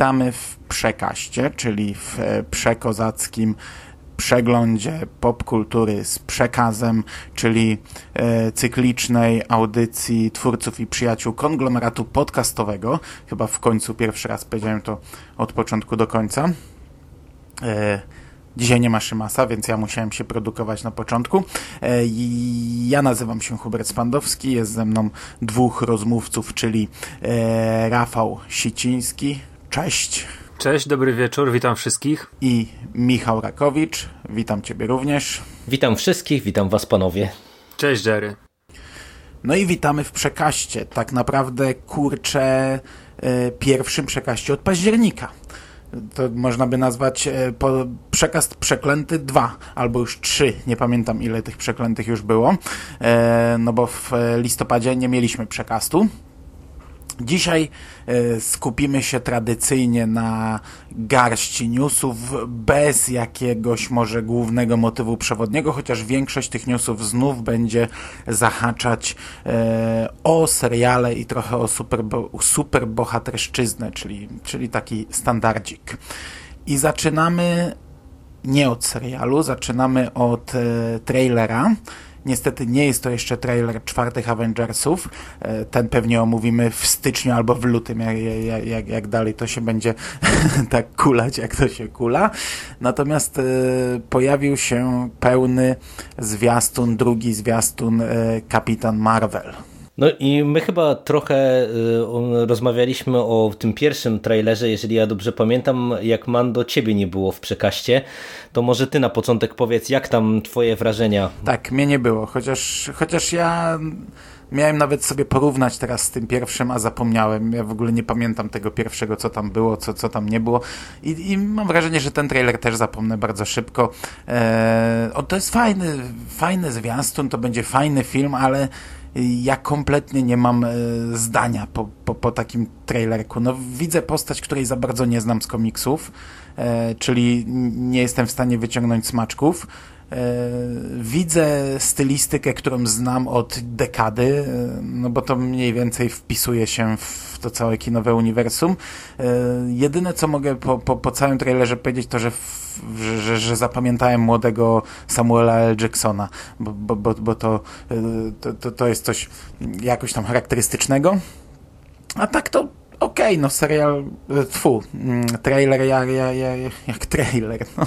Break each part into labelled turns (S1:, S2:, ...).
S1: Witamy w przekaście, czyli w e, przekozackim przeglądzie popkultury z przekazem, czyli e, cyklicznej audycji twórców i przyjaciół konglomeratu podcastowego. Chyba w końcu pierwszy raz powiedziałem to od początku do końca. E, Dzisiaj nie ma Szymasa, więc ja musiałem się produkować na początku. Ja nazywam się Hubert Spandowski, jest ze mną dwóch rozmówców, czyli Rafał Siciński. Cześć.
S2: Cześć, dobry wieczór, witam wszystkich.
S1: I Michał Rakowicz, witam Ciebie również.
S3: Witam wszystkich, witam Was panowie.
S2: Cześć Jerry.
S1: No i witamy w przekaście. Tak naprawdę kurczę e, pierwszym przekaście od października. To można by nazwać e, po, przekaz przeklęty 2 albo już 3. Nie pamiętam ile tych przeklętych już było. E, no bo w listopadzie nie mieliśmy przekastu. Dzisiaj e, skupimy się tradycyjnie na garści newsów bez jakiegoś może głównego motywu przewodniego, chociaż większość tych newsów znów będzie zahaczać e, o seriale i trochę o super, super bohaterszczyznę, czyli, czyli taki standardzik. I zaczynamy nie od serialu, zaczynamy od e, trailera. Niestety nie jest to jeszcze trailer czwartych Avengersów. E, ten pewnie omówimy w styczniu albo w lutym, jak, jak, jak, dalej to się będzie tak kulać, jak to się kula. Natomiast e, pojawił się pełny zwiastun, drugi zwiastun e, Kapitan Marvel.
S3: No i my chyba trochę y, rozmawialiśmy o tym pierwszym trailerze, jeżeli ja dobrze pamiętam, jak Mando ciebie nie było w przekaście, to może ty na początek powiedz, jak tam twoje wrażenia?
S1: Tak, mnie nie było, chociaż, chociaż ja miałem nawet sobie porównać teraz z tym pierwszym, a zapomniałem. Ja w ogóle nie pamiętam tego pierwszego, co tam było, co, co tam nie było. I, i mam wrażenie, że ten trailer też zapomnę bardzo szybko. Eee, o, to jest fajny, fajny zwiastun, to będzie fajny film, ale ja kompletnie nie mam e, zdania po, po, po takim trailerku. No, widzę postać, której za bardzo nie znam z komiksów, e, czyli nie jestem w stanie wyciągnąć smaczków. E, widzę stylistykę, którą znam od dekady, no bo to mniej więcej wpisuje się w to całe kinowe uniwersum. Jedyne, co mogę po, po, po całym trailerze powiedzieć, to, że że, że, zapamiętałem młodego Samuela L. Jacksona, bo, bo, bo, bo to, to, to jest coś jakoś tam charakterystycznego. A tak to okej, okay, no serial, y, tfu, mm, trailer jak, jak, jak, jak trailer, no.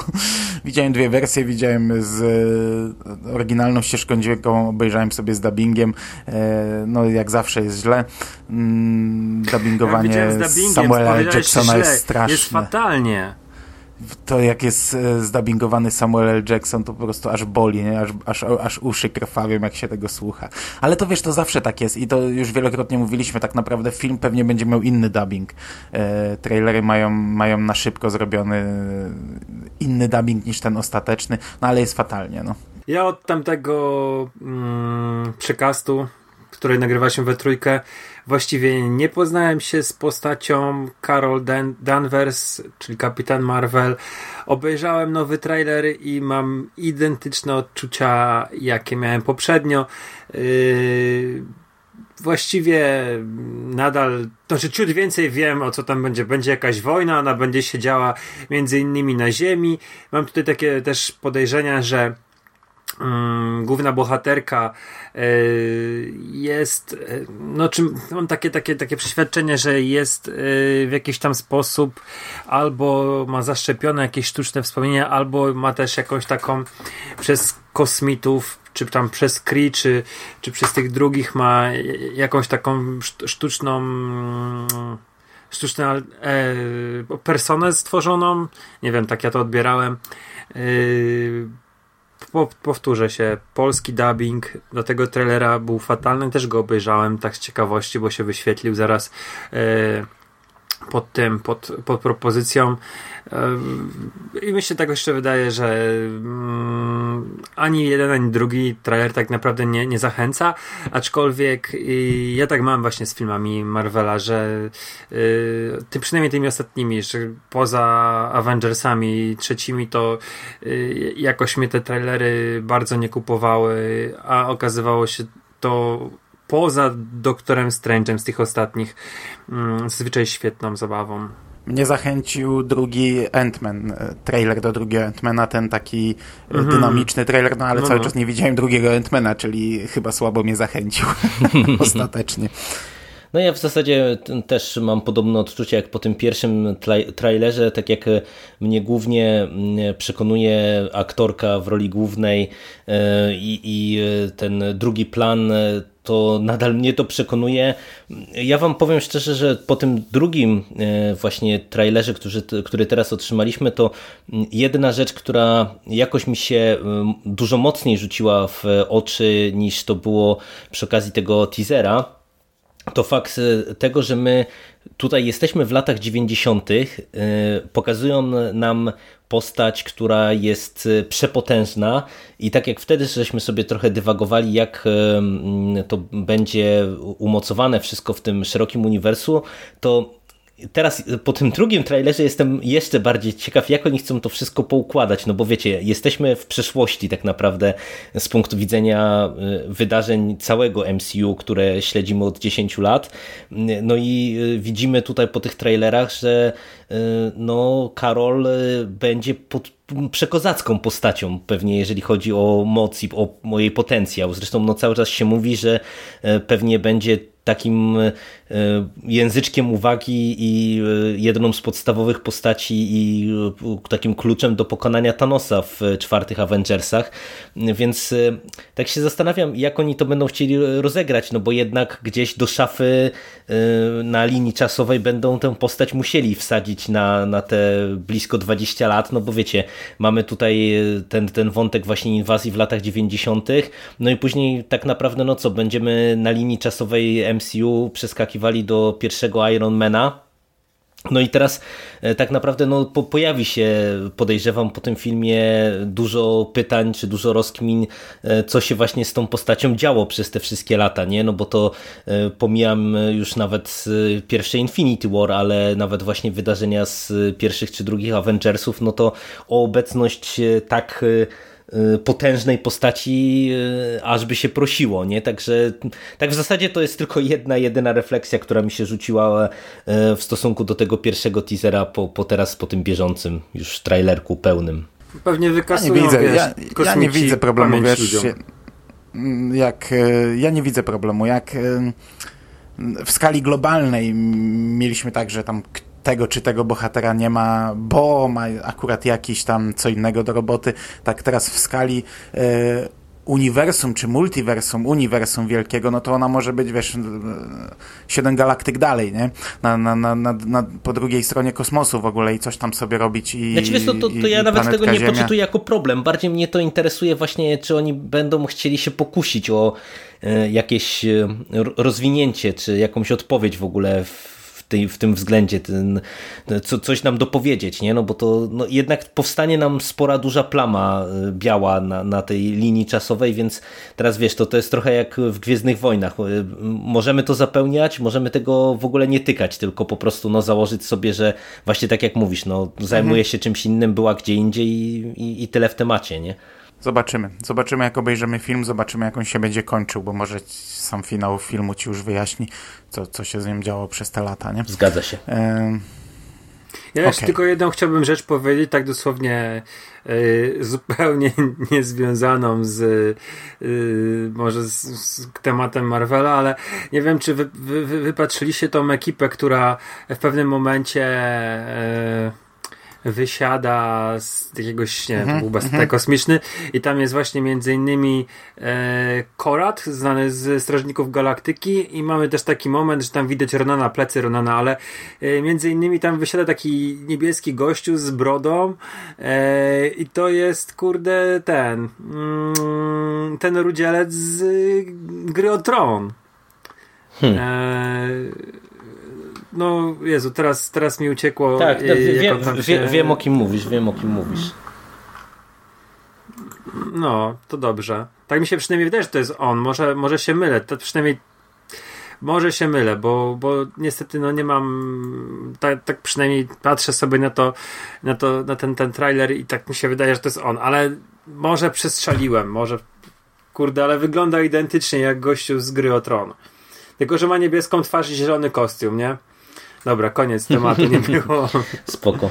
S1: Widziałem dwie wersje, widziałem z y, oryginalną ścieżką dźwiękową, obejrzałem sobie z dubbingiem, e, no jak zawsze jest źle. Mm, dubbingowanie ja Samuela. Jacksona jest straszne.
S2: Jest fatalnie
S1: to jak jest e, zdubbingowany Samuel L. Jackson, to po prostu aż boli, nie? Aż, aż, aż uszy krwawią, jak się tego słucha. Ale to wiesz, to zawsze tak jest i to już wielokrotnie mówiliśmy, tak naprawdę film pewnie będzie miał inny dubbing. E, trailery mają, mają na szybko zrobiony inny dubbing niż ten ostateczny, no ale jest fatalnie, no.
S2: Ja od tamtego mm, przekastu, który nagrywaliśmy we trójkę, Właściwie nie poznałem się z postacią Carol Dan Danvers, czyli Kapitan Marvel. Obejrzałem nowy trailer i mam identyczne odczucia, jakie miałem poprzednio. Yy właściwie nadal, znaczy ciut więcej wiem o co tam będzie. Będzie jakaś wojna, ona będzie się działa między innymi na Ziemi. Mam tutaj takie też podejrzenia, że główna bohaterka y, jest, y, no czym, mam takie, takie, takie przeświadczenie, że jest y, w jakiś tam sposób albo ma zaszczepione jakieś sztuczne wspomnienia, albo ma też jakąś taką przez kosmitów czy tam przez Kree, czy, czy przez tych drugich ma jakąś taką sztuczną sztuczną e, personę stworzoną. Nie wiem, tak ja to odbierałem powtórzę się, polski dubbing do tego trailera był fatalny, też go obejrzałem tak z ciekawości, bo się wyświetlił zaraz e, pod tym, pod, pod propozycją. I myślę, tak jeszcze wydaje, że mm, ani jeden, ani drugi trailer tak naprawdę nie, nie zachęca, aczkolwiek ja tak mam właśnie z filmami Marvela, że y, ty przynajmniej tymi ostatnimi, że poza Avengersami trzecimi to y, jakoś mnie te trailery bardzo nie kupowały, a okazywało się to poza Doktorem Strange'em z tych ostatnich mm, zazwyczaj świetną zabawą.
S1: Mnie zachęcił drugi Ant-Man, e, trailer do drugiego Ant-Mana, ten taki mm -hmm. dynamiczny trailer, no ale no, cały no. czas nie widziałem drugiego Ant-Mana, czyli chyba słabo mnie zachęcił ostatecznie.
S3: No ja w zasadzie też mam podobne odczucie jak po tym pierwszym trailerze, tak jak mnie głównie przekonuje aktorka w roli głównej e, i, i ten drugi plan to nadal mnie to przekonuje. Ja wam powiem szczerze, że po tym drugim e, właśnie trailerze, który, który teraz otrzymaliśmy, to jedna rzecz, która jakoś mi się dużo mocniej rzuciła w oczy niż to było przy okazji tego teasera, to fakt e, tego, że my tutaj jesteśmy w latach 90., e, pokazują nam postać, która jest e, przepotężna i tak jak wtedy żeśmy sobie trochę dywagowali, jak to będzie umocowane wszystko w tym szerokim uniwersum, to teraz po tym drugim trailerze jestem jeszcze bardziej ciekaw, jak oni chcą to wszystko poukładać, no bo wiecie, jesteśmy w przeszłości tak naprawdę z punktu widzenia y, wydarzeń całego MCU, które śledzimy od 10 lat. No i y, widzimy tutaj po tych trailerach, że y, no Karol będzie pod przekozacką postacią pewnie, jeżeli chodzi o moc i o jej potencjał. Zresztą no, cały czas się mówi, że pewnie będzie takim e, języczkiem uwagi i e, jedną z podstawowych postaci i e, takim kluczem do pokonania Thanosa w czwartych Avengersach. Więc tak się zastanawiam, jak oni to będą chcieli rozegrać, no bo jednak gdzieś do szafy na linii czasowej będą tę postać musieli wsadzić na, na te blisko 20 lat, no bo wiecie, mamy tutaj ten, ten wątek właśnie inwazji w latach 90., no i później tak naprawdę, no co, będziemy na linii czasowej MCU przeskakiwali do pierwszego Ironmana. No i teraz e, tak naprawdę no, po, pojawi się, podejrzewam, po tym filmie dużo pytań, czy dużo rozkmin, e, co się właśnie z tą postacią działo przez te wszystkie lata, nie? No bo to e, pomijam już nawet pierwsze Infinity War, ale nawet właśnie wydarzenia z pierwszych czy drugich Avengersów, no to o obecność tak potężnej postaci, y, aż by się prosiło, nie? Także tak w zasadzie to jest tylko jedna, jedyna refleksja, która mi się rzuciła y, w stosunku do tego pierwszego teasera po, po teraz, po tym bieżącym już trailerku pełnym.
S2: Pewnie wykasują,
S1: ja nie widzę,
S2: wiesz,
S1: ja, ja nie widzę problemu, wiesz, jak, ja nie widzę problemu, jak w skali globalnej mieliśmy tak, że tam tego czy tego bohatera nie ma, bo ma akurat jakiś tam co innego do roboty. Tak teraz w skali e, uniwersum czy multiversum, uniwersum wielkiego, no to ona może być, wiesz, siedem galaktyk dalej, nie? Na, na, na, na, po drugiej stronie kosmosu w ogóle i coś tam sobie robić i
S3: Znaczy wiesz, to, to, to ja nawet tego nie Ziemia. poczytuję jako problem. Bardziej mnie to interesuje właśnie, czy oni będą chcieli się pokusić o e, jakieś rozwinięcie, czy jakąś odpowiedź w ogóle w tej, w tym względzie, ten, co, coś nam dopowiedzieć, nie? No bo to no jednak powstanie nam spora, duża plama y, biała na, na tej linii czasowej, więc teraz wiesz, to, to jest trochę jak w Gwiezdnych Wojnach. Y, możemy to zapełniać, możemy tego w ogóle nie tykać, tylko po prostu no, założyć sobie, że właśnie tak jak mówisz, no, zajmuje mhm. się czymś innym, była gdzie indziej i, i, i tyle w temacie, nie?
S1: Zobaczymy. Zobaczymy, jak obejrzymy film, zobaczymy, jak on się będzie kończył, bo może sam finał filmu ci już wyjaśni, co, co się z nim działo przez te lata, nie?
S3: Zgadza się. E...
S2: Ja jeszcze okay. tylko jedną chciałbym rzecz powiedzieć, tak dosłownie y, zupełnie niezwiązaną z y, może z, z, tematem Marvela, ale nie wiem, czy wy, wy, wy wypatrzyliście tą ekipę, która w pewnym momencie y, wysiada z jakiegoś, nie wiem, mm -hmm, był mm -hmm. kosmiczny i tam jest właśnie między innymi e, Korat, znany z Strażników Galaktyki i mamy też taki moment, że tam widać Ronana, plecy Ronana, ale e, między innymi tam wysiada taki niebieski gościu z brodą e, i to jest, kurde, ten mm, ten rudzielec z gry o Tron. Hmm. E, no Jezu, teraz, teraz mi uciekło.
S3: Tak,
S2: e,
S3: no, wie,
S2: się-
S3: wiem o kim mówisz, wiem o kim mówisz.
S2: No, to dobrze. Tak mi się przynajmniej wydaje, że to jest on. Może, może się mylę. To przynajmniej może się mylę, bo, bo niestety no nie mam tak, tak przynajmniej patrzę sobie na to, na to, na ten, ten trailer i tak mi się wydaje, że to jest on, ale może przestrzeliłem, może kurde, ale wygląda identycznie jak gościu z gry o tron. Tylko, że ma niebieską twarz i zielony kostium, nie? Dobra, koniec tematu, nie było.
S3: Spoko.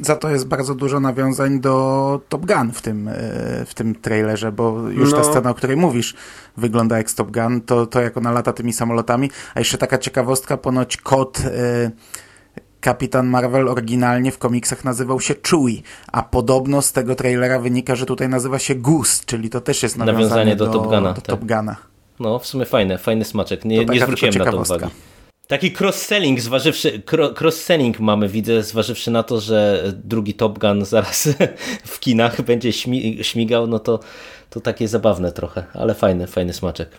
S1: Za to jest bardzo dużo nawiązań do Top Gun w tym, e, w tym trailerze, bo już ta
S2: No.
S1: scena, o której mówisz, wygląda jak z Top Gun, to, to jak ona lata tymi samolotami. A jeszcze taka ciekawostka, ponoć kod e, Kapitan Marvel oryginalnie w komiksach nazywał się Chewie, a podobno z tego trailera wynika, że tutaj nazywa się Goose, czyli to też jest nawiązanie,
S3: Nawiązanie do
S1: do,
S3: Top Guna,
S1: do
S3: tak.
S1: Top Guna.
S3: No, w sumie fajne, fajny smaczek. Nie,
S1: To
S3: nie
S1: taka
S3: zwróciłem
S1: tylko
S3: na to
S1: ciekawostka.
S3: uwagi. Taki cross-selling, zważywszy, cro- cross-selling mamy, widzę, zważywszy na to, że drugi Top Gun zaraz w kinach będzie śmi- śmigał, no to, to takie zabawne trochę, ale fajny, fajny smaczek.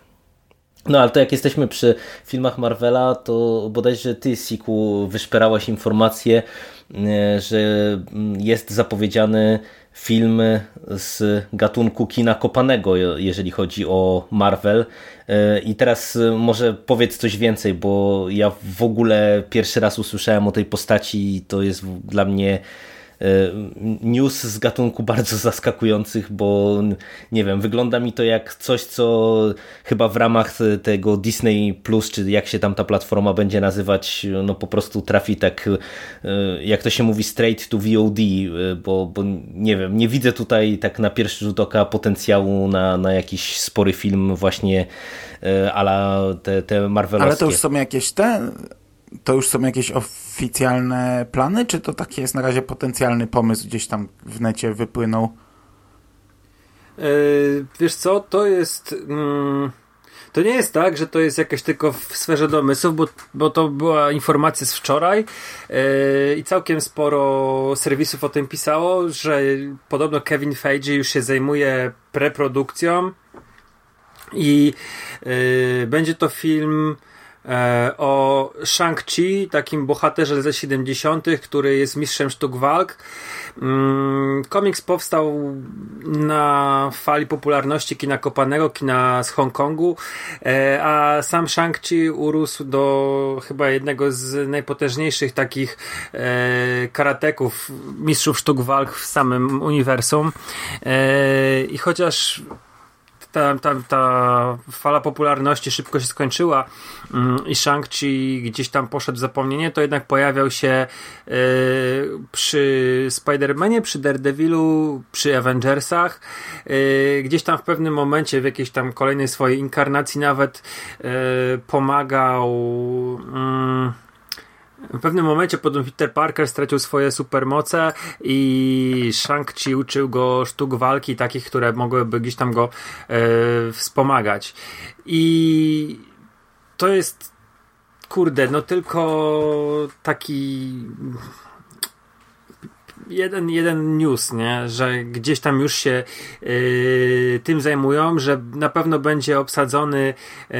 S3: No ale to jak jesteśmy przy filmach Marvela, to bodajże ty, Siku, wyszperałaś informację, że mm, jest zapowiedziany film z gatunku kina kopanego, jeżeli chodzi o Marvel. E, I teraz e, może powiedz coś więcej, bo ja w ogóle pierwszy raz usłyszałem o tej postaci i to jest dla mnie e, news z gatunku bardzo zaskakujących, bo nie wiem, wygląda mi to jak coś, co chyba w ramach tego Disney Plus, czy jak się tam ta platforma będzie nazywać, no po prostu trafi tak, e, jak to się mówi, straight to VOD, e, bo, bo nie wiem, nie widzę tutaj tak na pierwszy rzut oka potencjału na, na jakiś spory film właśnie e, ala te, te marvelowskie.
S1: Ale to już są jakieś te... To już są jakieś oficjalne plany, czy to taki jest na razie potencjalny pomysł gdzieś tam w necie wypłynął?
S2: Yy, wiesz co, to jest. Mm, to nie jest tak, że to jest jakieś tylko w sferze domysłów, bo, bo to była informacja z wczoraj yy, i całkiem sporo serwisów o tym pisało, że podobno Kevin Feige już się zajmuje preprodukcją i yy, będzie to film o Shang-Chi, takim bohaterze ze 70., który jest mistrzem sztuk walk. Mm, komiks powstał na fali popularności kina kopanego, kina z Hongkongu, e, a sam Shang-Chi urósł do chyba jednego z najpotężniejszych takich e, karateków, mistrzów sztuk walk w samym uniwersum. E, I chociaż ta, ta, ta fala popularności szybko się skończyła mm, i Shang-Chi gdzieś tam poszedł w zapomnienie, to jednak pojawiał się e, przy Spider-Manie, przy Daredevilu, przy Avengersach. E, gdzieś tam w pewnym momencie, w jakiejś tam kolejnej swojej inkarnacji nawet e, pomagał. W pewnym momencie potem Peter Parker stracił swoje supermoce i Shang-Chi uczył go sztuk walki takich, które mogłyby gdzieś tam go e, wspomagać. I to jest kurde, no tylko taki jeden, jeden news, nie? że gdzieś tam już się yy, tym zajmują, że na pewno będzie obsadzony yy,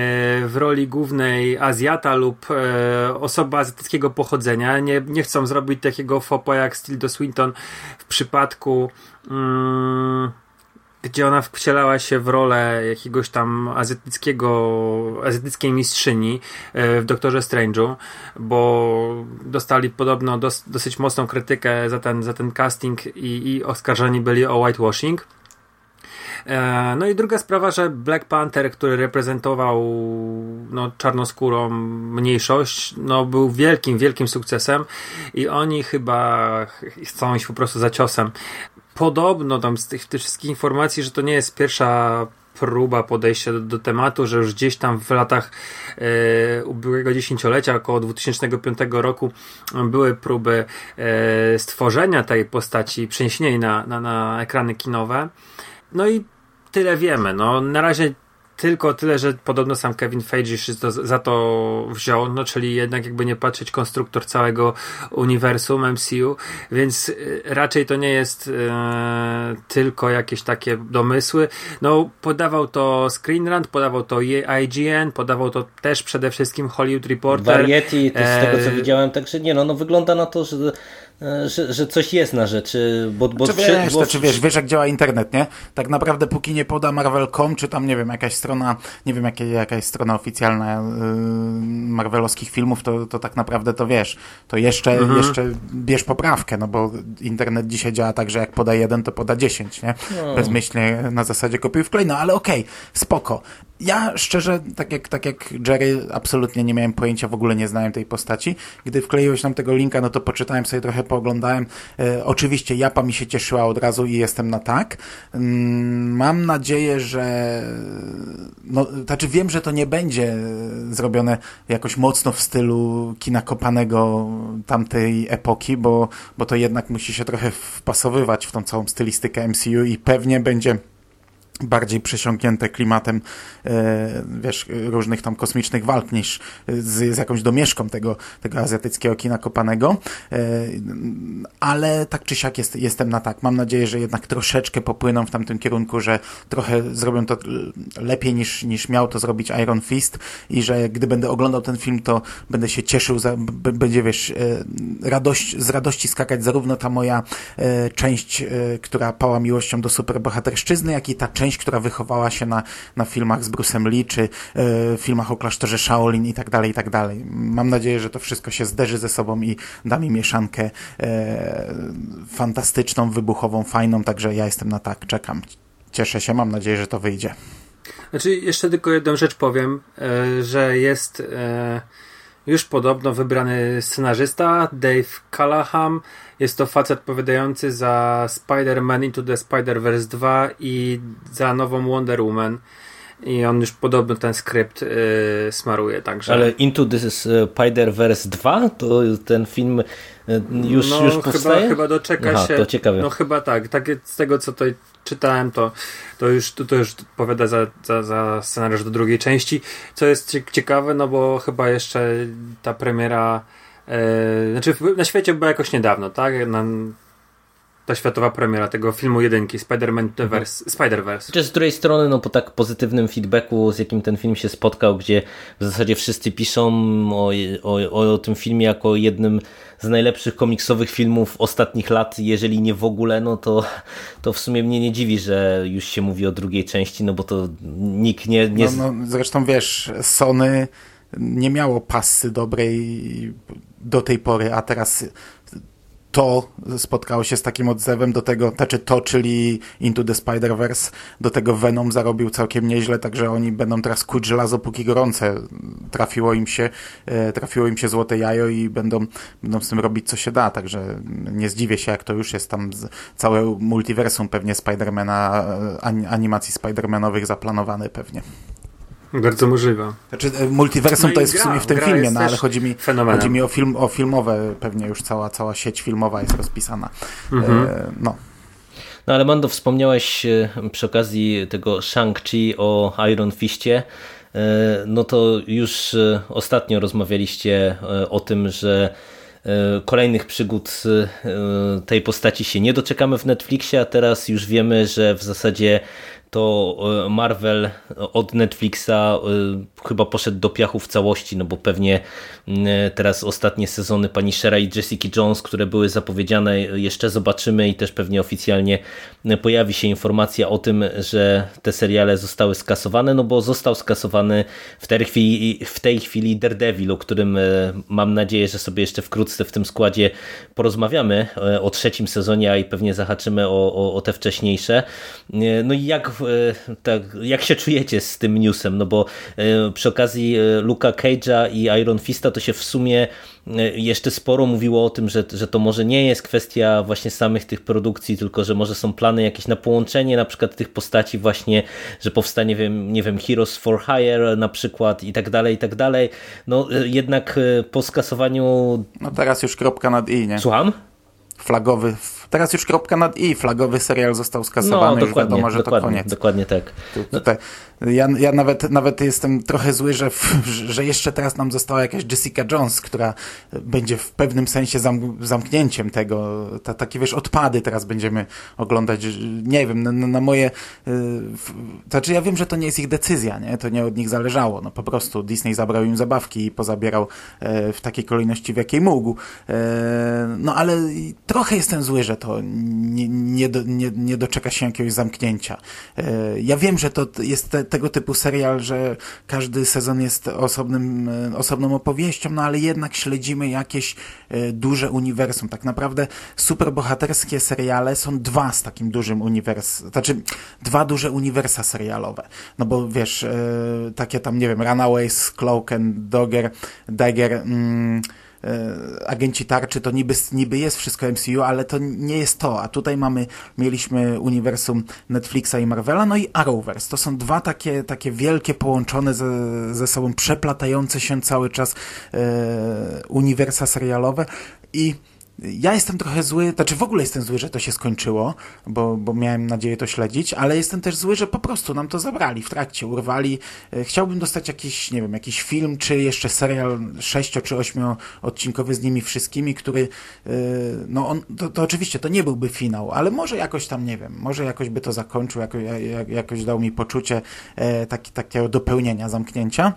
S2: w roli głównej Azjata lub yy, osoba azjatyckiego pochodzenia. Nie, nie chcą zrobić takiego fopa jak Stildo Swinton w przypadku mm, gdzie ona wcielała się w rolę jakiegoś tam azjatyckiego, azjatyckiej mistrzyni e, w Doktorze Strange'u, bo dostali podobno dos, dosyć mocną krytykę za ten, za ten casting i, i oskarżeni byli o whitewashing. E, No i druga sprawa, że Black Panther, który reprezentował no, czarnoskórą mniejszość, no, był wielkim, wielkim sukcesem i oni chyba ch- chcą iść po prostu za ciosem. Podobno tam z tych, tych wszystkich informacji, że to nie jest pierwsza próba podejścia do, do tematu, że już gdzieś tam w latach e, ubiegłego dziesięciolecia, około 2005 roku, były próby e, stworzenia tej postaci, przeniesienia jej na, na, na ekrany kinowe. No i tyle wiemy. No, na razie tylko tyle, że podobno sam Kevin Feige się to, za to wziął, no czyli jednak jakby nie patrzeć konstruktor całego uniwersum MCU, więc y, raczej to nie jest e, tylko jakieś takie domysły. No podawał to Screen Rant, podawał to IGN, podawał to też przede wszystkim Hollywood Reporter.
S3: Variety, to z tego co widziałem, także nie no, no wygląda na to, że E, że, że coś jest na rzeczy. Bo, bo
S1: czy wiesz, bo... czy wiesz, wiesz jak działa internet, nie? Tak naprawdę póki nie poda Marvel.com, czy tam, nie wiem, jakaś strona, nie wiem, jakie, jakaś strona oficjalna yy, Marvelowskich filmów, to, to tak naprawdę to wiesz, to jeszcze, mhm. jeszcze bierz poprawkę, no bo internet dzisiaj działa tak, że jak poda jeden, to poda dziesięć, nie? No. Bezmyślnie na zasadzie kopiuj wklej, no ale okej, okay, spoko. Ja szczerze, tak jak, tak jak Jerry, absolutnie nie miałem pojęcia, w ogóle nie znałem tej postaci. Gdy wkleiłeś nam tego linka, no to poczytałem sobie trochę, pooglądałem. E, oczywiście Japa mi się cieszyła od razu i jestem na tak. Mm, mam nadzieję, że no, znaczy wiem, że to nie będzie zrobione jakoś mocno w stylu kina kopanego tamtej epoki, bo, bo to jednak musi się trochę wpasowywać w tą całą stylistykę MCU i pewnie będzie bardziej przesiąknięte klimatem, e, wiesz, różnych tam kosmicznych walk niż z, z jakąś domieszką tego, tego azjatyckiego kina kopanego, e, ale tak czy siak jest, jestem na tak. Mam nadzieję, że jednak troszeczkę popłyną w tamtym kierunku, że trochę zrobią to lepiej niż, niż miał to zrobić Iron Fist i że gdy będę oglądał ten film, to będę się cieszył, za, będzie, wiesz, e, radość, z radości skakać zarówno ta moja część, która pała miłością do superbohaterszczyzny, jak i ta część, część, która wychowała się na, na filmach z Bruce'em Lee, czy e, filmach o klasztorze Shaolin i tak dalej, i tak dalej. Mam nadzieję, że to wszystko się zderzy ze sobą i da mi mieszankę e, fantastyczną, wybuchową, fajną, także ja jestem na tak, czekam. Cieszę się, mam nadzieję, że to wyjdzie.
S2: Znaczy, jeszcze tylko jedną rzecz powiem, e, że jest e, już podobno wybrany scenarzysta Dave Callahan. Jest to facet odpowiadający za Spider-Man Into the Spider-Verse 2 i za nową Wonder Woman. I on już podobno ten skrypt yy, smaruje, także.
S3: Ale Into the Spider-Verse 2 to ten film y, już,
S2: no,
S3: już powstaje?
S2: Chyba, chyba doczeka Aha, się.
S3: To ciekawe.
S2: No chyba tak. tak z tego co tutaj czytałem, to, to już to, to już odpowiada za, za, za scenariusz do drugiej części. Co jest ciekawe, no bo chyba jeszcze ta premiera. Yy, znaczy na świecie była jakoś niedawno, tak? Na, ta światowa premiera tego filmu jedynki, Spider-Man mhm. Spider-Verse.
S3: Czy z drugiej strony, no po tak pozytywnym feedbacku, z jakim ten film się spotkał, gdzie w zasadzie wszyscy piszą o, o, o tym filmie jako jednym z najlepszych komiksowych filmów ostatnich lat, jeżeli nie w ogóle, no to, to w sumie mnie nie dziwi, że już się mówi o drugiej części, no bo to nikt nie... nie...
S1: No, no, zresztą wiesz, Sony nie miało pasy dobrej do tej pory, a teraz to spotkało się z takim odzewem do tego, znaczy to, czyli Into the Spider-Verse, do tego Venom zarobił całkiem nieźle, także oni będą teraz kuć żelazo póki gorące. Trafiło im się, e, trafiło im się złote jajo i będą, będą z tym robić co się da, także nie zdziwię się, jak to już jest tam całe multiversum pewnie Spidermana, e, animacji Spidermanowych zaplanowane pewnie.
S2: Bardzo możliwe.
S1: Znaczy, e, multiversum no to jest gra, w sumie w tym filmie, no ale chodzi mi, chodzi mi o, film, o filmowe, pewnie już cała, cała sieć filmowa jest rozpisana. Mhm. E, no.
S3: No ale Mando, wspomniałeś e, przy okazji tego Shang-Chi o Iron Fistie. E, no to już ostatnio rozmawialiście o tym, że kolejnych przygód tej postaci się nie doczekamy w Netflixie, a teraz już wiemy, że w zasadzie to Marvel od Netflixa chyba poszedł do piachu w całości, no bo pewnie mm, teraz ostatnie sezony pani Shera i Jessica Jones, które były zapowiedziane, jeszcze zobaczymy i też pewnie oficjalnie pojawi się informacja o tym, że te seriale zostały skasowane, no bo został skasowany w tej chwili, w tej chwili Daredevil, o którym e, mam nadzieję, że sobie jeszcze wkrótce w tym składzie porozmawiamy e, o trzecim sezonie, a i pewnie zahaczymy o, o, o te wcześniejsze. E, no i jak, tak, jak się czujecie z tym newsem? No bo przy okazji e, Luka Cage'a i Iron Fista to się w sumie jeszcze sporo mówiło o tym, że, że to może nie jest kwestia właśnie samych tych produkcji, tylko że może są plany jakieś na połączenie na przykład tych postaci właśnie, że powstanie, wiem, nie wiem, Heroes for Hire na przykład i tak dalej, i tak dalej. No jednak po skasowaniu...
S1: No teraz już kropka nad i, nie?
S3: Słucham?
S1: Flagowy teraz już kropka nad i, flagowy serial został skasowany,
S3: no,
S1: już wiadomo, że
S3: dokładnie,
S1: to koniec.
S3: Dokładnie tak.
S1: Tu, tutaj, ja, ja nawet, nawet jestem trochę zły, że, że jeszcze teraz nam została jakaś Jessica Jones, która będzie w pewnym sensie zam, zamknięciem tego, ta, takie wiesz, odpady teraz będziemy oglądać, nie wiem, na, na moje, yy, w, znaczy ja wiem, że to nie jest ich decyzja, nie, to nie od nich zależało, no po prostu Disney zabrał im zabawki i pozabierał e, w takiej kolejności, w jakiej mógł, e, no ale trochę jestem zły, że to nie, nie, do, nie, nie doczeka się jakiegoś zamknięcia. E, ja wiem, że to jest te, tego typu serial, że każdy sezon jest osobnym, e, osobną opowieścią, no ale jednak śledzimy jakieś e, duże uniwersum. Tak naprawdę superbohaterskie seriale są dwa z takim dużym uniwersum, znaczy dwa duże uniwersa serialowe. No bo wiesz, takie tam, nie wiem, Runaways, Cloak and Dagger, Dagger mm, agenci tarczy to niby, niby jest wszystko MCU, ale to nie jest to. A tutaj mamy, mieliśmy uniwersum Netflixa i Marvela, no i Arrowverse. To są dwa takie, takie wielkie, połączone ze, ze sobą, przeplatające się cały czas e, uniwersa serialowe i ja jestem trochę zły, znaczy w ogóle jestem zły, że to się skończyło, bo, bo miałem nadzieję to śledzić, ale jestem też zły, że po prostu nam to zabrali w trakcie, urwali. Chciałbym dostać jakiś, nie wiem, jakiś film, czy jeszcze serial sześcio czy ośmio odcinkowy z nimi wszystkimi, który, no on, to, to oczywiście to nie byłby finał, ale może jakoś tam, nie wiem, może jakoś by to zakończył, jako, jakoś dał mi poczucie taki, takiego dopełnienia, zamknięcia.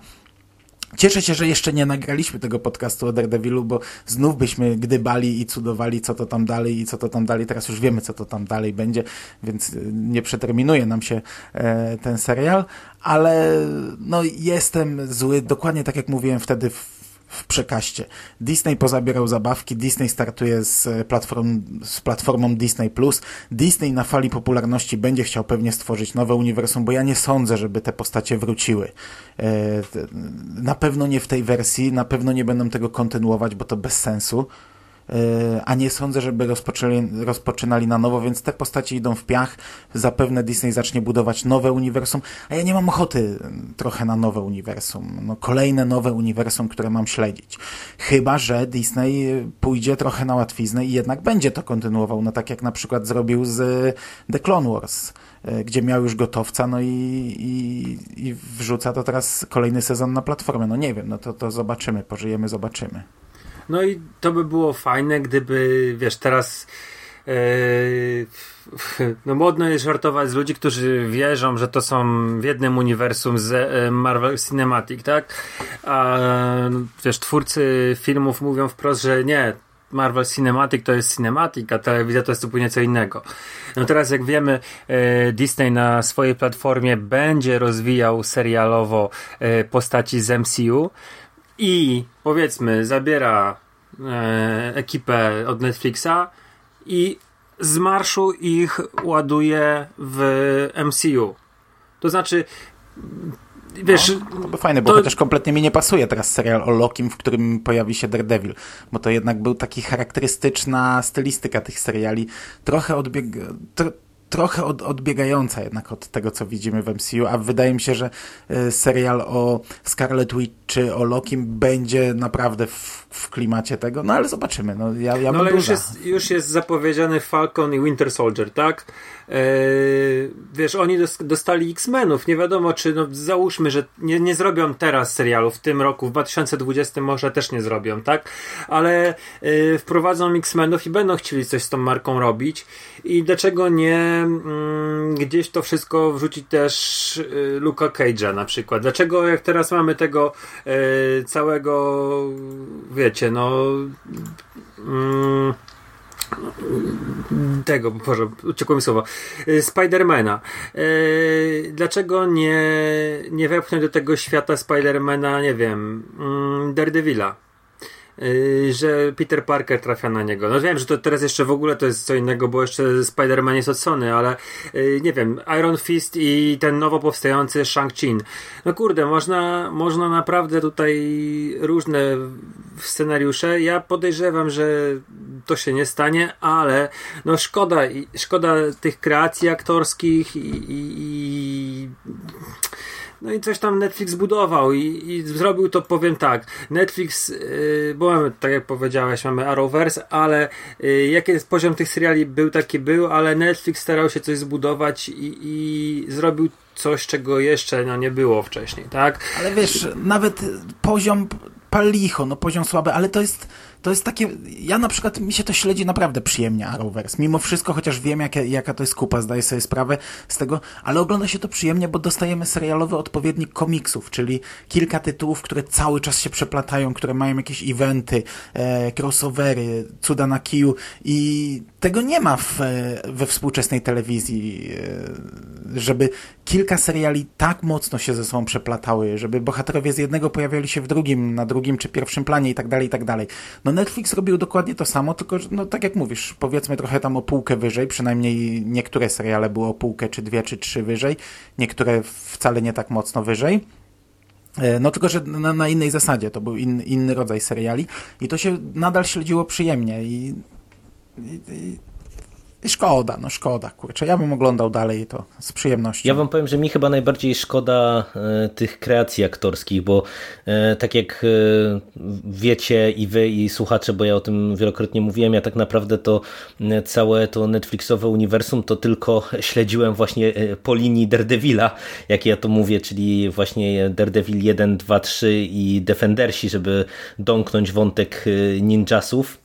S1: Cieszę się, że jeszcze nie nagraliśmy tego podcastu o Daredevilu, bo znów byśmy gdybali i cudowali, co to tam dalej i co to tam dalej. Teraz już wiemy, co to tam dalej będzie, więc nie przeterminuje nam się e, ten serial, ale no jestem zły, dokładnie tak jak mówiłem wtedy w w przekaście. Disney pozabierał zabawki, Disney startuje z, platform, z platformą Disney+. Disney na fali popularności będzie chciał pewnie stworzyć nowe uniwersum, bo ja nie sądzę, żeby te postacie wróciły. Na pewno nie w tej wersji, na pewno nie będą tego kontynuować, bo to bez sensu a nie sądzę, żeby rozpoczęli, rozpoczynali na nowo, więc te postacie idą w piach. Zapewne Disney zacznie budować nowe uniwersum, a ja nie mam ochoty trochę na nowe uniwersum. No, kolejne nowe uniwersum, które mam śledzić. Chyba, że Disney pójdzie trochę na łatwiznę i jednak będzie to kontynuował, no tak jak na przykład zrobił z The Clone Wars gdzie miał już gotowca, no i, i, i wrzuca to teraz kolejny sezon na platformę. No nie wiem, no to, to zobaczymy, pożyjemy, zobaczymy.
S2: No i to by było fajne, gdyby, wiesz, teraz Yy, no modno jest żartować z ludzi, którzy wierzą, że to są w jednym uniwersum z e, Marvel Cinematic, tak? A wiesz, twórcy filmów mówią wprost, że nie, Marvel Cinematic to jest Cinematic, a telewizja to jest zupełnie co innego. No teraz jak wiemy, e, Disney na swojej platformie będzie rozwijał serialowo e, postaci z MCU, i powiedzmy zabiera e, ekipę od Netflixa i z marszu ich ładuje w MCU. To znaczy wiesz...
S1: No, to by fajne, bo to... chociaż kompletnie mi nie pasuje teraz serial o Lokim, w którym pojawi się Daredevil, bo to jednak był taki charakterystyczna stylistyka tych seriali, trochę odbieg trochę od, odbiegająca jednak od tego, co widzimy w MCU, a wydaje mi się, że y, serial o Scarlet Witch czy o Lokim będzie naprawdę w, w klimacie tego, no ale zobaczymy. No, ja, ja
S2: no ale już jest, już jest zapowiedziany Falcon i Winter Soldier, tak? Eee, wiesz, oni dostali X-Menów, nie wiadomo czy, no załóżmy, że nie, nie zrobią teraz serialu w tym roku, w 2020 może też nie zrobią, tak? Ale e, wprowadzą X-Menów i będą chcieli coś z tą marką robić i dlaczego nie mm, gdzieś to wszystko wrzucić też y, Luka Cage'a na przykład? Dlaczego jak teraz mamy tego całego wiecie, no mm, tego, Boże, uciekło mi słowo, Spidermana. Yy, dlaczego nie, nie wepchnąć do tego świata Spidermana, nie wiem, mm, Daredevila? Yy, że Peter Parker trafia na niego. No wiem, że to teraz jeszcze w ogóle to jest co innego, bo jeszcze Spider-Man jest od Sony, ale yy, nie wiem, Iron Fist i ten nowo powstający Shang-Chi. No kurde, można, można naprawdę tutaj różne scenariusze. Ja podejrzewam, że to się nie stanie, ale no szkoda, szkoda tych kreacji aktorskich i, i, i No i coś tam Netflix budował i, i zrobił to, powiem tak, Netflix, yy, bo mamy, tak jak powiedziałeś, mamy Arrowverse, ale yy, jaki jest poziom tych seriali był taki był, ale Netflix starał się coś zbudować i, i zrobił coś, czego jeszcze no, nie było wcześniej, tak?
S1: Ale wiesz, nawet poziom pal licho, no poziom słaby, ale to jest to jest takie, ja na przykład, mi się to śledzi naprawdę przyjemnie Arrowverse, mimo wszystko, chociaż wiem jaka, jaka to jest kupa, zdaję sobie sprawę z tego, ale ogląda się to przyjemnie, bo dostajemy serialowy odpowiednik komiksów, czyli kilka tytułów, które cały czas się przeplatają, które mają jakieś eventy, e, crossovery, cuda na kiju i tego nie ma w, e, we współczesnej telewizji, e, żeby kilka seriali tak mocno się ze sobą przeplatały, żeby bohaterowie z jednego pojawiali się w drugim, na drugim czy pierwszym planie i tak dalej, i tak dalej. No Netflix robił dokładnie to samo, tylko, no tak jak mówisz, powiedzmy trochę tam o półkę wyżej, przynajmniej niektóre seriale były o półkę, czy dwie, czy trzy wyżej, niektóre wcale nie tak mocno wyżej. E, no tylko, że na, na innej zasadzie, to był in, inny rodzaj seriali i to się nadal śledziło przyjemnie i, i, i Szkoda, no szkoda, kurczę. Ja bym oglądał dalej to z przyjemnością.
S3: Ja wam powiem, że mi chyba najbardziej szkoda e, tych kreacji aktorskich, bo e, tak jak e, wiecie i wy i słuchacze, bo ja o tym wielokrotnie mówiłem, ja tak naprawdę to całe to Netflixowe uniwersum to tylko śledziłem właśnie po linii Daredevila, jak ja to mówię, czyli właśnie Daredevil 1, 2, 3 i Defendersi, żeby domknąć wątek ninjasów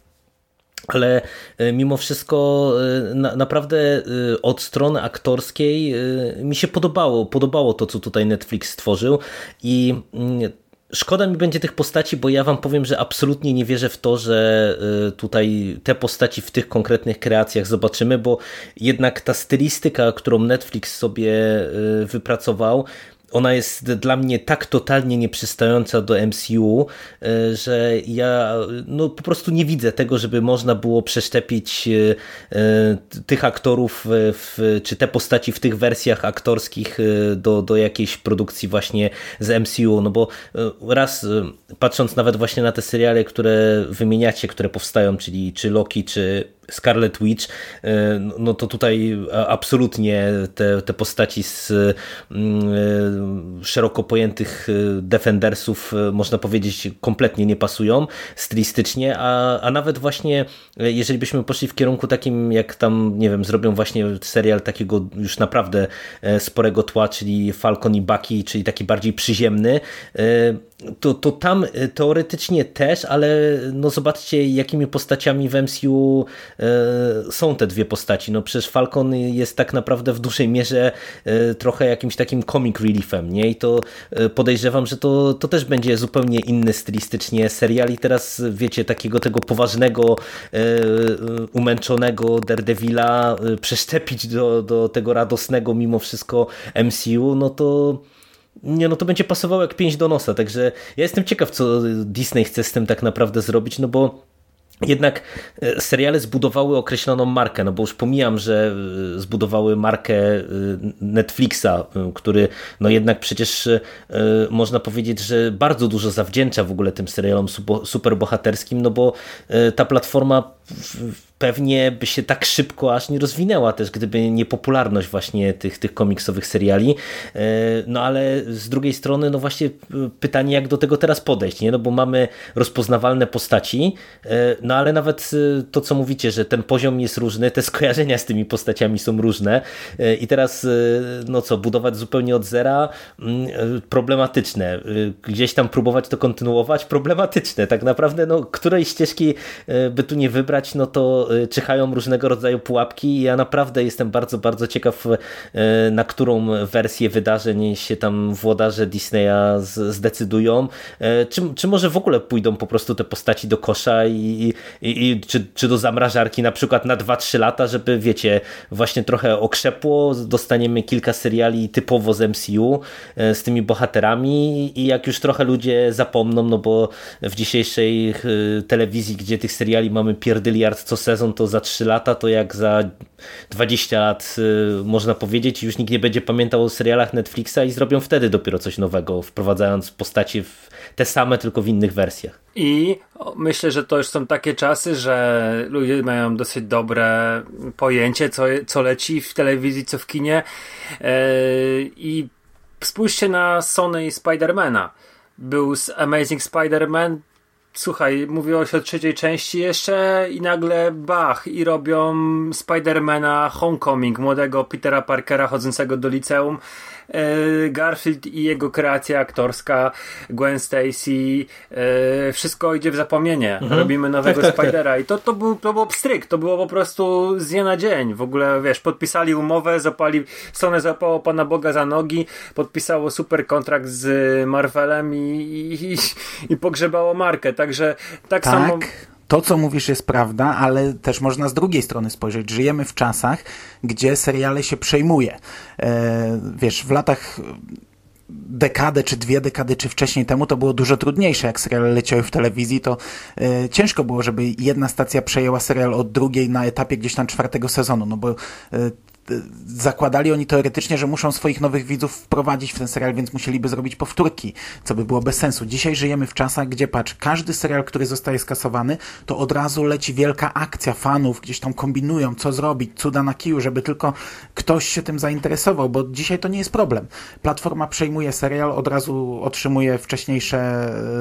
S3: ale e, mimo wszystko e, na, naprawdę e, od strony aktorskiej mi się podobało, podobało to, co tutaj Netflix stworzył i mm, Szkoda mi będzie tych postaci, bo ja wam powiem, że absolutnie nie wierzę w to, że tutaj te postaci w tych konkretnych kreacjach zobaczymy, bo jednak ta stylistyka, którą Netflix sobie wypracował, ona jest dla mnie tak totalnie nieprzystająca do MCU, e, że ja no, po prostu nie widzę tego, żeby można było przeszczepić e, e, tych aktorów, w, czy te postaci w tych wersjach aktorskich do, do jakiejś produkcji właśnie z MCU, no bo raz patrząc nawet właśnie na te seriale, które wymieniacie, które powstają, czyli czy Loki, czy Scarlet Witch, e, no to tutaj absolutnie te, te postaci z mm, e, szeroko pojętych e, Defendersów, można powiedzieć, kompletnie nie pasują stylistycznie, a, a nawet właśnie jeżeli byśmy poszli w kierunku takim, jak tam, nie wiem, zrobią właśnie serial takiego już naprawdę sporego tła, czyli Falcon i Bucky, czyli taki bardziej przyziemny, to, to tam teoretycznie też, ale no zobaczcie, jakimi postaciami w MCU E, są te dwie postaci. No przecież Falcon jest tak naprawdę w dużej mierze e, trochę jakimś takim comic reliefem, nie? I to e, podejrzewam, że to, to też będzie zupełnie inny stylistycznie serial i teraz wiecie, takiego tego poważnego, umęczonego Daredevila przeszczepić do, do tego radosnego mimo wszystko MCU, no to nie, no to będzie pasowało jak pięć do nosa, także ja jestem ciekaw, co Disney chce z tym tak naprawdę zrobić, no bo jednak e, seriale zbudowały określoną markę, no bo już pomijam, że e, zbudowały markę e, Netflixa, który no jednak przecież można powiedzieć, że bardzo dużo zawdzięcza w ogóle tym serialom superbohaterskim, no bo ta platforma pewnie by się tak szybko aż nie rozwinęła też, gdyby nie popularność właśnie tych, tych komiksowych seriali. E, no ale z drugiej strony, no właśnie pytanie, jak do tego teraz podejść, nie? No bo mamy rozpoznawalne postaci, e, no ale nawet e, to, co mówicie, że ten poziom jest różny, te skojarzenia z tymi postaciami są różne i teraz, no co, budować zupełnie od zera, mm, problematyczne. Gdzieś tam próbować to kontynuować, problematyczne. Tak naprawdę, no, której ścieżki by tu nie wybrać, no to Y, czyhają różnego rodzaju pułapki i ja naprawdę jestem bardzo, bardzo ciekaw, y, na którą wersję wydarzeń się tam włodarze Disneya zdecydują. Y, czy, czy może w ogóle pójdą po prostu te postaci do kosza i, i, i czy, czy do zamrażarki na przykład na 2-3 lata, żeby wiecie, właśnie trochę okrzepło, dostaniemy kilka seriali typowo z MCU z tymi bohaterami i jak już trochę ludzie zapomną, no bo w dzisiejszej telewizji, gdzie tych seriali mamy pierdyliard co sezon, sezon to za 3 lata, to jak za 20 lat y, można powiedzieć, już nikt nie będzie pamiętał o serialach Netflixa i zrobią wtedy dopiero coś nowego, wprowadzając postacie te same, tylko w innych wersjach.
S2: I myślę, że to już są takie czasy, że ludzie mają dosyć dobre pojęcie, co, co leci w telewizji, co w kinie. Yy, I spójrzcie na Sony i Spidermana. Był Amazing Spider-Man, słuchaj, mówiło się o trzeciej części jeszcze i nagle bach i robią Spidermana Homecoming, młodego Petera Parkera chodzącego do liceum Garfield i jego kreacja aktorska, Gwen Stacy, e, wszystko idzie w zapomnienie. Mhm. Robimy nowego tak, tak, tak. Spidera tak. i to, to, był, to był pstryk, to było po prostu z dnia na dzień. W ogóle, wiesz, podpisali umowę, zapali, Sony zapało Pana Boga za nogi, podpisało super kontrakt z Marvelem i, i, i pogrzebało markę, także tak,
S1: tak.
S2: samo
S1: to, co mówisz, jest prawda, ale też można z drugiej strony spojrzeć. Żyjemy w czasach, gdzie seriale się przejmuje. E, wiesz, w latach dekadę, czy dwie dekady, czy wcześniej temu, to było dużo trudniejsze. Jak seriale leciały w telewizji, to e, ciężko było, żeby jedna stacja przejęła serial od drugiej na etapie gdzieś tam czwartego sezonu, no bo e, zakładali oni teoretycznie, że muszą swoich nowych widzów wprowadzić w ten serial, więc musieliby zrobić powtórki, co by było bez sensu. Dzisiaj żyjemy w czasach, gdzie patrz, każdy serial, który zostaje skasowany, to od razu leci wielka akcja fanów, gdzieś tam kombinują, co zrobić, cuda na kiju, żeby tylko ktoś się tym zainteresował, bo dzisiaj to nie jest problem. Platforma przejmuje serial, od razu otrzymuje wcześniejsze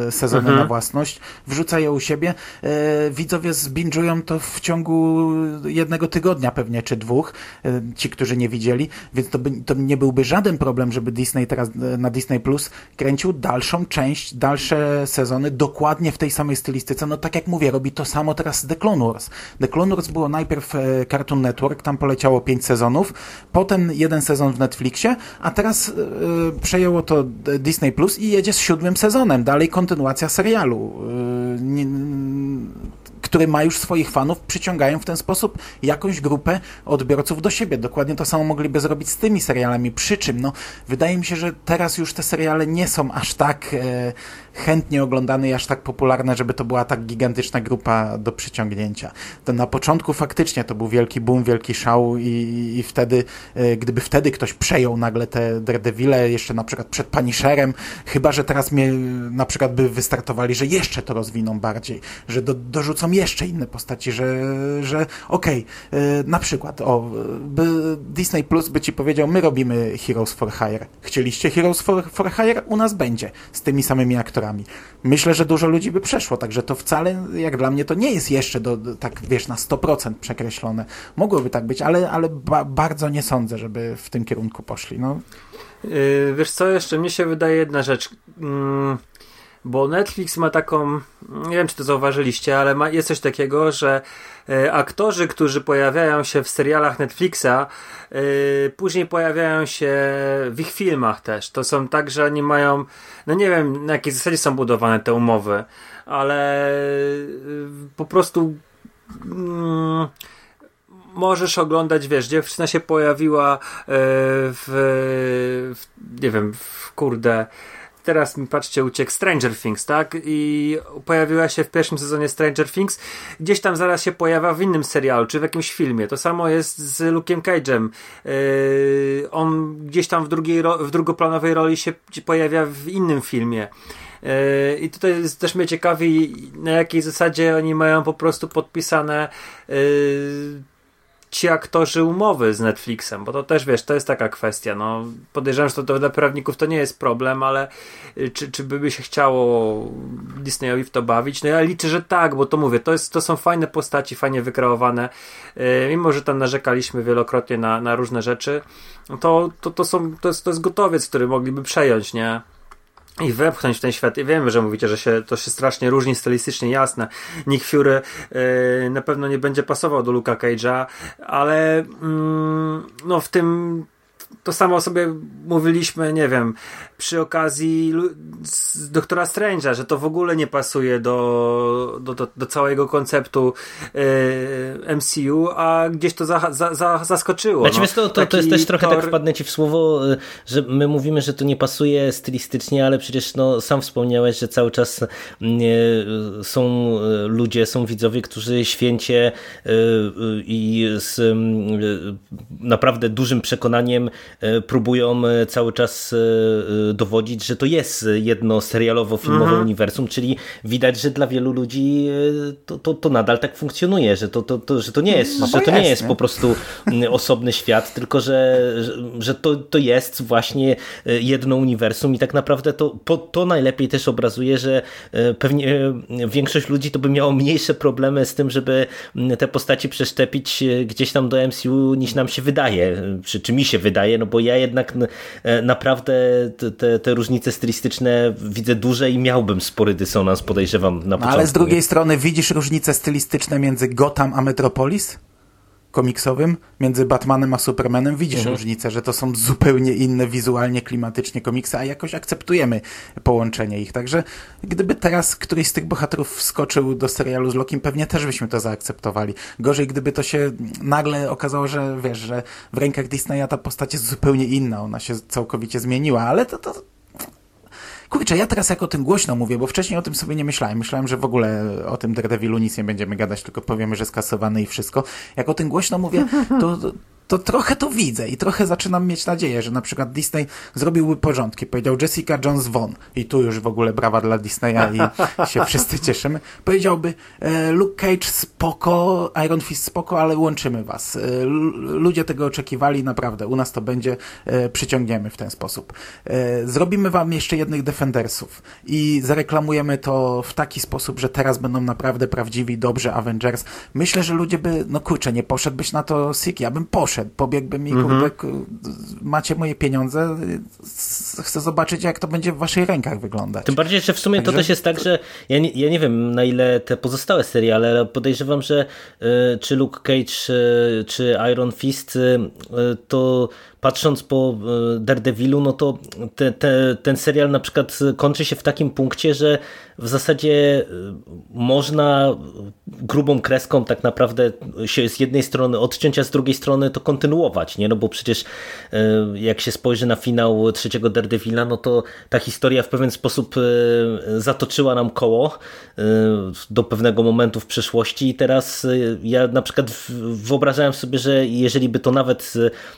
S1: e, sezony mhm. na własność, wrzuca je u siebie, e, widzowie zbinżują to w ciągu jednego tygodnia pewnie, czy dwóch, e, ci, którzy nie widzieli, więc to, by, to nie byłby żaden problem, żeby Disney teraz e, na Disney Plus kręcił dalszą część, dalsze sezony dokładnie w tej samej stylistyce. No tak jak mówię, robi to samo teraz The Clone Wars. The Clone Wars było najpierw e, Cartoon Network, tam poleciało pięć sezonów, potem jeden sezon w Netflixie, a teraz yy, przejęło to Disney Plus i jedzie z siódmym sezonem. Dalej kontynuacja serialu. Yy, który ma już swoich fanów, przyciągają w ten sposób jakąś grupę odbiorców do siebie. Dokładnie to samo mogliby zrobić z tymi serialami. Przy czym, no, wydaje mi się, że teraz już te seriale nie są aż tak e, chętnie oglądane i aż tak popularne, żeby to była tak gigantyczna grupa do przyciągnięcia. To na początku faktycznie to był wielki boom, wielki szał i, i wtedy, e, gdyby wtedy ktoś przejął nagle te Daredevile, jeszcze na przykład przed Punisherem, chyba, że teraz mnie na przykład by wystartowali, że jeszcze to rozwiną bardziej, że do, dorzucą jeszcze inne postaci, że, że okej, okay, na przykład o, Disney Plus by ci powiedział, my robimy Heroes for Hire. Chcieliście Heroes for, for Hire? U nas będzie, z tymi samymi aktorami. Myślę, że dużo ludzi by przeszło, także to wcale, jak dla mnie, to nie jest jeszcze do, do tak, wiesz, na 100% przekreślone. Mogłoby tak być, ale, ale ba bardzo nie sądzę, żeby w tym kierunku poszli, no.
S2: Yy, wiesz co, jeszcze mnie się wydaje jedna rzecz. Yy bo Netflix ma taką, nie wiem czy to zauważyliście, ale ma, jest coś takiego, że e, aktorzy, którzy pojawiają się w serialach Netflixa, e, później pojawiają się w ich filmach też. To są tak, że oni mają, no nie wiem na jakiej zasadzie są budowane te umowy, ale e, po prostu mm, możesz oglądać, wiesz, dziewczyna się pojawiła w, w nie wiem, w kurde teraz mi patrzcie, uciekł Stranger Things, tak? I pojawiła się w pierwszym sezonie Stranger Things, gdzieś tam zaraz się pojawia w innym serialu, czy w jakimś filmie. To samo jest z Luke'em Cage'em. Yy, on gdzieś tam w, drugiej w drugoplanowej roli się pojawia w innym filmie. Yy, I tutaj jest też mnie ciekawi, na jakiej zasadzie oni mają po prostu podpisane yy, ci aktorzy umowy z Netflixem, bo to też wiesz, to jest taka kwestia. No, podejrzewam, że to, to dla prawników to nie jest problem, ale y, czy, czy by się chciało Disneyowi w to bawić? No ja liczę, że tak, bo to mówię, to, jest, to są fajne postaci, fajnie wykreowane. Yy, mimo, że tam narzekaliśmy wielokrotnie na, na różne rzeczy, to, to, to, są, to, jest, to jest gotowiec, który mogliby przejąć, nie? I wepchnąć w ten świat. I wiemy, że mówicie, że się, to się strasznie różni stylistycznie, jasne. Nick Fury yy, na pewno nie będzie pasował do Luka Cage'a, ale mm, no w tym to samo sobie mówiliśmy, nie wiem, przy okazji doktora Strange'a, że to w ogóle nie pasuje do, do, do, do całego konceptu yy, MCU, a gdzieś to za, za, za, zaskoczyło.
S3: Znaczy, no. to, to, to jest też trochę Thor... tak wpadnę ci w słowo, y, że my mówimy, że to nie pasuje stylistycznie, ale przecież no, sam wspomniałeś, że cały czas nie, y, są ludzie, są widzowie, którzy święcie i z naprawdę dużym przekonaniem próbują cały czas dowodzić, że to jest jedno serialowo-filmowe mhm. uniwersum, czyli widać, że dla wielu ludzi to, to, to nadal tak funkcjonuje, że to, to, to, że to nie jest, no że to jest, nie jest nie? po prostu osobny świat, tylko że, że to, to jest właśnie jedno uniwersum i tak naprawdę to, to najlepiej też obrazuje, że pewnie większość ludzi to by miało mniejsze problemy z tym, żeby te postaci przeszczepić gdzieś tam do MCU niż nam się wydaje, czy, czy mi się wydaje, no bo ja jednak e, naprawdę te, te różnice stylistyczne widzę duże i miałbym spory dysonans, podejrzewam na początku.
S1: No, ale z drugiej strony widzisz różnice stylistyczne między Gotham a Metropolis? Komiksowym między Batmanem a Supermanem widzisz mhm. różnicę, że to są zupełnie inne wizualnie, klimatycznie komiksy, a jakoś akceptujemy połączenie ich. Także gdyby teraz któryś z tych bohaterów wskoczył do serialu z Lokim, pewnie też byśmy to zaakceptowali. Gorzej, gdyby to się nagle okazało, że wiesz, że w rękach Disneya ta postać jest zupełnie inna, ona się całkowicie zmieniła, ale to, to Kurczę, ja teraz jak o tym głośno mówię, bo wcześniej o tym sobie nie myślałem. Myślałem, że w ogóle o tym Daredevilu nic nie będziemy gadać, tylko powiemy, że skasowany i wszystko. Jak o tym głośno mówię, to, to trochę to widzę i trochę zaczynam mieć nadzieję, że na przykład Disney zrobiłby porządki. Powiedział Jessica Jones Von i tu już w ogóle brawa dla Disneya i się wszyscy cieszymy. Powiedziałby e, Luke Cage spoko, Iron Fist spoko, ale łączymy was. E, ludzie tego oczekiwali, naprawdę. U nas to będzie, e, przyciągniemy w ten sposób. Zrobimy wam jeszcze jednych Defendersów i zareklamujemy to w taki sposób, że teraz będą naprawdę prawdziwi, dobrzy Avengers. Myślę, że ludzie by, no kurczę, nie poszedłbyś na to Siki, ja bym poszedł poszedł, pobiegłbym i mm macie moje pieniądze, chcę zobaczyć, jak to będzie w waszych rękach wyglądać.
S3: Tym bardziej, że w sumie Także... to też jest tak, że ja nie, ja nie wiem, na ile te pozostałe seriale, ale podejrzewam, że y, czy Luke Cage, y, czy Iron Fist, y, to patrząc po Daredevilu, no to te, te, ten serial na przykład kończy się w takim punkcie, że w zasadzie można grubą kreską tak naprawdę się z jednej strony odciąć, a z drugiej strony to kontynuować, nie? No bo przecież e, jak się spojrzy na finał trzeciego Daredevila, no to ta historia w pewien sposób e, zatoczyła nam koło do pewnego momentu w przeszłości i teraz ja na przykład wyobrażałem sobie, że jeżeli by to nawet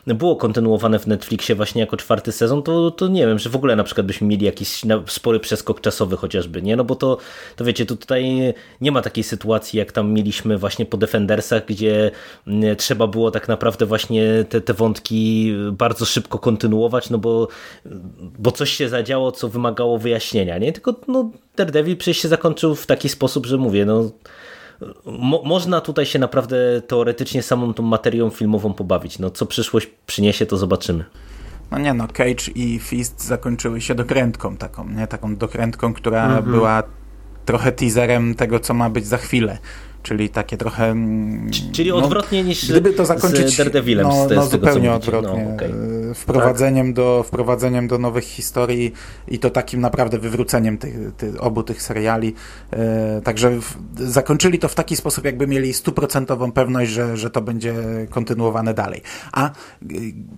S3: było kontynuowane w Netflixie właśnie jako czwarty sezon, to, to nie wiem, że w ogóle na przykład byśmy mieli jakiś spory przeskok czasowy chociażby, nie? No bo to, to wiecie, tutaj nie ma takiej sytuacji, jak tam mieliśmy właśnie po Defendersach, gdzie trzeba było tak naprawdę właśnie te, te wątki bardzo szybko kontynuować, no bo, bo coś się zadziało, co wymagało wyjaśnienia, nie? Tylko no, Daredevil przecież się zakończył w taki sposób, że mówię, no Mo można tutaj się naprawdę teoretycznie samą tą materią filmową pobawić. No, co przyszłość przyniesie, to zobaczymy.
S1: No nie no, Cage i Fist zakończyły się dokrętką taką, nie? Taką dokrętką, która -hmm. była trochę teaserem tego, co ma być za chwilę. Czyli takie trochę... Mm,
S3: czyli no, odwrotnie niż gdyby to zakończyć, z Daredevilem.
S1: No, z, no z zupełnie tego, odwrotnie. No, okay. wprowadzeniem, tak? do, wprowadzeniem do nowych historii i to takim naprawdę wywróceniem tych, tych obu tych seriali. E, także w, zakończyli to w taki sposób, jakby mieli stuprocentową pewność, że, że to będzie kontynuowane dalej. A e,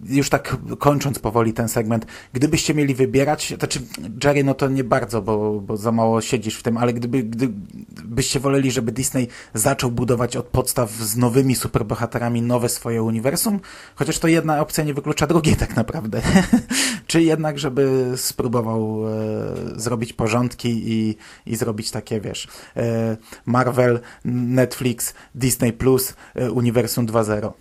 S1: już tak kończąc powoli ten segment, gdybyście mieli wybierać, znaczy Jerry, no to nie bardzo, bo, bo za mało siedzisz w tym, ale gdyby, gdybyście woleli, żeby Disney zaczął budować od podstaw z nowymi superbohaterami nowe swoje uniwersum, chociaż to jedna opcja nie wyklucza drugiej tak naprawdę. Czy jednak, żeby spróbował e, zrobić porządki i, i zrobić takie, wiesz, e, Marvel, Netflix, Disney Plus, e, Uniwersum 2.0.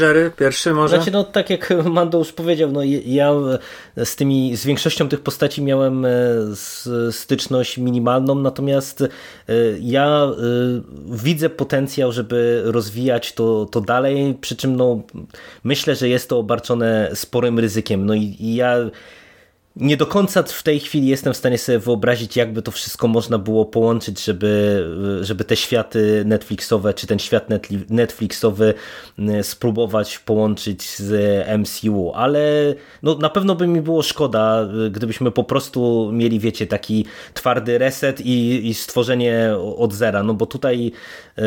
S2: Jerry, pierwszy może?
S3: Znaczy, no tak jak Mando już powiedział, no ja z tymi, z większością tych postaci miałem e, styczność minimalną, natomiast e, ja e, widzę potencjał, żeby rozwijać to, to dalej, przy czym no myślę, że jest to obarczone sporym ryzykiem. No i, i ja nie do końca w tej chwili jestem w stanie sobie wyobrazić, jakby to wszystko można było połączyć, żeby, żeby te światy Netflixowe, czy ten świat Netflixowy mm, spróbować połączyć z MCU, ale no, na pewno by mi było szkoda, gdybyśmy po prostu mieli, wiecie, taki twardy reset i, i stworzenie od zera, no bo tutaj y,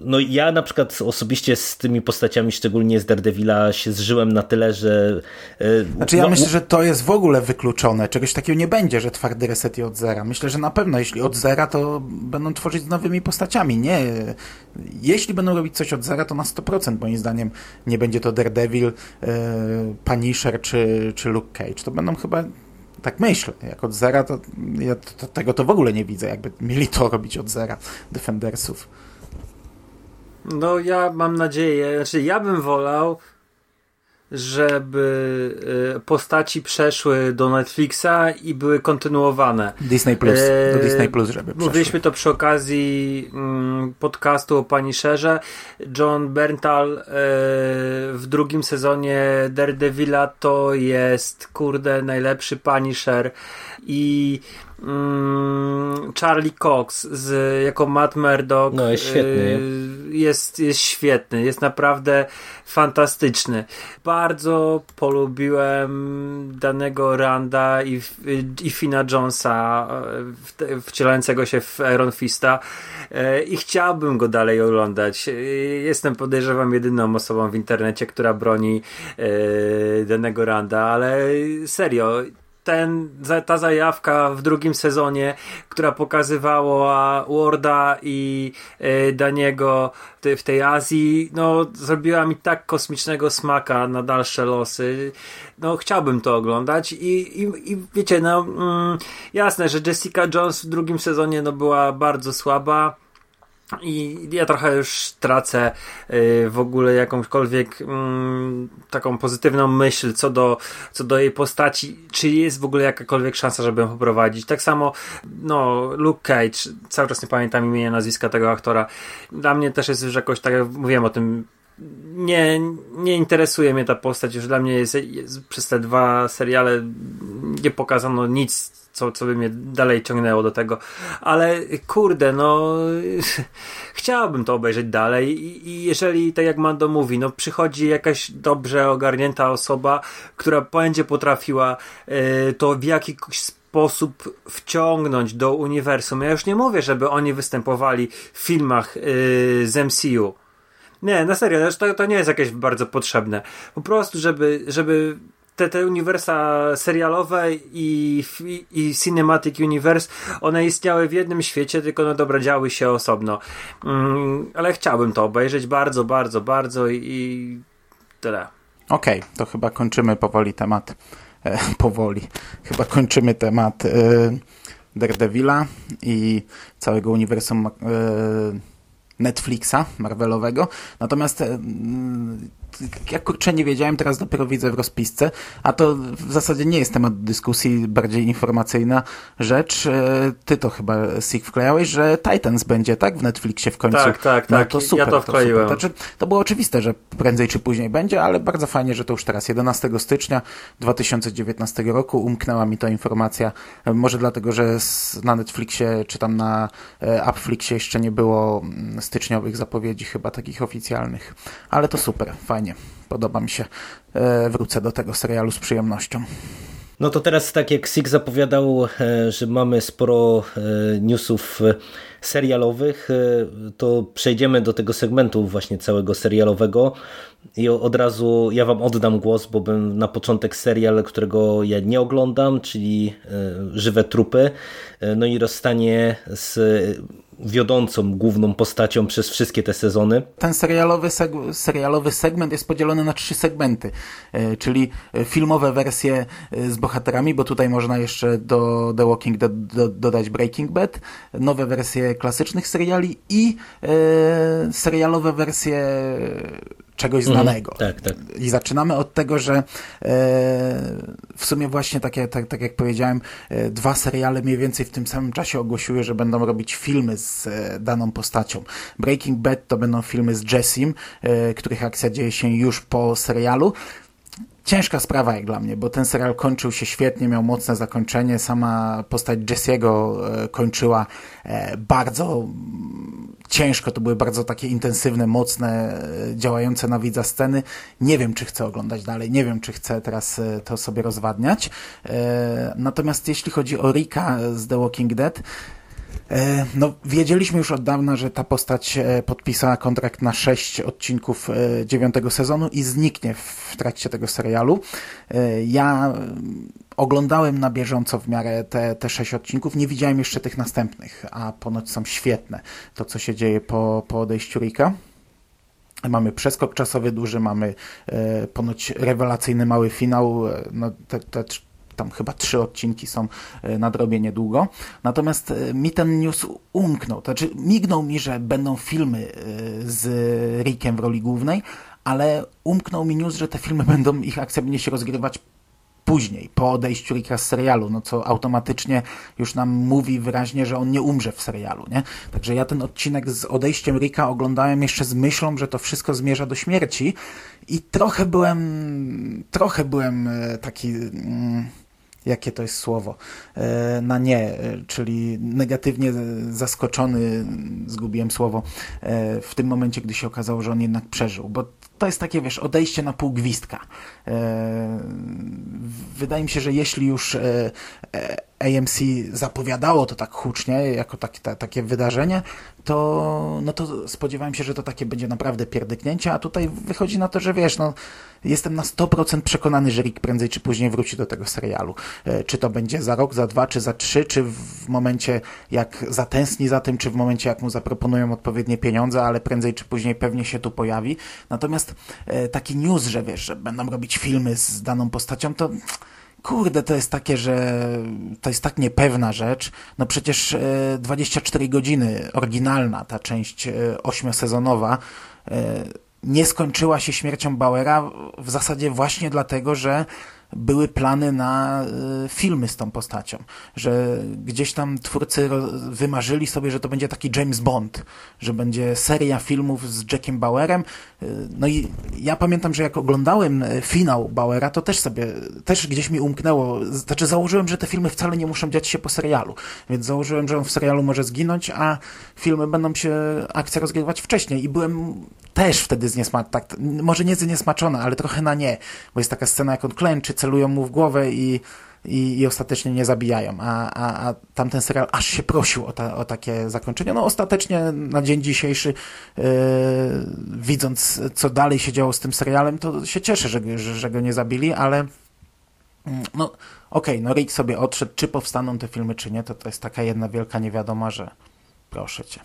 S3: no ja na przykład osobiście z tymi postaciami, szczególnie z Daredevila się zżyłem na tyle, że...
S1: Y, znaczy ja
S3: no,
S1: myślę, że to jest w ogóle wykluczone wykluczone. Czegoś takiego nie będzie, że twardy reset i od zera. Myślę, że na pewno, jeśli od zera, to będą tworzyć z nowymi postaciami. Nie. Jeśli będą robić coś od zera, to na 100% moim zdaniem nie będzie to Daredevil, yy, Punisher czy, czy Luke Cage. To będą chyba tak myślę. Jak od zera, to ja to, tego to w ogóle nie widzę, jakby mieli to robić od zera Defendersów.
S2: No ja mam nadzieję, znaczy ja bym wolał, żeby y, postaci przeszły do Netflixa i były kontynuowane.
S1: Disney Plus, do Disney Plus, żeby przeszły.
S2: Mówiliśmy to przy okazji mm, podcastu o Pani Szerze. John Berntal e, w drugim sezonie Daredevila to jest, kurde, najlepszy Punisher i mm, Charlie Cox z, jako Matt Murdock
S3: no, jest świetny.
S2: Jest, jest świetny, jest naprawdę fantastyczny. Bardzo polubiłem danego Randa i, i Fina Jonesa wcielającego się w Iron Fista i chciałbym go dalej oglądać. Jestem podejrzewam jedyną osobą w internecie, która broni danego Randa, ale serio, ten, ta zajawka w drugim sezonie, która pokazywała Warda i y, Daniego w tej Azji, no zrobiła mi tak kosmicznego smaka na dalsze losy. No chciałbym to oglądać i, i, i wiecie, no mm, jasne, że Jessica Jones w drugim sezonie no była bardzo słaba i ja trochę już tracę y, w ogóle jakąkolwiek mm, taką pozytywną myśl co do, co do jej postaci. Czy jest w ogóle jakakolwiek szansa, żeby ją poprowadzić? Tak samo, no, Luke Cage, cały czas nie pamiętam imienia, nazwiska tego aktora. Dla mnie też jest już jakoś, tak jak mówiłem o tym, nie, nie interesuje mnie ta postać. Już dla mnie jest, jest przez te dwa seriale nie pokazano nic co, co by mnie dalej ciągnęło do tego. Ale kurde, no chciałbym to obejrzeć dalej i, jeżeli, tak jak Mando mówi, no przychodzi jakaś dobrze ogarnięta osoba, która będzie potrafiła y, to w jakiś sposób wciągnąć do uniwersum. Ja już nie mówię, żeby oni występowali w filmach yy, z MCU. Nie, na serio, to, to nie jest jakieś bardzo potrzebne. Po prostu, żeby, żeby te, te uniwersa serialowe i, i, i Cinematic Universe, one istniały w jednym świecie, tylko no dobra, działy się osobno. Mm, ale chciałbym to obejrzeć bardzo, bardzo, bardzo i, i tyle.
S1: Okej, okay, to chyba kończymy powoli temat. E, powoli. Chyba kończymy temat e, Daredevila i całego uniwersum e, Netflixa Marvelowego. Natomiast e, ja kurczę nie wiedziałem, teraz dopiero widzę w rozpisce, a to w zasadzie nie jest temat dyskusji, bardziej informacyjna rzecz. E, ty to chyba Sig wklejałeś, że Titans będzie, tak? W Netflixie w końcu.
S2: Tak, tak,
S1: no,
S2: tak.
S1: To super,
S2: ja to wkleiłem.
S1: To, znaczy, to było oczywiste, że prędzej czy później będzie, ale bardzo fajnie, że to już teraz, 11 stycznia 2019 roku umknęła mi ta informacja. E, może dlatego, że na Netflixie czy tam na e, Appflixie jeszcze nie było mm, styczniowych zapowiedzi chyba takich oficjalnych. Ale to super, fajnie fajnie. Podoba mi się. E, wrócę do tego serialu z przyjemnością.
S3: No to teraz tak jak Sik zapowiadał, e, że mamy sporo e, newsów serialowych, to przejdziemy do tego segmentu właśnie całego serialowego i od razu ja wam oddam głos, bo bym na początek serial, którego ja nie oglądam, czyli Żywe Trupy, no i rozstanie z wiodącą, główną postacią przez wszystkie te sezony.
S1: Ten serialowy, seg serialowy segment jest podzielony na trzy segmenty, e, czyli filmowe wersje e, z bohaterami, bo tutaj można jeszcze do The Walking Dead do, dodać Breaking Bad, nowe wersje klasycznych seriali i e, serialowe wersje czegoś mhm. znanego.
S3: Mm, tak, tak.
S1: I zaczynamy od tego, że e, w sumie właśnie takie, tak, tak jak powiedziałem, e, dwa seriale mniej więcej w tym samym czasie ogłosiły, że będą robić filmy z e, daną postacią. Breaking Bad to będą filmy z Jessim, e, których akcja dzieje się już po serialu. Ciężka sprawa jak dla mnie, bo ten serial kończył się świetnie, miał mocne zakończenie. Sama postać Jesse'ego e, kończyła e, bardzo ciężko, to były bardzo takie intensywne, mocne, e, działające na widza sceny. Nie wiem, czy chcę oglądać dalej, nie wiem, czy chcę teraz to sobie rozwadniać. Natomiast jeśli chodzi o Rika z The Walking Dead, no, wiedzieliśmy już od dawna, że ta postać e, podpisała kontrakt na sześć odcinków e, dziewiątego sezonu i zniknie w trakcie tego serialu. Ja oglądałem na bieżąco w miarę te, te sześć odcinków, nie widziałem jeszcze tych następnych, a ponoć są świetne. To, co się dzieje po, po odejściu Rika. Mamy przeskok czasowy duży, mamy e, ponoć rewelacyjny mały finał. No, te, te tam chyba trzy odcinki są e, na drobie niedługo. Natomiast e, mi ten news umknął. To znaczy, mignął mi, że będą filmy e, z Rickiem w roli głównej, ale umknął mi news, że te filmy będą, ich akcja będzie się rozgrywać później, po odejściu Ricka z serialu, no co automatycznie już nam mówi wyraźnie, że on nie umrze w serialu, nie? Także ja ten odcinek z odejściem Ricka oglądałem jeszcze z myślą, że to wszystko zmierza do śmierci i trochę byłem, trochę byłem taki... Mm, jakie to jest słowo, e, na nie, e, czyli negatywnie zaskoczony, zgubiłem słowo, e, w tym momencie, gdy się okazało, że on jednak przeżył, bo to jest takie, wiesz, odejście na pół gwizdka. Wydaje mi się, że jeśli już AMC zapowiadało to tak hucznie, jako ta, takie wydarzenie, to, no to spodziewałem się, że to takie będzie naprawdę pierdyknięcie, a tutaj wychodzi na to, że wiesz, no jestem na 100% przekonany, że Rick prędzej czy później wróci do tego serialu. E, czy to będzie za rok, za dwa, czy za trzy, czy w momencie jak zatęskni za tym, czy w momencie jak mu zaproponują odpowiednie pieniądze, ale prędzej czy później pewnie się tu pojawi. Natomiast e, taki news, że wiesz, że będą robić filmy z daną postacią, to kurde, to jest takie, że to jest tak niepewna rzecz. No przecież 24 e, godziny, oryginalna ta część ośmiosezonowa, nie skończyła się śmiercią Bauera w zasadzie właśnie dlatego, że były plany na y, filmy z tą postacią, że gdzieś tam twórcy wymarzyli sobie, że to będzie taki James Bond, że będzie seria filmów z Jackiem Bauerem. Y, no i ja pamiętam, że jak oglądałem y, finał Bauera, to też sobie, też gdzieś mi umknęło, znaczy założyłem, że te filmy wcale nie muszą dziać się po serialu, więc założyłem, że on w serialu może zginąć, a filmy będą się, akcja rozgrywać wcześniej i byłem też wtedy zniesmaczony, tak, może nie zniesmaczony, ale trochę na nie, bo jest taka scena, jak on klęczy, celują mu w głowę i, i, i ostatecznie nie zabijają, a, a, a tamten serial aż się prosił o, ta, o takie zakończenie. No ostatecznie na dzień dzisiejszy yy, widząc, co dalej się działo z tym serialem, to się cieszę, że, że, że go nie zabili, ale mm, no okej, okay, no Rick sobie odszedł, czy powstaną te filmy, czy nie, to to jest taka jedna wielka niewiadoma, że proszę cię.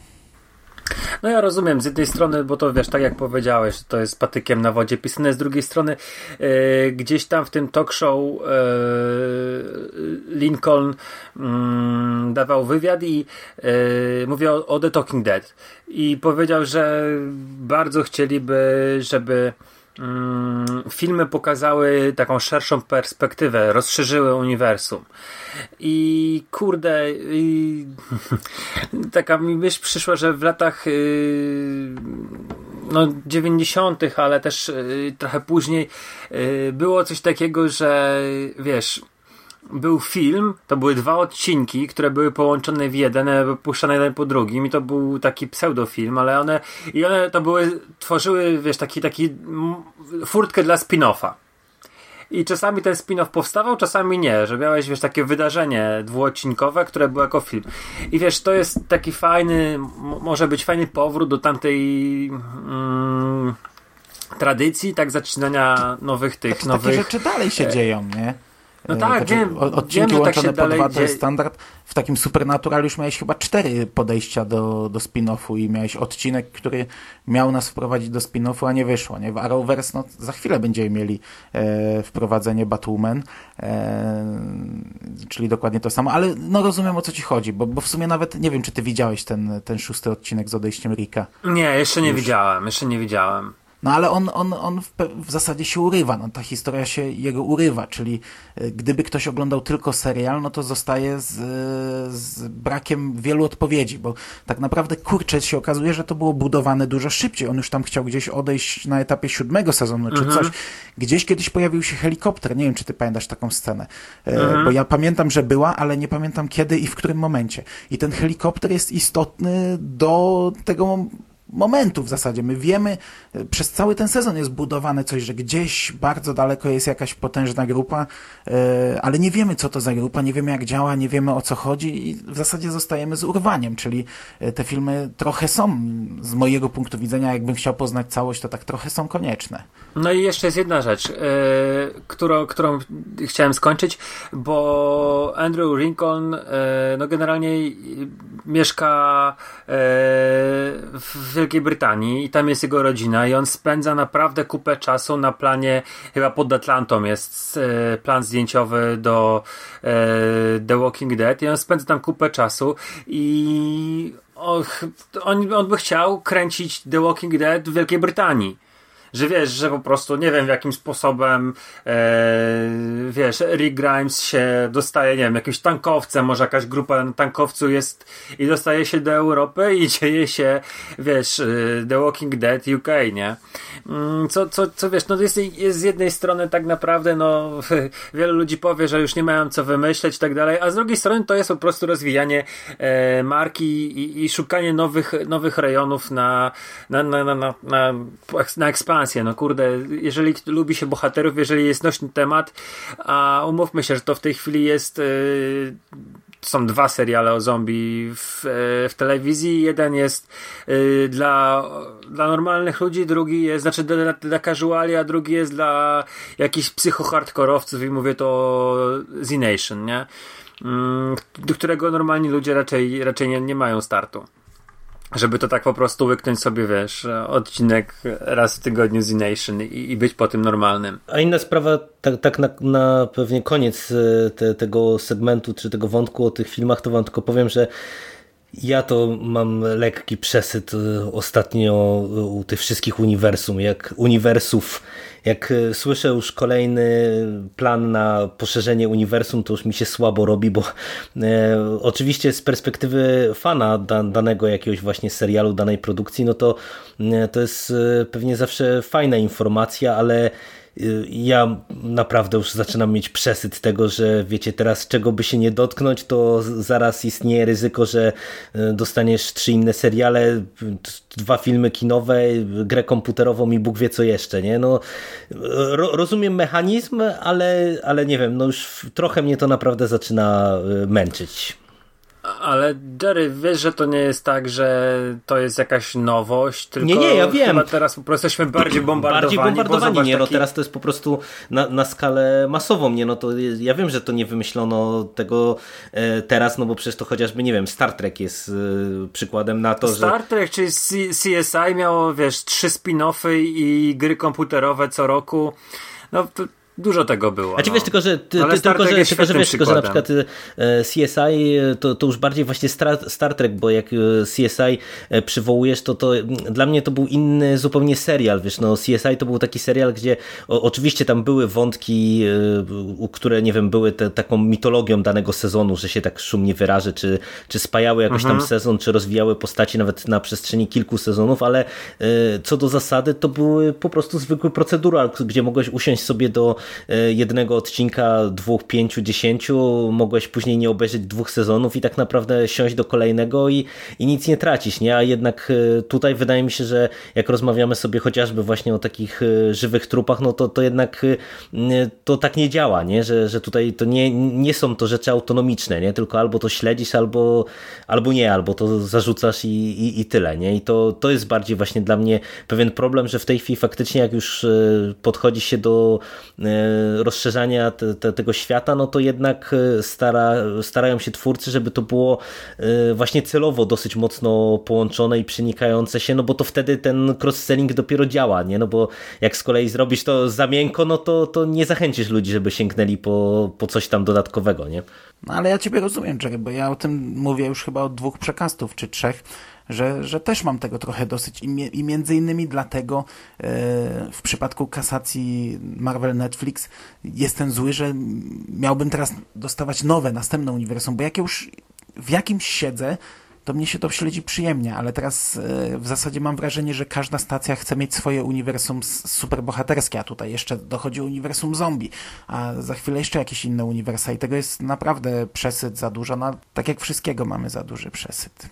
S2: No ja rozumiem, z jednej strony, bo to wiesz, tak jak powiedziałeś, to jest patykiem na wodzie pisane, z drugiej strony e, gdzieś tam w tym talk show e, Lincoln mm, dawał wywiad i e, mówił o, o The Talking Dead. I powiedział, że bardzo chcieliby, żeby filmy pokazały taką szerszą perspektywę, rozszerzyły uniwersum. I kurde, i, taka mi myśl przyszła, że w latach yy, no, 90., ale też yy, trochę później yy, było coś takiego, że wiesz, był film, to były dwa odcinki, które były połączone w jeden, e, puszczane jeden po drugim i to był taki pseudofilm, ale one i one to były, tworzyły, wiesz, taki, taki furtkę dla spin-offa. I czasami ten spin-off powstawał, czasami nie, że miałeś, wiesz, takie wydarzenie dwuodcinkowe, które było jako film. I wiesz, to jest taki fajny, może być fajny powrót do tamtej mm, tradycji, tak zaczynania nowych tych,
S1: takie,
S2: nowych...
S1: Takie rzeczy dalej się dzieją, nie?
S2: No tak, znaczy, wiem.
S1: Odcinki wiem, łączone tak po dwa to jest standard. W takim Supernatural już miałeś chyba cztery podejścia do, do spin-offu i miałeś odcinek, który miał nas wprowadzić do spin-offu, a nie wyszło. Nie? W Arrowverse no, za chwilę będziemy mieli e, wprowadzenie Batwoman, e, czyli dokładnie to samo, ale no rozumiem o co ci chodzi, bo, bo w sumie nawet nie wiem, czy ty widziałeś ten, ten szósty odcinek z odejściem Rika.
S2: Nie, jeszcze nie już. widziałem, jeszcze nie widziałem.
S1: No ale on, on, on w, w, zasadzie się urywa, no, ta historia się jego urywa, czyli e, gdyby ktoś oglądał tylko serial, no to zostaje z, z brakiem wielu odpowiedzi, bo tak naprawdę kurczę się okazuje, że to było budowane dużo szybciej. On już tam chciał gdzieś odejść na etapie siódmego sezonu czy mhm. coś. Gdzieś kiedyś pojawił się helikopter, nie wiem czy ty pamiętasz taką scenę, e, mhm. bo ja pamiętam, że była, ale nie pamiętam kiedy i w którym momencie. I ten helikopter jest istotny do tego momentu w zasadzie. My wiemy, e, przez cały ten sezon jest budowane coś, że gdzieś bardzo daleko jest jakaś potężna grupa, e, ale nie wiemy, co to za grupa, nie wiemy, jak działa, nie wiemy, o co chodzi i w zasadzie zostajemy z urwaniem, czyli e, te filmy trochę są, z mojego punktu widzenia, jakbym chciał poznać całość, to tak trochę są konieczne.
S2: No i jeszcze jest jedna rzecz, yy, którą, którą chciałem skończyć, bo Andrew Lincoln yy, no generalnie mieszka yy, w Wielkiej Brytanii i tam jest jego rodzina i on spędza naprawdę kupę czasu na planie, chyba pod Atlantą jest plan zdjęciowy do The Walking Dead i on spędza tam kupę czasu i on, on by chciał kręcić The Walking Dead w Wielkiej Brytanii że wiesz, że po prostu nie wiem jakim sposobem e, wiesz, Rick Grimes się dostaje, nie wiem, jakimś tankowcem, może jakaś grupa na tankowcu jest i dostaje się do Europy i dzieje się, wiesz, e, The Walking Dead UK, nie? Mm, co, co, co wiesz, no jest, jest z jednej strony tak naprawdę, no wielu ludzi powie, że już nie mają co wymyśleć i tak dalej, a z drugiej strony to jest po prostu rozwijanie e, marki i, i, szukanie nowych, nowych rejonów na, na, na, na, na, na, na ekspansję no kurde, jeżeli lubi się bohaterów, jeżeli jest nośny temat, a umówmy się, że to w tej chwili jest yy, są dwa seriale o zombie w, w telewizji. Jeden jest y, dla, dla normalnych ludzi, drugi jest, znaczy dla, dla casuali, a drugi jest dla jakichś psychohardkorowców i mówię to Z Nation, nie? Mm, do którego normalni ludzie raczej, raczej nie, nie mają startu żeby to tak po prostu łyknąć sobie, wiesz, odcinek raz w tygodniu z Nation i, i być po tym normalnym.
S3: A inna sprawa, tak, tak na, na pewnie koniec e, te, tego segmentu, czy tego wątku o tych filmach, to wam tylko powiem, że ja to mam lekki przesyt e, ostatnio u tych wszystkich uniwersum, jak uniwersów. Jak e, słyszę już kolejny plan na poszerzenie uniwersum, to już mi się słabo robi, bo e, oczywiście z perspektywy fana da, danego jakiegoś właśnie serialu, danej produkcji, no to e, to jest e, pewnie zawsze fajna informacja, ale ja naprawdę już zaczynam mieć przesyt tego, że wiecie, teraz czego by się nie dotknąć, to zaraz istnieje ryzyko, że e, dostaniesz trzy inne seriale, dwa filmy kinowe, grę komputerową i Bóg wie co jeszcze, nie? No, ro rozumiem mechanizm, ale, ale nie wiem, no już trochę mnie to naprawdę zaczyna e, męczyć.
S2: Ale Jerry, wiesz, że to nie jest tak, że to jest jakaś nowość, tylko
S3: nie, nie, ja wiem.
S2: teraz po prostu jesteśmy bardziej bombardowani.
S3: Bardziej bombardowani, nie, no teraz to jest po prostu na, na skalę masową, nie, no to ja wiem, że to nie wymyślono tego e, teraz, no bo przecież to chociażby, nie wiem, Star Trek jest e, przykładem na to,
S2: Star że... Star Trek, czyli CSI miało, wiesz, trzy spin-offy i gry komputerowe co roku, no to Dużo tego było.
S3: A ci no. wiesz, tylko że, ty, ty, tylko, że, tylko, że, wiesz, tylko, że na przykład e, CSI to, to już bardziej właśnie Star, Trek, bo jak y, CSI e, przywołujesz, to, to dla mnie to był inny zupełnie serial, wiesz, no CSI to był taki serial, gdzie o, oczywiście tam były wątki, które, nie wiem, były te, taką mitologią danego sezonu, że się tak szumnie wyrażę, czy, czy spajały jakoś mhm. tam sezon, czy rozwijały postaci nawet na przestrzeni kilku sezonów, ale co do zasady, to były po prostu zwykły procedural, gdzie mogłeś usiąść sobie do E, jednego odcinka, dwóch, pięciu, dziesięciu, mogłeś później nie obejrzeć dwóch sezonów i tak naprawdę siąść do kolejnego i, i nic nie tracić, nie? A jednak e, tutaj wydaje mi się, że jak rozmawiamy sobie chociażby właśnie o takich e, żywych trupach, no to, to jednak to tak nie działa, nie? Że, że tutaj to nie, nie są to rzeczy autonomiczne, nie? Tylko albo to śledzisz, albo, albo nie, albo to zarzucasz i, i, i tyle, nie? I to, to jest bardziej właśnie dla mnie pewien problem, że w tej chwili faktycznie jak już podchodzi się do rozszerzania te, te, tego świata, no to jednak e, stara, starają się twórcy, żeby to było e, właśnie celowo dosyć mocno połączone i przenikające się, no bo to wtedy ten cross-selling dopiero działa, nie? No bo jak z kolei zrobisz to za miękko, no to, to nie zachęcisz ludzi, żeby sięgnęli po, po coś tam dodatkowego, nie?
S1: No ale ja ciebie rozumiem, Jerry, bo ja o tym mówię już chyba od dwóch przekastów czy trzech, że, że też mam tego trochę dosyć. I, i między innymi dlatego e, w przypadku kasacji Marvel Netflix jestem zły, że miałbym teraz dostawać nowe, następne uniwersum, bo jak już w jakimś siedzę, to mnie się to śledzi przyjemnie, ale teraz e, w zasadzie mam wrażenie, że każda stacja chce mieć swoje uniwersum superbohaterskie, a tutaj jeszcze dochodzi uniwersum zombie, a za chwilę jeszcze jakieś inne uniwersa i tego jest naprawdę przesyt za dużo, no tak jak wszystkiego mamy za duży przesyt.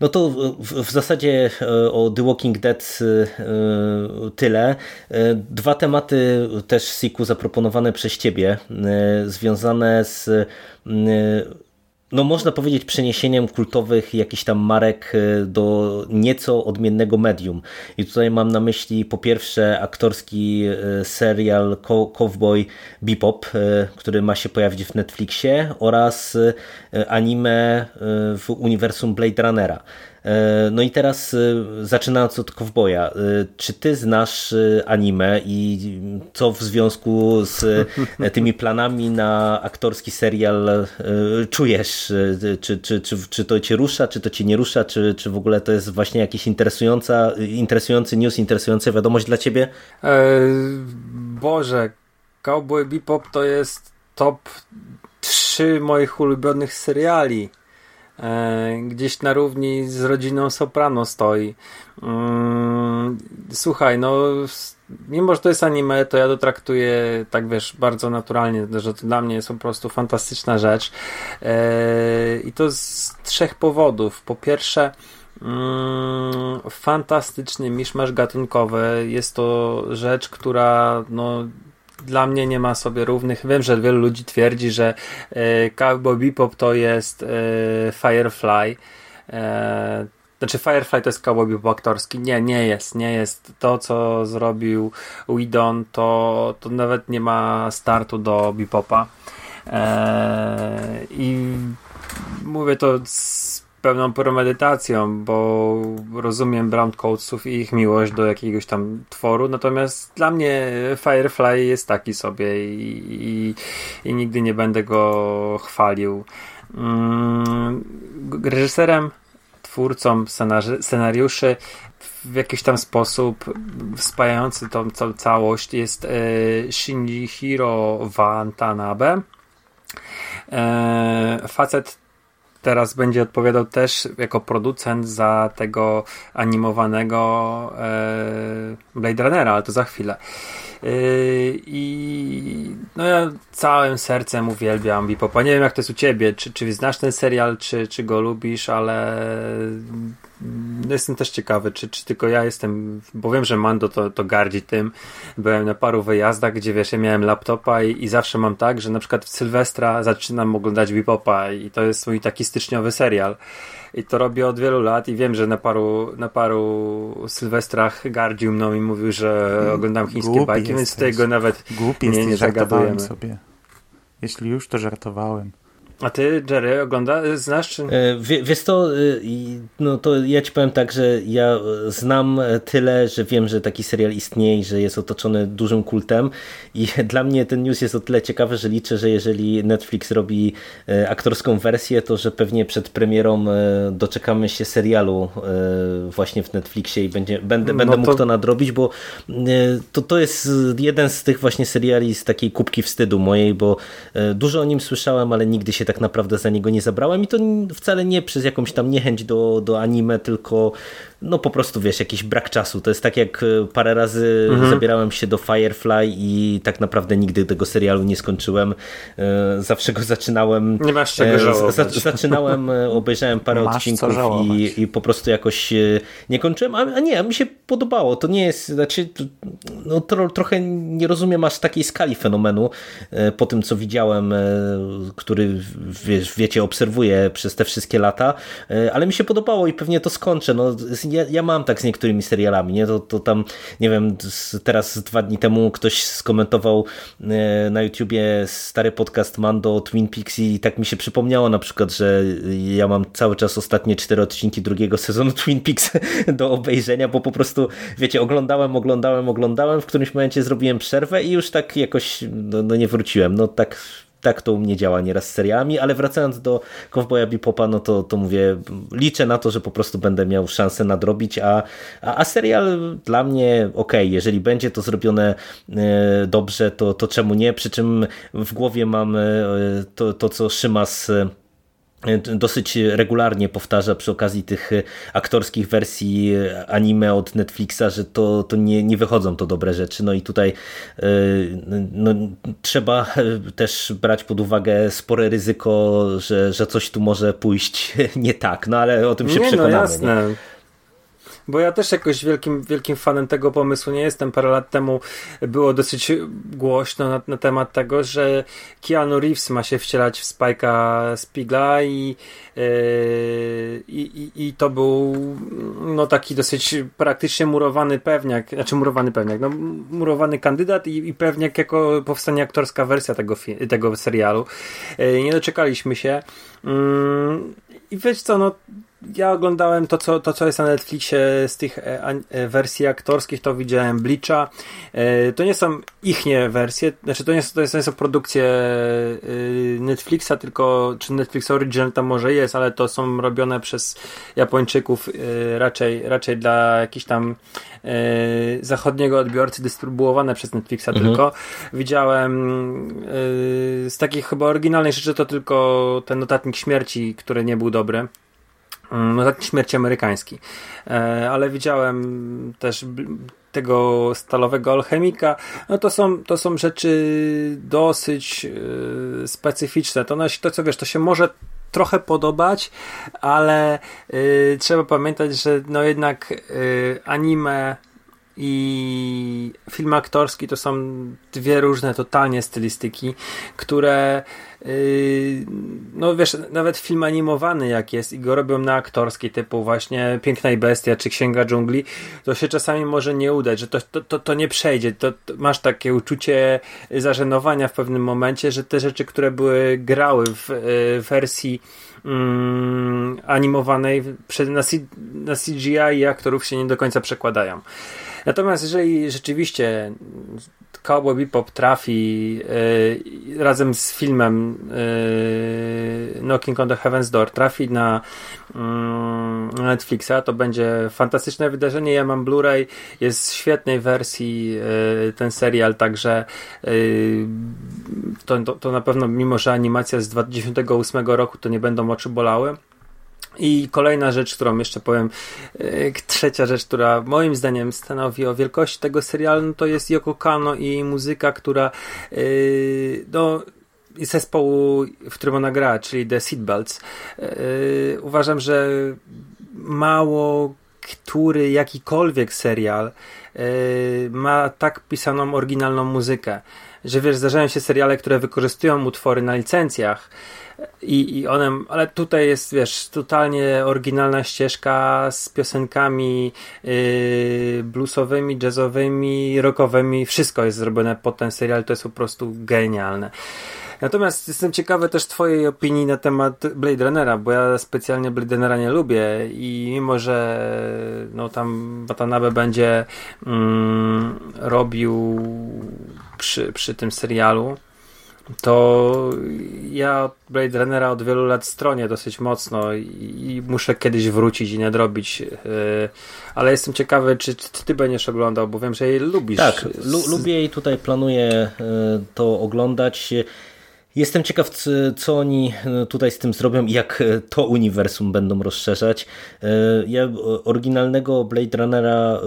S3: No to w, w zasadzie e, o The Walking Dead e, tyle. Dwa tematy też Siku zaproponowane przez Ciebie, związane z no można powiedzieć przeniesieniem kultowych jakichś tam marek e, do nieco odmiennego medium. I tutaj mam na myśli po pierwsze aktorski e, serial Cowboy Bebop, e, który ma się pojawić w Netflixie oraz anime w uniwersum Blade Runnera. E, no i teraz e, zaczynając od Kowboja, e, czy ty znasz anime i co w związku z tymi planami na aktorski serial czujesz? Czy, czy, czy, czy to cię rusza, czy to cię nie rusza, czy, czy w ogóle to jest właśnie jakiś interesująca, interesujący news, interesująca wiadomość dla ciebie?
S2: Boże, Cowboy Bebop to jest top 3 moich ulubionych seriali. E, gdzieś na równi z rodziną Soprano stoi. Mm, słuchaj, no mimo, że to jest anime, to ja to traktuję tak, wiesz, bardzo naturalnie, że to dla mnie jest po prostu fantastyczna rzecz. E, I to z trzech powodów. Po pierwsze, mm, fantastyczny miszmasz gatunkowy. Jest to rzecz, która no, dla mnie nie ma sobie równych. Wiem, że wielu ludzi twierdzi, że e, Cowboy Bebop to jest e, Firefly. E, znaczy Firefly to jest Cowboy Bebop aktorski. Nie, nie jest. Nie jest. To, co zrobił Widon, to, to nawet nie ma startu do Bepopa. I mówię to z pełną premedytacją, bo rozumiem Browncoatsów i ich miłość do jakiegoś tam tworu, natomiast dla mnie Firefly jest taki sobie i, i, i nigdy nie będę go chwalił. Mm, reżyserem, twórcą scenariuszy w jakiś tam sposób spajający tą, całość jest e, Shinjihiro Watanabe. E, facet teraz będzie odpowiadał też jako producent za tego animowanego e, Blade Runnera, ale to za chwilę. E, I no ja całym sercem uwielbiam Bipopa. Nie wiem jak to jest u ciebie, czy, czy znasz ten serial, czy, czy go lubisz, ale jestem też ciekawy, czy, czy tylko ja jestem, bo wiem, że Mando to, to gardzi tym. Byłem na paru wyjazdach, gdzie wiesz, ja miałem laptopa i, i zawsze mam tak, że na przykład w Sylwestra zaczynam oglądać Bipopa i to jest mój taki styczniowy serial. I to robię od wielu lat i wiem, że na paru, na paru Sylwestrach gardził mną i mówił, że oglądam chińskie Głupi bajki, jesteś. więc tego nawet
S1: Głupi nie, nie zagadujemy. sobie. Jeśli już, to żartowałem.
S2: A ty, Jerry, ogląda, znasz? Czy...
S3: E, wie, wiesz to, y, no to ja ci powiem tak, że ja znam tyle, że wiem, że taki serial istnieje że jest otoczony dużym kultem i dla mnie ten news jest o tyle ciekawy, że liczę, że jeżeli Netflix robi e, aktorską wersję, to że pewnie przed premierą e, doczekamy się serialu właśnie w Netflixie i będzie, będę, będę no to... mógł to nadrobić, bo to, to jest jeden z tych właśnie seriali z takiej kubki wstydu mojej, bo dużo o nim słyszałem, ale nigdy się tak tak naprawdę za niego nie zabrałem i to wcale nie przez jakąś tam niechęć do, do anime, tylko no po prostu wiesz, jakiś brak czasu. To jest tak jak e, parę razy mhm. zabierałem się do Firefly i tak naprawdę nigdy tego serialu nie skończyłem. E, zawsze go zaczynałem.
S2: Nie masz czego e, żałować.
S3: zaczynałem, obejrzałem parę masz odcinków i, i po prostu jakoś nie kończyłem, a, nie, a mi się podobało. To nie jest, znaczy no, tro, trochę nie rozumiem aż takiej skali fenomenu po tym, co widziałem, który wiesz, wiecie, obserwuję przez te wszystkie lata, ale mi się podobało i pewnie to skończę. No, ja, ja mam tak z niektórymi serialami, nie? To, to tam, nie wiem, teraz dwa dni temu ktoś skomentował e, na YouTubie stary podcast Mando Twin Peaks i tak mi się przypomniało na przykład, że ja mam cały czas ostatnie cztery odcinki drugiego sezonu Twin Peaks do obejrzenia, bo po prostu, wiecie, oglądałem, oglądałem, oglądałem, w którymś momencie zrobiłem przerwę i już tak jakoś no, no nie wróciłem. No tak tak to u mnie działa nieraz z serialami, ale wracając do Cowboya Bipopa, no to, to mówię, liczę na to, że po prostu będę miał szansę nadrobić, a, a, a serial dla mnie ok, jeżeli będzie to zrobione e, dobrze, to, to czemu nie, przy czym w głowie mam e, to, to co Szymas dosyć regularnie powtarza przy okazji tych aktorskich wersji anime od Netflixa, że to, to nie, nie wychodzą to dobre rzeczy. No i tutaj no, trzeba też brać pod uwagę spore ryzyko, że, że coś tu może pójść nie tak, no ale o tym się
S2: nie,
S3: przekonamy.
S2: No jasne. Nie? Bo ja też jakoś wielkim, wielkim fanem tego pomysłu nie jestem. Parę lat temu było dosyć głośno na, na temat tego, że Keanu Reeves ma się wcielać w Spike'a Spigla i, yy, i, i, to był no taki dosyć praktycznie murowany pewniak, znaczy murowany pewniak, no murowany kandydat i, i pewniak jako powstanie aktorska wersja tego, tego serialu. Yy, nie doczekaliśmy się. Yy, I wiesz co, no ja oglądałem to co, to, co jest na Netflixie z tych e, e, wersji aktorskich, to widziałem Bleacha. E, to nie są ichnie wersje, znaczy to nie, jest, to nie są produkcje Netflixa, tylko, czy Netflix Original tam może jest, ale to są robione przez Japończyków raczej, raczej dla jakichś tam zachodniego odbiorcy, dystrybuowane przez Netflixa mhm. tylko. Widziałem z takich chyba oryginalnych rzeczy to tylko ten notatnik śmierci, który nie był dobry. Mm, no tak śmierci amerykański. E, ale widziałem też tego stalowego alchemika. No to są, to są rzeczy dosyć e, specyficzne. To, to co wiesz, to się może trochę podobać, ale y, trzeba pamiętać, że no jednak y, anime i film aktorski to są dwie różne totalnie stylistyki, które Yy, no wiesz, nawet film animowany jak jest i go robią na aktorskiej typu właśnie Piękna i Bestia czy Księga Dżungli, to się czasami może nie udać, że to, to, to, to nie przejdzie. To, to, masz takie uczucie zażenowania w pewnym momencie, że te rzeczy, które były grały w y, wersji mm, animowanej na, C, na CGI i aktorów się nie do końca przekładają. Natomiast jeżeli rzeczywiście Cowboy Bebop trafi yy, razem z filmem yy, Knocking on the Heaven's Door trafi na yy, Netflixa, to będzie fantastyczne wydarzenie. Ja mam Blu-ray, jest w świetnej wersji ten serial, także to, to, to na pewno, mimo że animacja z 2008 roku, to nie będą oczy bolały. I kolejna rzecz, którą jeszcze powiem, e, trzecia rzecz, która moim zdaniem stanowi o wielkości tego serialu, no to jest Yoko Kano i muzyka, która yy, no, zespołu, w którym ona gra, czyli The Seatbelts. Yy, uważam, że mało który jakikolwiek serial ma tak pisaną oryginalną muzykę. Że wiesz, zdarzają się seriale, które wykorzystują utwory na licencjach, i, i one, ale tutaj jest, wiesz, totalnie oryginalna ścieżka z piosenkami yy, bluesowymi, jazzowymi, rockowymi, wszystko jest zrobione pod ten serial, to jest po prostu genialne. Natomiast jestem ciekawy też Twojej opinii na temat Blade Runnera, bo ja specjalnie Blade Runnera nie lubię i mimo, że no tam Watanabe będzie mm, robił przy, przy tym serialu, to ja Blade Runnera od wielu lat stronię dosyć mocno i, muszę kiedyś wrócić i nadrobić. Yy, ale jestem ciekawy, czy, czy, ty będziesz oglądał, bo wiem, że jej lubisz.
S3: Tak, lubię i tutaj planuję yy, to oglądać. Jestem ciekaw, co oni e, tutaj z tym zrobią i jak e, to uniwersum będą rozszerzać. E, ja oryginalnego Blade Runnera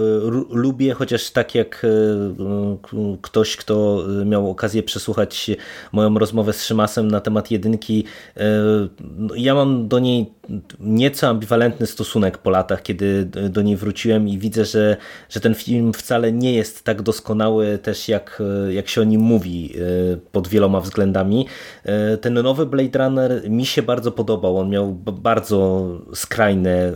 S3: lubię, chociaż tak jak ktoś, kto miał okazję przesłuchać moją rozmowę z Szymasem na temat jedynki, no, ja mam do niej nieco ambiwalentny stosunek po latach, kiedy do niej wróciłem i widzę, że, że ten film wcale nie jest tak doskonały też jak, jak się o nim mówi pod wieloma względami. E, ten nowy Blade Runner mi się bardzo podobał. On miał bardzo skrajne e,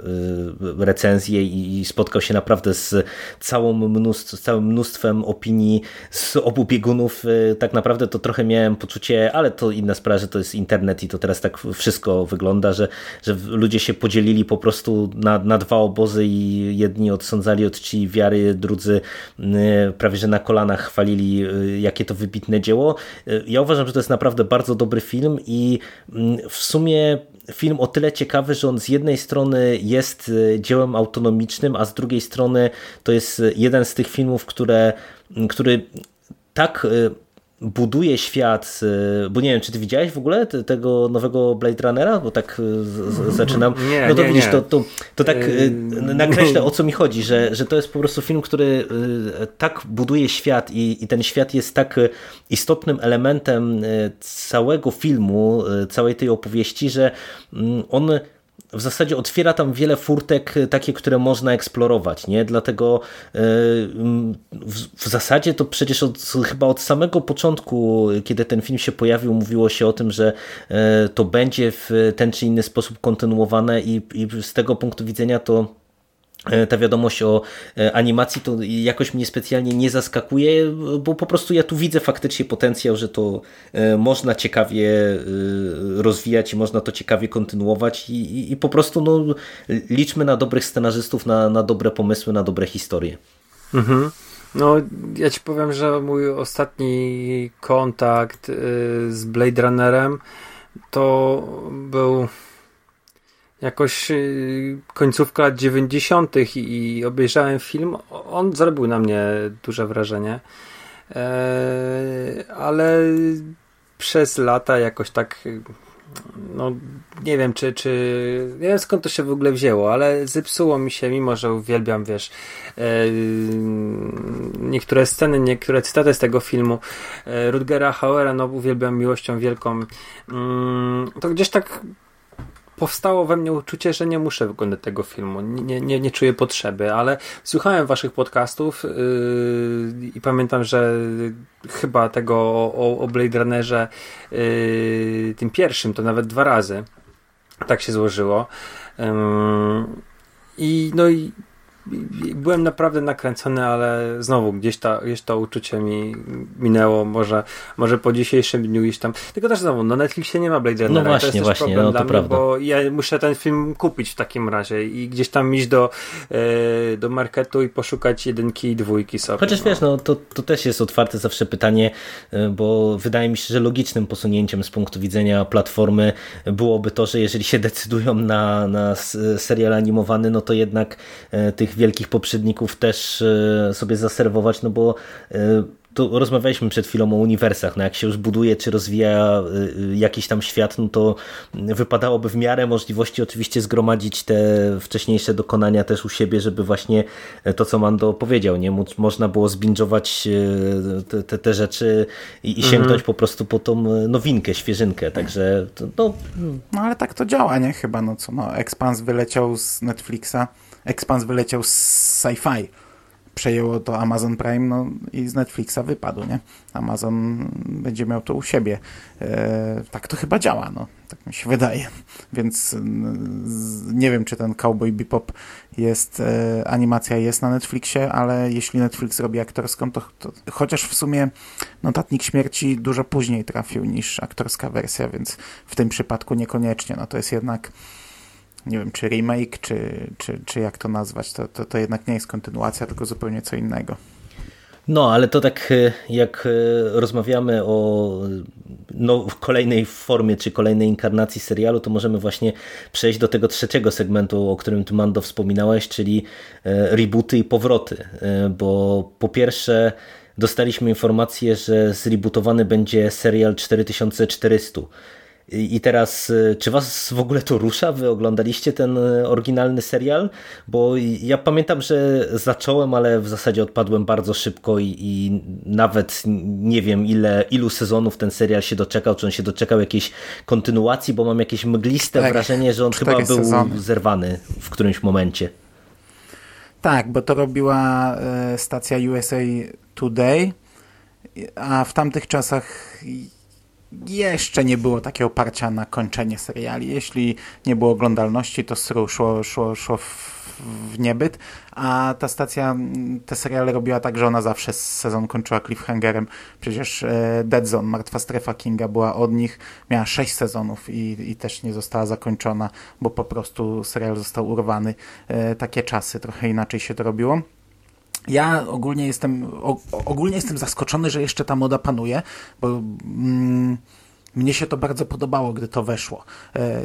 S3: recenzje i spotkał się naprawdę z, całą mnóstw, z całym mnóstwem opinii z obu biegunów. E, tak naprawdę to trochę miałem poczucie, ale to inna sprawa, że to jest internet i to teraz tak wszystko wygląda, że, że ludzie się podzielili po prostu na, na dwa obozy i jedni odsądzali od czci wiary, drudzy prawie że na kolanach chwalili, jakie to wybitne dzieło. Ja uważam, że to jest naprawdę bardzo dobry film i mm, w sumie film o tyle ciekawy, że on z jednej strony jest e, dziełem autonomicznym, a z drugiej strony to jest jeden z tych filmów, które, który tak buduje świat, bo nie wiem, czy ty widziałeś w ogóle tego nowego Blade Runnera, bo tak zaczynam.
S2: Nie,
S3: no to
S2: nie,
S3: widzisz,
S2: nie.
S3: To, to, to tak
S2: Yy,
S3: nakreślę o co mi chodzi, że, że to jest po prostu film, który tak buduje świat i, i ten świat jest tak istotnym elementem całego filmu, całej tej opowieści, że mm, on w zasadzie otwiera tam wiele furtek, e, takie, które można eksplorować, nie? Dlatego e, w zasadzie to przecież od, chyba od samego początku, kiedy ten film się pojawił, mówiło się o tym, że e, to będzie w ten czy inny sposób kontynuowane i, i z tego punktu widzenia to ta wiadomość o e, animacji to jakoś mnie specjalnie nie zaskakuje, bo po prostu ja tu widzę faktycznie potencjał, że to e, można ciekawie rozwijać i można to ciekawie kontynuować i, i, i po prostu no, liczmy na dobrych scenarzystów, na, na dobre pomysły, na dobre historie.
S2: Mhm. No, ja ci powiem, że mój ostatni kontakt z Blade Runnerem to był jakoś y, końcówka lat 90. i obejrzałem film. On zrobił na mnie duże wrażenie. E, ale przez lata jakoś tak no nie wiem czy, czy nie wiem skąd to się w ogóle wzięło, ale zepsuło mi się, mimo że uwielbiam, wiesz e, niektóre sceny, niektóre cytaty z tego filmu e, Rutgera Hauera, no uwielbiam miłością wielką mm, to gdzieś tak powstało we mnie uczucie, że nie muszę wyglądać tego filmu, nie, nie, nie czuję potrzeby, ale słuchałem waszych podcastów yy, i pamiętam, że chyba tego o, o Blade Runnerze yy, tym pierwszym to nawet dwa razy tak się złożyło. Yy, I no i byłem naprawdę nakręcony, ale znowu gdzieś, ta, gdzieś to uczucie mi minęło, może, może po dzisiejszym dniu gdzieś tam. Tylko też znowu, no Netflixie nie ma Blade Runnera.
S3: No właśnie,
S2: to jest
S3: właśnie,
S2: problem
S3: no
S2: dla
S3: to
S2: mnie,
S3: prawda.
S2: bo ja muszę ten film kupić w takim razie i gdzieś tam iść do, e, do marketu i poszukać jedynki i dwójki sobie.
S3: Chociaż
S2: no.
S3: wiesz, no to, to też jest otwarte zawsze pytanie, y, bo wydaje mi się, że logicznym posunięciem z punktu widzenia platformy byłoby to, że jeżeli się decydują na, na serial animowany, no to jednak y, tych wielkich poprzedników też e, sobie zaserwować, no bo e, tu rozmawialiśmy przed chwilą o uniwersach, no jak się już buduje czy rozwija e, jakiś tam świat, no to wypadałoby w miarę możliwości oczywiście zgromadzić te wcześniejsze dokonania też u siebie, żeby właśnie to, co Mando powiedział, nie? Można było zbingować te, te, te rzeczy i, i sięgnąć mhm. po prostu po tą nowinkę, świeżynkę, także no...
S1: No ale tak to działa, nie? Chyba, no co, no Expans wyleciał z Netflixa, Expans wyleciał z sci-fi. Przejęło to Amazon Prime no, i z Netflixa wypadł, nie? Amazon będzie miał to u siebie. E, tak to chyba działa, no. Tak mi się wydaje. Więc nie wiem, czy ten Cowboy Bebop jest, e, animacja jest na Netflixie, ale jeśli Netflix robi aktorską, to, to chociaż w sumie Notatnik Śmierci dużo później trafił niż aktorska wersja, więc w tym przypadku niekoniecznie. No to jest jednak nie wiem, czy remake, czy, czy, czy jak to nazwać, to, to, to jednak nie jest kontynuacja, tylko zupełnie co innego.
S3: No, ale to tak e, jak e, rozmawiamy o no, kolejnej formie, czy kolejnej inkarnacji serialu, to możemy właśnie przejść do tego trzeciego segmentu, o którym tu Mando wspominałeś, czyli e, rebooty i powroty, bo po pierwsze dostaliśmy informację, że zrebootowany będzie serial 4400, i teraz, y, czy was w ogóle to rusza? Wy oglądaliście ten y, oryginalny serial? Bo ja pamiętam, że zacząłem, ale w zasadzie odpadłem bardzo szybko i, i nawet nie wiem, ile, ilu sezonów ten serial się doczekał, czy on się doczekał jakiejś kontynuacji, bo mam jakieś mgliste tak, wrażenie, że on chyba był sezony. zerwany w którymś momencie.
S1: Tak, bo to robiła e, stacja USA Today, a w tamtych czasach jeszcze nie było takiego oparcia na kończenie seriali. Jeśli nie było oglądalności, to szło, szło, szło w, niebyt, a ta stacja te seriale robiła tak, że ona zawsze sezon kończyła cliffhangerem. Przecież e, Dead Zone, Martwa Strefa Kinga była od nich, miała sześć sezonów i, i też nie została zakończona, bo po prostu serial został urwany. E, takie czasy, trochę inaczej się to robiło. Ja ogólnie jestem, ogólnie jestem zaskoczony, że jeszcze ta moda panuje, bo mm, mnie się to bardzo podobało, gdy to weszło. E,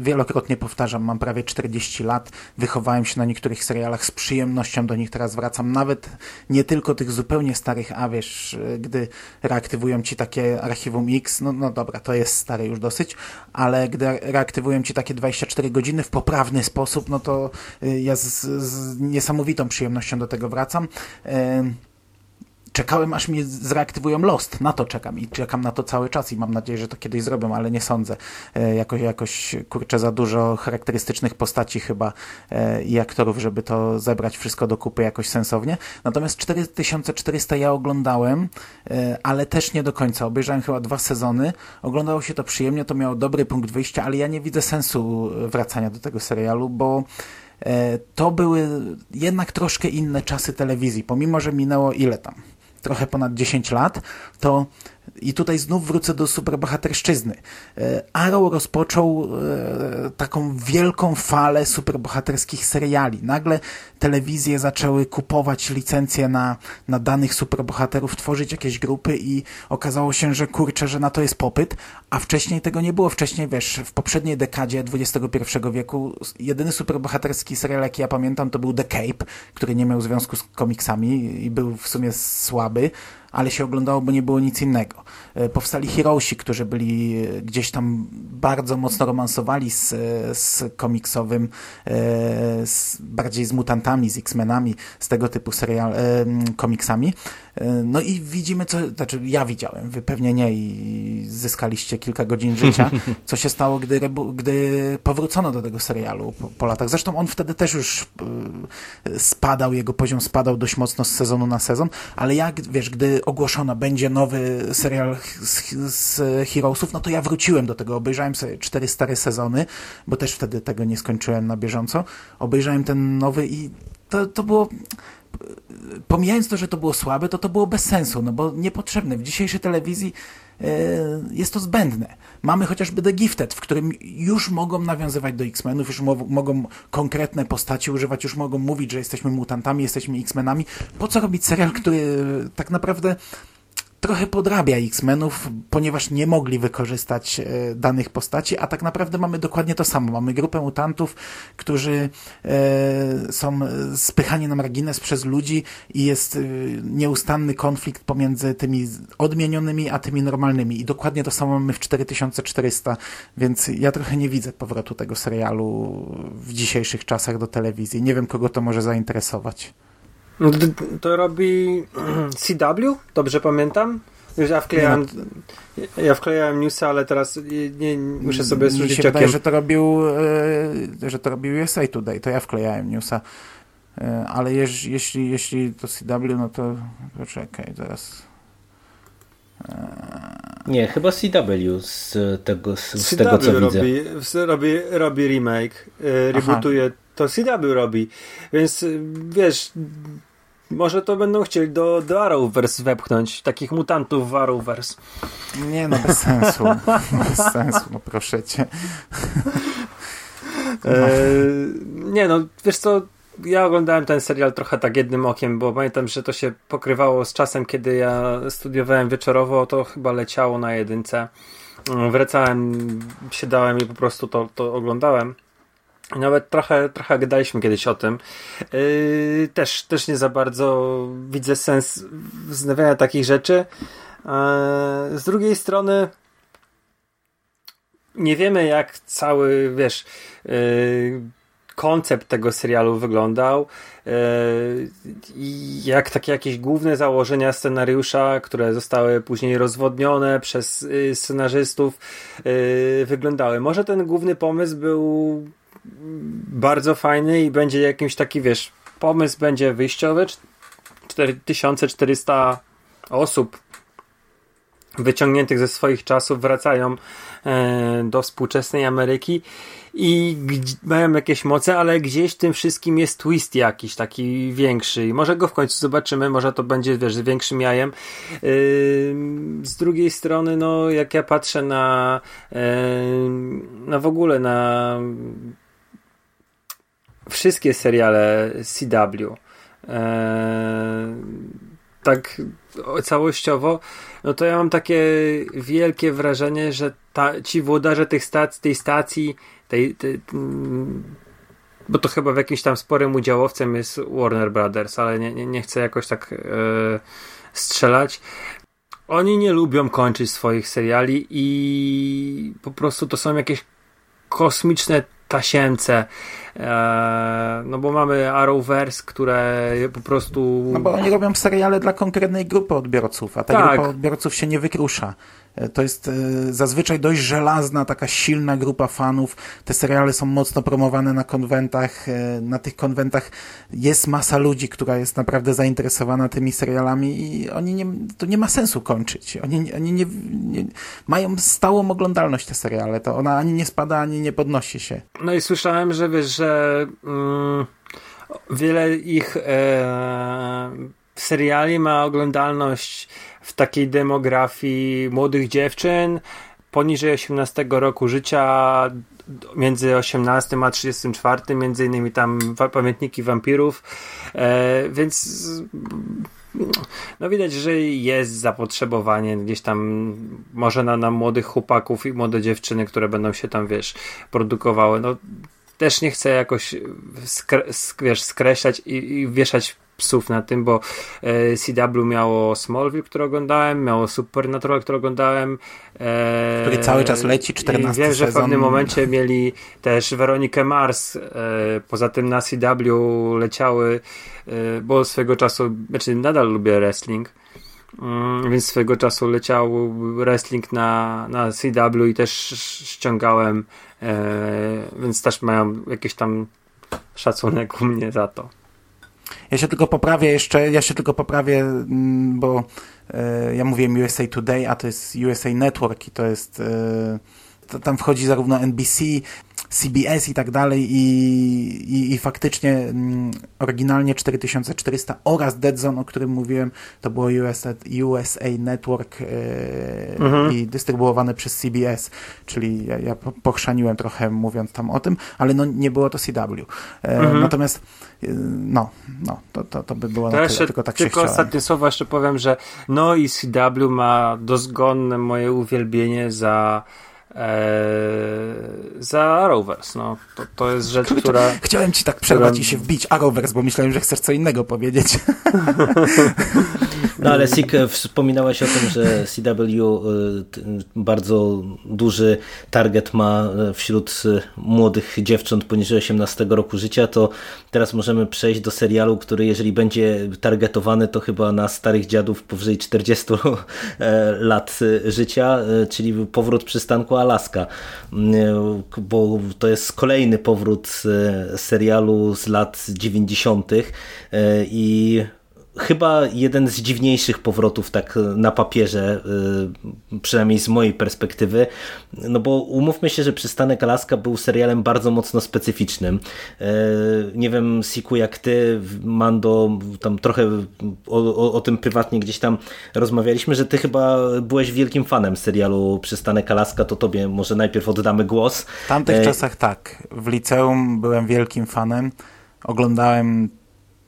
S1: wielokrotnie powtarzam, mam prawie 40 lat, wychowałem się na niektórych serialach, z przyjemnością do nich teraz wracam, nawet nie tylko tych zupełnie starych, a wiesz, e, gdy reaktywują ci takie Archiwum X, no, no dobra, to jest stare już dosyć, ale gdy reaktywują ci takie 24 godziny w poprawny sposób, no to e, ja z, z niesamowitą przyjemnością do tego wracam czekałem, aż mnie zreaktywują Lost. Na to czekam i czekam na to cały czas i mam nadzieję, że to kiedyś zrobią, ale nie sądzę. E, jakoś, jakoś kurczę, za dużo charakterystycznych postaci chyba e, i aktorów, żeby to zebrać wszystko do kupy jakoś sensownie. Natomiast 4400 ja oglądałem, e, ale też nie do końca. Obejrzałem chyba dwa sezony. Oglądało się to przyjemnie, to miało dobry punkt wyjścia, ale ja nie widzę sensu wracania do tego serialu, bo to były jednak troszkę inne czasy telewizji, pomimo, że minęło ile tam? Trochę ponad 10 lat, to i tutaj znów wrócę do superbohaterszczyzny. E, Arrow rozpoczął e, taką wielką falę superbohaterskich seriali. Nagle telewizje zaczęły kupować licencje na, na danych superbohaterów, tworzyć jakieś grupy i okazało się, że kurczę, że na to jest popyt, a wcześniej tego nie było. Wcześniej, wiesz, w poprzedniej dekadzie XXI wieku jedyny superbohaterski serial, jaki ja pamiętam, to był The Cape, który nie miał związku z komiksami i był w sumie słaby ale się oglądało, bo nie było nic innego. E, powstali Heroesi, którzy byli e, gdzieś tam bardzo mocno romansowali z, e, z komiksowym, z, bardziej z mutantami, z X-Menami, z tego typu serial, komiksami. No i widzimy, co, znaczy ja widziałem, wy pewnie nie i zyskaliście kilka godzin życia, co się stało, gdy, gdy powrócono do tego serialu po, po latach. Zresztą on wtedy też już spadał, jego poziom spadał dość mocno z sezonu na sezon, ale jak, wiesz, gdy ogłoszono, będzie nowy serial z, z Heroesów, no to ja wróciłem do tego, obejrzałem sobie cztery stare sezony, bo też wtedy tego nie skończyłem na bieżąco. Obejrzałem ten nowy i to, to było pomijając to, że to było słabe, to to było bez sensu, no bo niepotrzebne. W dzisiejszej telewizji e, jest to zbędne. Mamy chociażby The Gifted, w którym już mogą nawiązywać do X-Menów, już mo mogą konkretne postaci używać, już mogą mówić, że jesteśmy mutantami, jesteśmy X-Menami. Po co robić serial, który tak naprawdę trochę podrabia X-Menów, ponieważ nie mogli wykorzystać e, danych postaci, a tak naprawdę mamy dokładnie to samo. Mamy grupę mutantów, którzy e, są spychani na margines przez ludzi i jest e, nieustanny konflikt pomiędzy tymi odmienionymi, a tymi normalnymi. I dokładnie to samo mamy w 4400, więc ja trochę nie widzę powrotu tego serialu w dzisiejszych czasach do telewizji. Nie wiem, kogo to może zainteresować.
S2: No to robi CW, dobrze pamiętam? Już ja wklejałem, ja wklejałem newsa, ale teraz nie, muszę sobie
S1: rzucić Mi się wydaje, że to robił, e, że to robił USA Today, to ja wklejałem newsa. E, ale jeż, jeśli, jeśli to CW, no to poczekaj, zaraz.
S3: E, nie, chyba CW z tego, z, z tego co
S2: robi,
S3: widzę.
S2: Robi, robi remake, rebootuje Aha to CW robi. Więc wiesz, może to będą chcieli do, do Arrowverse wepchnąć, takich mutantów w Arrowverse.
S1: Nie no, bez sensu. bez sensu, no proszę cię.
S2: E, nie no, wiesz co, ja oglądałem ten serial trochę tak jednym okiem, bo pamiętam, że to się pokrywało z czasem, kiedy ja studiowałem wieczorowo, to chyba leciało na jedynce. Wracałem, siadałem i po prostu to, to oglądałem. Nawet trochę, trochę gadaliśmy kiedyś o tym. Yy, też, też nie za bardzo widzę sens wznawiania takich rzeczy. Yy, z drugiej strony nie wiemy jak cały, wiesz, yy, koncept tego serialu wyglądał yy, i jak takie jakieś główne założenia scenariusza, które zostały później rozwodnione przez yy, scenarzystów yy, wyglądały. Może ten główny pomysł był bardzo fajny i będzie jakimś taki, wiesz, pomysł będzie wyjściowy. 4400 osób wyciągniętych ze swoich czasów wracają e, do współczesnej Ameryki i mają jakieś moce, ale gdzieś w tym wszystkim jest twist jakiś taki większy i może go w końcu zobaczymy, może to będzie wiesz, większym jajem. Z drugiej strony, no jak ja patrzę na na w ogóle na wszystkie seriale CW. E, tak całościowo, no to ja mam takie wielkie wrażenie, że ta, ci włodarze tych stacji, tej stacji, tej, tej mm, bo to chyba w jakimś tam sporym udziałowcem jest Warner Brothers, ale nie, nie, nie chcę jakoś tak e, strzelać. Oni nie lubią kończyć swoich seriali i po prostu to są jakieś kosmiczne tasiemce. E, no bo mamy Arrowverse, które po prostu.
S1: No bo oni robią seriale dla konkretnej grupy odbiorców, a ta tak. grupa odbiorców się nie wykrusza. E, to jest e, zazwyczaj dość żelazna, taka silna grupa fanów. Te seriale są mocno promowane na konwentach. E, na tych konwentach jest masa ludzi, która jest naprawdę zainteresowana tymi serialami i oni nie, to nie ma sensu kończyć. Oni, oni nie, nie mają stałą oglądalność te seriale. To ona ani nie spada, ani nie podnosi się.
S2: No i słyszałem, że wiesz, że mm, wiele ich seriali ma oglądalność w takiej demografii młodych dziewczyn poniżej 18 roku życia, między 18 a 34, między innymi tam pamiętniki wampirów, e, więc no widać, że jest zapotrzebowanie gdzieś tam może na, na młodych chłopaków i młode dziewczyny, które będą się tam, wiesz, produkowały. No też nie chcę jakoś skre, wiesz, skreślać i, i wieszać psów na tym, bo e, CW miało Smallville, które oglądałem, miało Supernatural, które oglądałem.
S1: E, Który cały czas leci, 14
S2: Wiem, że w pewnym momencie mieli też Weronikę Mars. E, poza tym na CW leciały, e, bo swego czasu, znaczy nadal lubię wrestling, mm, więc swego czasu leciał wrestling na, na CW i też ściągałem, e, więc też mają jakiś tam szacunek u mnie za to.
S1: Ja się tylko poprawię jeszcze, ja się tylko poprawię, mm, bo e, ja mówiłem USA Today, a to jest USA Network i to jest, e, to tam wchodzi zarówno NBC, CBS i tak dalej i, i, i faktycznie mm, oryginalnie 4400 oraz Dead Zone, o którym mówiłem, to było USA, USA Network e, mhm. i dystrybuowane przez CBS, czyli ja, ja pochrzaniłem trochę mówiąc tam o tym, ale no nie było to CW. E, mhm. Natomiast e, no, no to, to, to by było to na tyle, tylko tak
S2: tylko
S1: się
S2: ostatnie słowa jeszcze powiem, że no i CW ma dozgonne moje uwielbienie za za Rovers. No, to, to jest rzecz, Kurczę, która...
S1: Chciałem ci tak przerwać która... i się wbić Rovers, bo myślałem, że chcesz co innego powiedzieć.
S3: No ale Sik, e, wspominałeś o tym, że CW e, bardzo duży target ma e, wśród młodych dziewcząt poniżej 18 roku życia, to teraz możemy przejść do serialu, który jeżeli będzie targetowany, to chyba na starych dziadów powyżej 40 lat życia, czyli powrót przystanku Alaska, mm, bo to jest kolejny powrót serialu z lat 90. i chyba jeden z dziwniejszych powrotów tak na papierze, y, przynajmniej z mojej perspektywy, no bo umówmy się, że Przystanek Alaska był serialem bardzo mocno specyficznym. Y, nie wiem, Siku, jak ty, Mando, tam trochę o, o, o, tym prywatnie gdzieś tam rozmawialiśmy, że ty chyba byłeś wielkim fanem serialu Przystanek Alaska, to tobie może najpierw oddamy głos.
S1: W tamtych e... czasach tak. W liceum byłem wielkim fanem. Oglądałem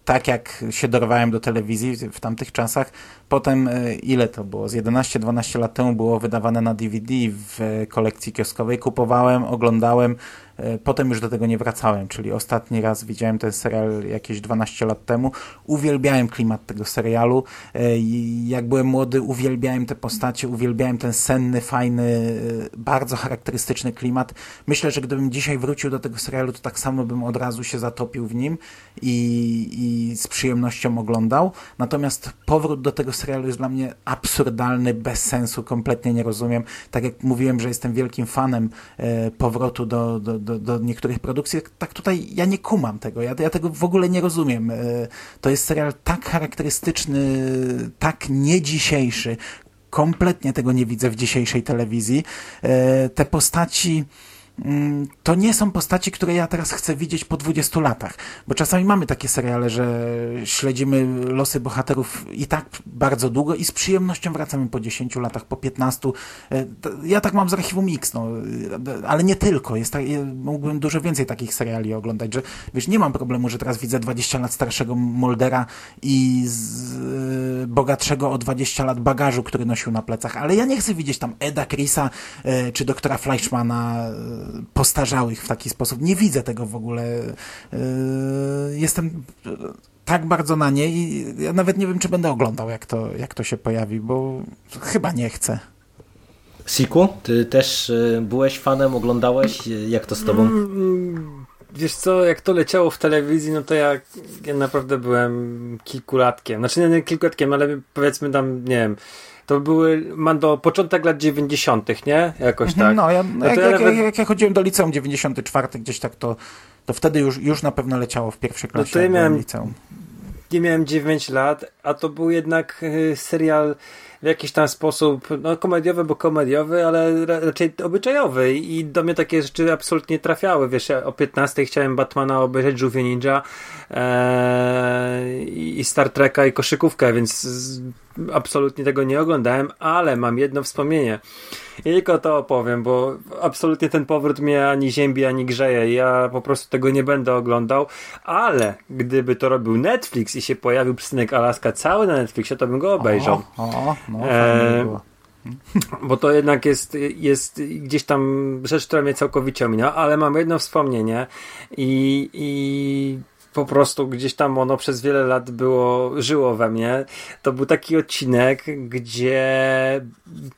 S1: tak jak się dorwałem do telewizji w tamtych czasach, potem e, ile to było? Z 11-12 lat temu było wydawane na DVD w kolekcji kioskowej. Kupowałem, oglądałem, potem już do tego nie wracałem, czyli ostatni raz widziałem ten serial jakieś 12 lat temu. Uwielbiałem klimat tego serialu. E, jak byłem młody, uwielbiałem te postacie, uwielbiałem ten senny, fajny, e, bardzo charakterystyczny klimat. Myślę, że gdybym dzisiaj wrócił do tego serialu, to tak samo bym od razu się zatopił w nim i, i z przyjemnością oglądał. Natomiast powrót do tego serialu jest dla mnie absurdalny, bez sensu, kompletnie nie rozumiem. Tak jak mówiłem, że jestem wielkim fanem powrotu do, do do, do niektórych produkcji, tak tutaj ja nie kumam tego, ja, ja tego w ogóle nie rozumiem. E, to jest serial tak charakterystyczny, tak nie dzisiejszy, kompletnie tego nie widzę w dzisiejszej telewizji. E, te postaci to nie są postaci, które ja teraz chcę widzieć po 20 latach. Bo czasami mamy takie seriale, że śledzimy losy bohaterów i tak bardzo długo i z przyjemnością wracamy po 10 latach, po 15. E, Ja tak mam z Archiwum Mix, no, e, ale nie tylko. Jest tak, e, mógłbym dużo więcej takich seriali oglądać, że wiesz, nie mam problemu, że teraz widzę 20 lat starszego Moldera i z, bogatszego o 20 lat bagażu, który nosił na plecach, ale ja nie chcę widzieć tam Eda Chrisa e, czy doktora Fleischmana postarzałych w taki sposób. Nie widzę tego w ogóle. E, Jestem e, tak bardzo na nie i ja nawet nie wiem, czy będę oglądał, jak to, jak to się pojawi, bo chyba nie chcę.
S3: Siku, ty też y, byłeś fanem, oglądałeś? Jak to z tobą?
S2: Mm, Wiesz co, jak to leciało w telewizji, no to ja, ja naprawdę byłem kilkulatkiem. Znaczy nie, nie kilkulatkiem, ale powiedzmy tam, nie wiem, to były, mam do początek lat 90., nie? Jakoś tak.
S1: No, ja,
S2: No
S1: jak,
S2: ja
S1: jak,
S2: nawet-
S1: jak, ja chodziłem do liceum 94 gdzieś tak, to, to wtedy już, już na pewno leciało w pierwszej klasie.
S2: No to ja miałem-
S1: liceum.
S2: nie miałem 9 lat, a to był jednak y, serial w jakiś tam sposób, no komediowy, bo komediowy, ale ra- raczej obyczajowy i do mnie takie rzeczy absolutnie trafiały. Wiesz, ja o 15 chciałem Batmana obejrzeć, Żółwie Ninja e, i Star Treka i koszykówkę, więc absolutnie tego nie oglądałem, ale mam jedno wspomnienie. I tylko to opowiem, bo absolutnie ten powrót mnie ani ziębi, ani grzeje. Ja po prostu tego nie będę oglądał, ale gdyby to robił Netflix i się pojawił przystanek Alaska cały na Netflixie, to bym go obejrzał.
S1: O, o no, było.
S2: Bo to jednak jest, jest gdzieś tam rzecz, która mnie całkowicie ominęła, ale mam jedno wspomnienie i, i po prostu gdzieś tam ono przez wiele lat było, żyło we mnie. To był taki odcinek, gdzie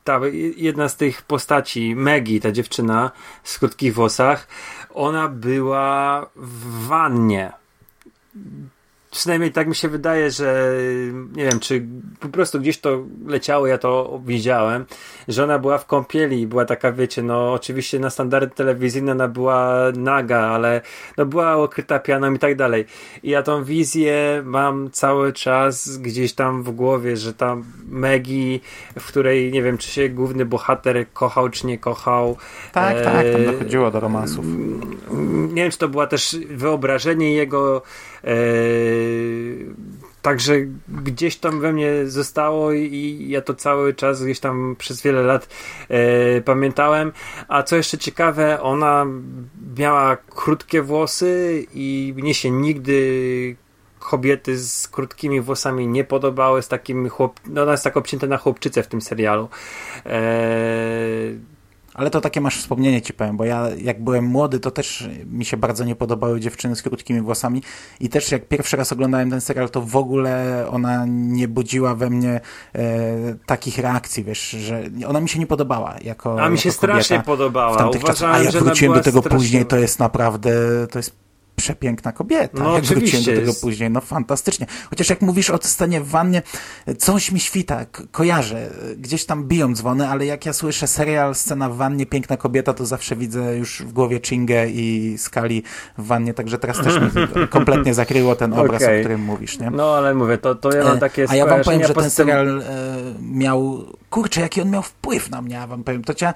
S2: ta jedna z tych postaci, Maggie, ta dziewczyna z krótkich włosach, ona była w wannie przynajmniej tak mi się wydaje, że nie wiem, czy po prostu gdzieś to leciało, ja to widziałem, że ona była w kąpieli i była taka, wiecie, no oczywiście na standardy telewizyjne ona była naga, ale no była okryta pianą i tak dalej. I ja tą wizję mam cały czas gdzieś tam w głowie, że tam Maggie, w której nie wiem, czy się główny bohater kochał, czy nie kochał.
S1: Tak, tak, tam dochodziło do romansów.
S2: nie wiem, czy to była też wyobrażenie jego. E, także gdzieś tam we mnie zostało i, ja to cały czas gdzieś tam przez wiele lat e, pamiętałem. A co jeszcze ciekawe, ona miała krótkie włosy i mnie się nigdy kobiety z krótkimi włosami nie podobały, z takim chłop... no ona jest tak obcięta na chłopczycę w tym serialu. E,
S1: Ale to takie masz wspomnienie, ci powiem, bo ja jak byłem młody, to też mi się bardzo nie podobały dziewczyny z krótkimi włosami i też jak pierwszy raz oglądałem ten serial, to w ogóle ona nie budziła we mnie e, takich reakcji, wiesz, że ona mi się nie podobała jako
S2: A mi się strasznie podobała.
S1: tamtych czasach.
S2: Uważałem,
S1: A
S2: ona
S1: wróciłem do tego
S2: strasznie-
S1: później, to jest naprawdę, to jest przepiękna kobieta.
S2: No
S1: jak wróciłem do tego
S2: jest.
S1: później, no fantastycznie. Chociaż jak mówisz o scenie w wannie, coś mi świta, kojarzę. Gdzieś tam biją dzwony, ale jak ja słyszę serial, scena w wannie, piękna kobieta, to zawsze widzę już w głowie Chingę i Skali w wannie, także teraz też mi kompletnie zakryło ten obraz,
S2: Okej.
S1: o którym mówisz, nie?
S2: No ale mówię, to, to ja mam
S1: E,
S2: takie
S1: A ja wam powiem, że ten
S2: tym-
S1: serial e, miał, kurczę, jaki on miał wpływ na mnie, ja wam powiem. To cia, e,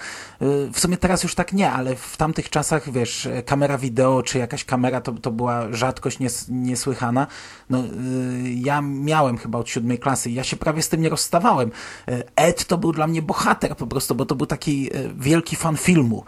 S1: w sumie teraz już tak nie, ale w tamtych czasach, wiesz, e, kamera wideo czy jakaś kamera to, to była rzadkość nies, niesłychana. No, e, ja miałem chyba od siódmej klasy i ja się prawie z tym nie rozstawałem. E, Ed to był dla mnie bohater po prostu, bo to był taki e, wielki fan filmu.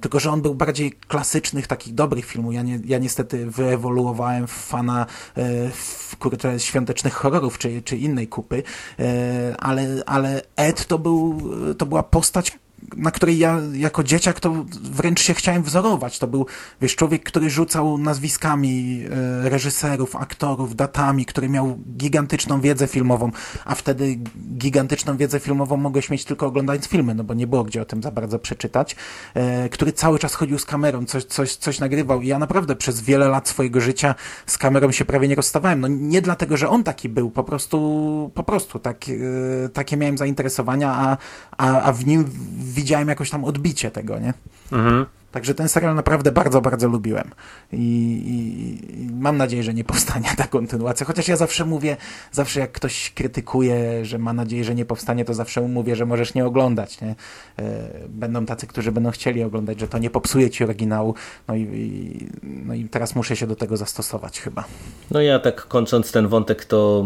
S1: Tylko, że on był bardziej klasycznych, takich dobrych filmów. Ja, nie, ja niestety wyewoluowałem w fana e, w, kurczę, świątecznych horrorów czy, czy innej kupy, e, ale, ale Ed to, był, to była postać na której ja jako dzieciak to wręcz się chciałem wzorować. To był, wiesz, człowiek, który rzucał nazwiskami e, reżyserów, aktorów, datami, który miał gigantyczną wiedzę filmową, a wtedy gigantyczną wiedzę filmową mogłeś mieć tylko oglądając filmy, no bo nie było gdzie o tym za bardzo przeczytać, e, który cały czas chodził z kamerą, coś, coś, coś nagrywał i ja naprawdę przez wiele lat swojego życia z kamerą się prawie nie rozstawałem. No nie dlatego, że on taki był, po prostu, po prostu tak, e, takie miałem zainteresowania, a, a, a w nim widziałem jakoś tam odbicie tego, nie?
S2: Mhm.
S1: Także ten serial naprawdę bardzo, bardzo lubiłem. I, i, I, mam nadzieję, że nie powstanie ta kontynuacja. Chociaż ja zawsze mówię, zawsze jak ktoś krytykuje, że ma nadzieję, że nie powstanie, to zawsze mówię, że możesz nie oglądać. Nie? E, będą tacy, którzy będą chcieli oglądać, że to nie popsuje ci oryginału. No i, i, no i teraz muszę się do tego zastosować chyba.
S3: No ja tak kończąc ten wątek, to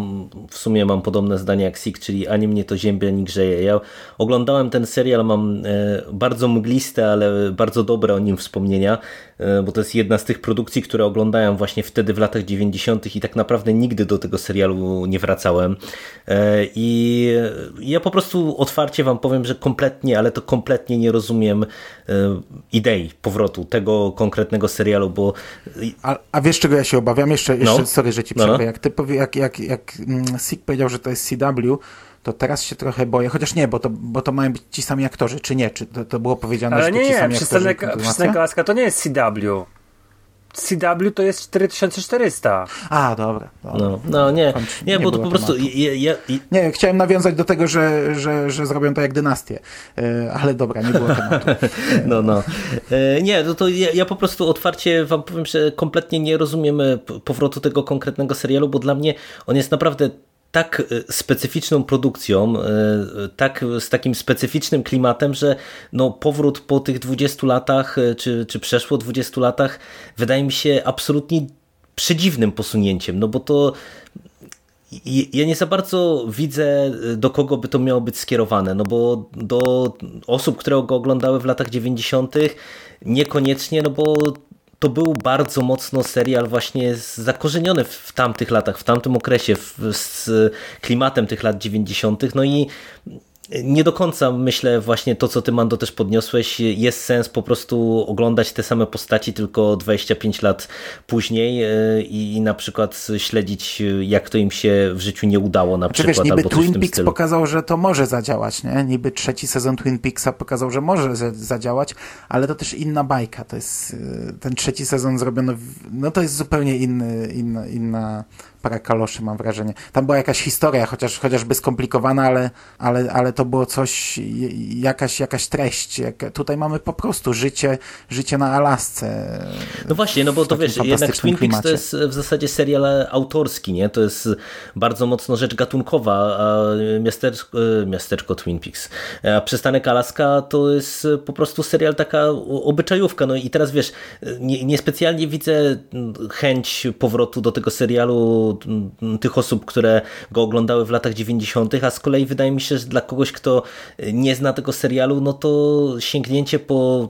S3: w sumie mam podobne zdanie jak Sik, czyli ani mnie to ziębie, ani grzeje. Ja oglądałem ten serial, mam e, bardzo mgliste, ale bardzo dobre nim wspomnienia, e, bo to jest jedna z tych produkcji, które oglądałem właśnie wtedy w latach 90. i tak naprawdę nigdy do tego serialu nie wracałem. E, I ja po prostu otwarcie wam powiem, że kompletnie, ale to kompletnie nie rozumiem e, idei powrotu tego konkretnego serialu, bo...
S1: A, a wiesz czego ja się obawiam? Jeszcze, jeszcze no. sorry, że ci przerwę. No, no. Jak ty powie, jak, jak, jak mm, Sik powiedział, że to jest CW, to teraz się trochę boję, chociaż nie, bo to, bo to mają być ci sami aktorzy, czy nie? Czy to, to było powiedziane,
S2: Ale
S1: że
S2: nie,
S1: to ci
S2: nie,
S1: sami
S2: przystanek, aktorzy? Przystanek Alaska to nie jest CW. CW to jest 4400.
S1: A, dobra. dobra.
S3: No, no nie, nie, nie, bo to po prostu. Ja, ja,
S1: Nie, chciałem nawiązać do tego, że, że, że zrobią to jak dynastię, e, ale dobra, nie było tematu.
S3: no, no. E, nie, to, to ja, ja, po prostu otwarcie Wam powiem, że kompletnie nie rozumiem powrotu tego konkretnego serialu, bo dla mnie on jest naprawdę tak e, specyficzną produkcją, e, tak, z takim specyficznym klimatem, że no, powrót po tych 20 latach, e, czy, czy przeszło 20 latach, wydaje mi się absolutnie przedziwnym posunięciem, no bo to ja nie za bardzo widzę, do kogo by to miało być skierowane, no bo do osób, które go oglądały w latach 90. niekoniecznie, no bo to był bardzo mocno serial właśnie zakorzeniony w tamtych latach, w tamtym okresie, w, z klimatem tych lat 90. No i nie do końca myślę właśnie to, co ty Mando też podniosłeś, jest sens po prostu oglądać te same postaci tylko 25 lat później e, i, na przykład śledzić jak to im się w życiu nie udało na znaczy, przykład.
S1: Wiesz, niby Twin Peaks stylu. pokazał, że to może zadziałać, nie? Niby trzeci sezon Twin Peaksa pokazał, że może zadziałać, ale to też inna bajka. To jest e, ten trzeci sezon zrobiono, w, no to jest zupełnie inny, inna, inna para kaloszy, mam wrażenie. Tam była jakaś historia, chociaż, chociażby skomplikowana, ale, ale, ale to było coś, jakaś, jakaś treść. Jak, tutaj mamy po prostu życie, życie na Alasce.
S3: No właśnie, no bo to wiesz, jednak Twin Peaks to jest w zasadzie serial autorski, nie? To jest bardzo mocno rzecz gatunkowa, a miasteczko, miasteczko Twin Peaks, a przystanek Alaska to jest po prostu serial taka obyczajówka. No i teraz wiesz, niespecjalnie nie widzę chęć powrotu do tego serialu tych osób, które go oglądały w latach 90., a z kolei wydaje mi się, że dla kogoś, kto nie zna tego serialu, no to sięgnięcie po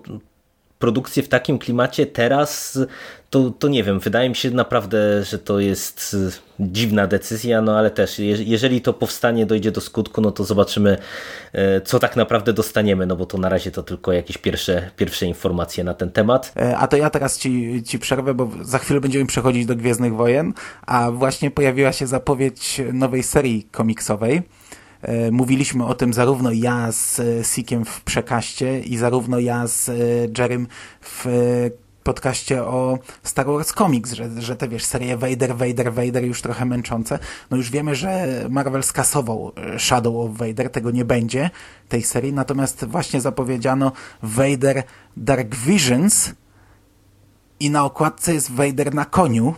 S3: produkcję w takim klimacie teraz to, to nie wiem, wydaje mi się naprawdę, że to jest y, dziwna decyzja, no ale też jeżeli to powstanie dojdzie do skutku, no to zobaczymy y, co tak naprawdę dostaniemy, no bo to na razie to tylko jakieś pierwsze, pierwsze informacje na ten temat.
S1: E, a to ja teraz ci, ci przerwę, bo za chwilę będziemy przechodzić do Gwiezdnych Wojen, a właśnie pojawiła się zapowiedź nowej serii komiksowej. E, mówiliśmy o tym zarówno ja z Sikiem w przekaście i zarówno ja z e, Jerem w podcaście o Star Wars Comics, że, że te wiesz, serie Vader, Vader, Vader już trochę męczące. No już wiemy, że Marvel skasował e, Shadow of Vader, tego nie będzie tej serii, natomiast właśnie zapowiedziano Vader Dark Visions i na okładce jest Vader na koniu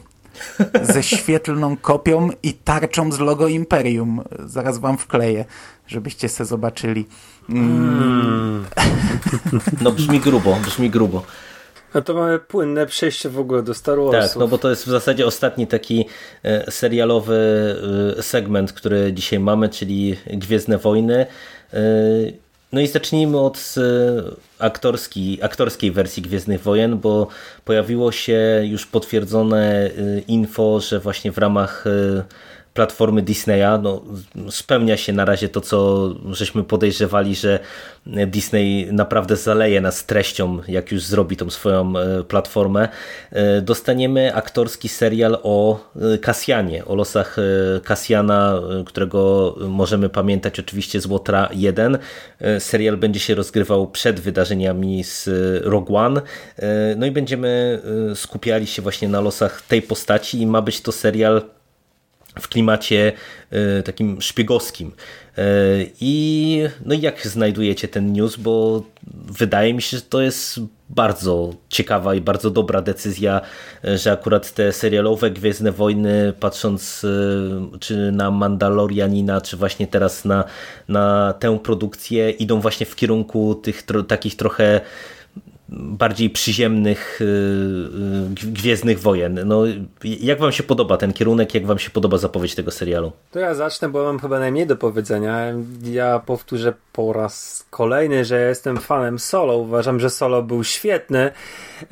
S1: ze świetlną kopią i tarczą z logo Imperium. Zaraz wam wkleję, żebyście se zobaczyli. Mm.
S3: No brzmi grubo, brzmi grubo.
S2: No to mamy płynne przejście w ogóle do Star Wars.
S3: Tak, no bo to jest w zasadzie ostatni taki e, serialowy e, segment, który dzisiaj mamy, czyli Gwiezdne Wojny. E, no i zacznijmy od aktorski, aktorskiej wersji Gwiezdnych Wojen, bo pojawiło się już potwierdzone info, że właśnie w ramach platformy Disneya no, spełnia się na razie to, co żeśmy podejrzewali, że Disney naprawdę zaleje nas treścią, jak już zrobi tą swoją e, platformę. E, dostaniemy aktorski serial o Kasjanie, o losach Kasjana, e, którego możemy pamiętać oczywiście z Łotra 1. Serial będzie się rozgrywał przed wydarzeniami z Rogue One. No i będziemy skupiali się właśnie na losach tej postaci i ma być to serial w klimacie e, takim szpiegowskim. E, I no jak znajdujecie ten news, bo wydaje mi się, że to jest bardzo ciekawa i bardzo dobra decyzja, e, że akurat te serialowe Gwiezdne Wojny, patrząc czy na Mandalorianina, czy właśnie teraz na, na tę produkcję, idą właśnie w kierunku tych tro, takich trochę bardziej przyziemnych y, y, Gwiezdnych Wojen. No, jak wam się podoba ten kierunek, jak wam się podoba zapowiedź tego serialu?
S2: To ja zacznę, bo mam chyba najmniej do powiedzenia. Ja powtórzę po raz kolejny, że ja jestem fanem Solo. Uważam, że Solo był świetny y,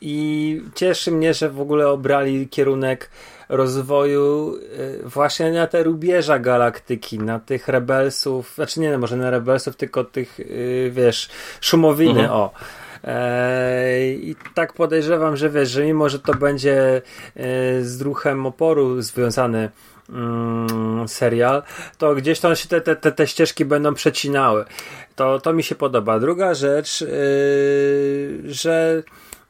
S2: i cieszy mnie, że w ogóle obrali kierunek rozwoju właśnie na te rubieża galaktyki, na tych rebelsów, znaczy nie, może na rebelsów, tylko tych, wiesz, szumowiny, mhm. o. I tak podejrzewam, że wiesz, że mimo, że to będzie e, z ruchem oporu związany mm, serial, to gdzieś tam się te, te, te, ścieżki będą przecinały. To, to mi się podoba. Druga rzecz, yy, że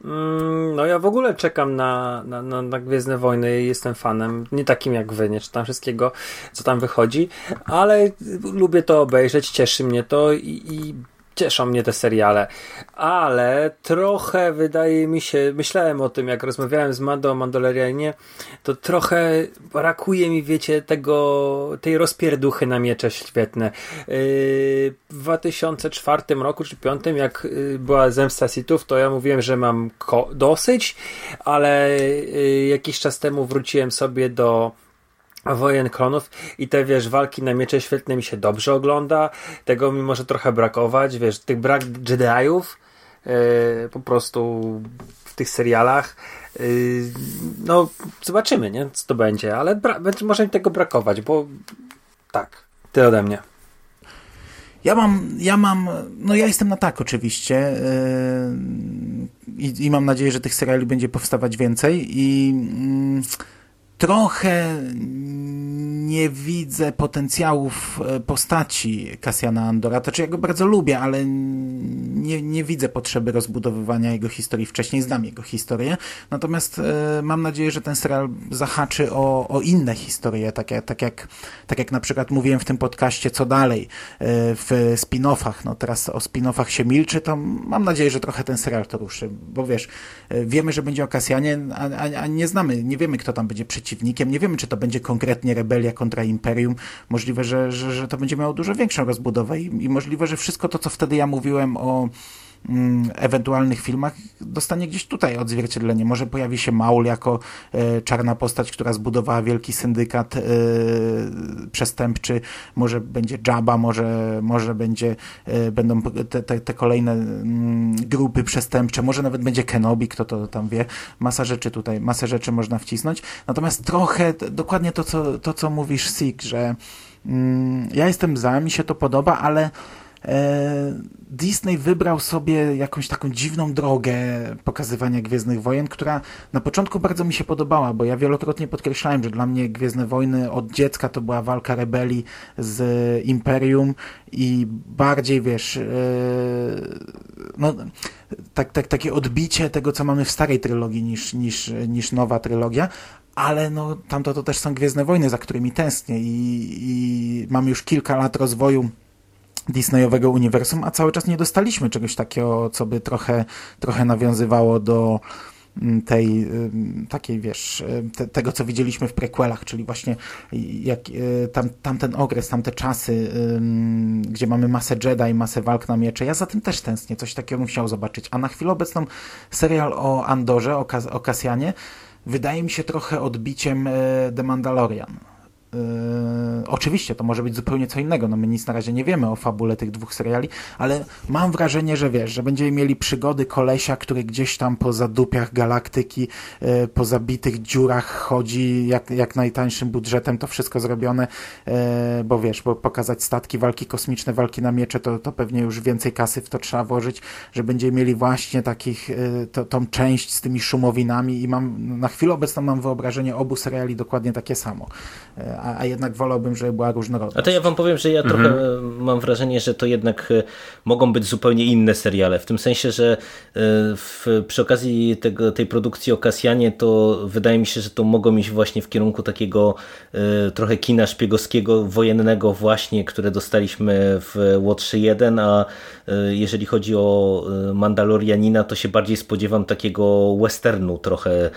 S2: mm, no ja w ogóle czekam na, na, na, na Gwiezdne Wojny i jestem fanem, nie takim jak wy, nie czytam wszystkiego, co tam wychodzi, ale lubię to obejrzeć, cieszy mnie to i, i cieszą mnie te seriale, ale trochę wydaje mi się, myślałem o tym, jak rozmawiałem z Mando o Mandalorianie, to trochę brakuje mi, wiecie, tego, tej rozpierduchy na miecze świetne. Yy, w 2004 roku czy 2005, jak yy, była Zemsta Sithów, to ja mówiłem, że mam dosyć, ale yy, jakiś czas temu wróciłem sobie do wojen klonów i te, wiesz, walki na miecze świetne mi się dobrze ogląda, tego mi może trochę brakować, wiesz, tych brak Jediów yy, po prostu w tych serialach yy, no, zobaczymy, nie, co to będzie, ale bra- może mi tego brakować, bo tak, tyle ode mnie.
S1: Ja mam, ja mam, no ja jestem na tak oczywiście yy, i, i, mam nadzieję, że tych seriali będzie powstawać więcej i yy, trochę nie widzę potencjałów e, postaci Cassiana Andora. To czy ja go bardzo lubię, ale nie, nie widzę potrzeby rozbudowywania jego historii. Wcześniej znam jego historię. Natomiast e, mam nadzieję, że ten serial zahaczy o, o inne historie, tak jak, tak, jak, tak jak na przykład mówiłem w tym podcaście, co dalej e, w spin-offach. No teraz o spin-offach się milczy, to mam nadzieję, że trochę ten serial to ruszy, bo wiesz, e, wiemy, że będzie o Cassianie, a, a, a nie znamy, nie wiemy, kto tam będzie przeciwnikiem, nie wiemy, czy to będzie konkretnie rebelia kontra Imperium. Możliwe, że, że, że to będzie miało dużo większą rozbudowę i, i możliwe, że wszystko to, co wtedy ja mówiłem o ewentualnych filmach dostanie gdzieś tutaj odzwierciedlenie. Może pojawi się Maul jako e, czarna postać, która zbudowała wielki syndykat e, przestępczy, może będzie Jabba, może, może będzie, e, będą te, te, te kolejne mm, grupy przestępcze, może nawet będzie Kenobi, kto to tam wie. Masa rzeczy tutaj, masę rzeczy można wcisnąć. Natomiast trochę, dokładnie to, co, to, co mówisz, Sik, że mm, ja jestem za, mi się to podoba, ale Disney wybrał sobie jakąś taką dziwną drogę pokazywania Gwiezdnych Wojen, która na początku bardzo mi się podobała, bo ja wielokrotnie podkreślałem, że dla mnie Gwiezdne Wojny od dziecka to była walka rebelii z Imperium i bardziej, wiesz, e, no, tak, tak, takie odbicie tego, co mamy w starej trylogii niż, niż, niż nowa trylogia, ale no, tamto to też są Gwiezdne Wojny, za którymi tęsknię i, i mam już kilka lat rozwoju Disneyowego uniwersum, a cały czas nie dostaliśmy czegoś takiego, co by trochę, trochę nawiązywało do mm, tej takiej, wiesz, te, tego, co widzieliśmy w prequelach, czyli właśnie jak y, tam, tamten okres, tamte czasy, gdzie mamy masę Jedi, masę walk na miecze. Ja za tym też tęsknię, coś takiego bym chciał zobaczyć. A na chwilę obecną serial o Andorze, o, Kas o Kasjanie, wydaje mi się trochę odbiciem y, The Mandalorian Yy, oczywiście to może być zupełnie co innego, no my nic na razie nie wiemy o fabule tych dwóch seriali, ale mam wrażenie, że wiesz, że będziemy mieli przygody kolesia, który gdzieś tam po zadupiach galaktyki, yy, po zabitych dziurach chodzi, jak, jak najtańszym budżetem to wszystko zrobione, yy, bo wiesz, bo pokazać statki, walki kosmiczne, walki na miecze, to, to pewnie już więcej kasy w to trzeba włożyć, że będziemy mieli właśnie takich, yy, to, tą część z tymi szumowinami i mam, na chwilę obecną mam wyobrażenie obu seriali dokładnie takie samo. Yy, a, a jednak wolałbym, żeby była różnorodność.
S3: A to ja wam powiem, że ja
S2: Mhm.
S3: trochę e, mam wrażenie, że to jednak e, mogą być zupełnie inne seriale. W tym sensie, że e, w, przy okazji tego, tej produkcji o Kasjanie, to wydaje mi się, że to mogą iść właśnie w kierunku takiego trochę kina szpiegowskiego, wojennego właśnie, które dostaliśmy w Łotrze 1, a jeżeli chodzi o e, Mandalorianina, to się bardziej spodziewam takiego westernu trochę e,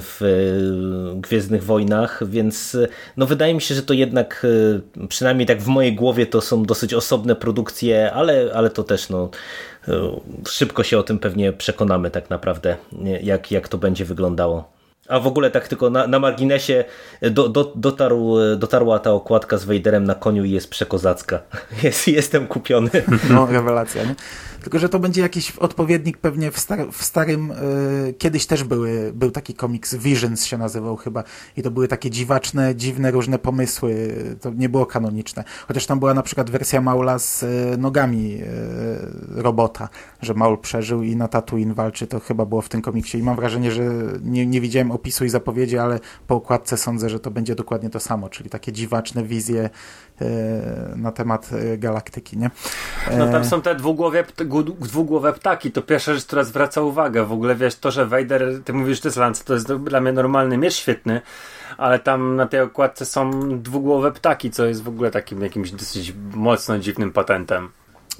S3: w e, Gwiezdnych Wojnach, więc e, no wydaje mi się, że to jednak e, przynajmniej tak w mojej głowie to są dosyć osobne produkcje, ale, ale to też no e, szybko się o tym pewnie przekonamy tak naprawdę, jak, jak to będzie wyglądało. A w ogóle tak tylko na, na marginesie do, do, dotarł, dotarła ta okładka z Wejderem na koniu i jest przekozacka. Jest, jestem kupiony.
S1: No, rewelacja, nie? Tylko, że to będzie jakiś odpowiednik pewnie w, star w starym, y, kiedyś też były, był taki komiks, Visions się nazywał chyba i to były takie dziwaczne, dziwne, różne pomysły, to nie było kanoniczne. Chociaż tam była na przykład wersja Maula z y, nogami y, robota, że Maul przeżył i na Tatooine walczy, to chyba było w tym komiksie i mam wrażenie, że nie, nie widziałem opisu i zapowiedzi, ale po okładce sądzę, że to będzie dokładnie to samo, czyli takie dziwaczne wizje y, na temat y, galaktyki, nie?
S2: No
S1: E,
S2: tam są te dwugłowie, dwugłowe ptaki, to pierwsza rzecz, która zwraca uwagę. W ogóle wiesz, to, że Vader, ty mówisz, to jest lance, to jest dla mnie normalny miecz świetny, ale tam na tej okładce są dwugłowe ptaki, co jest w ogóle takim jakimś dosyć mocno dziwnym patentem.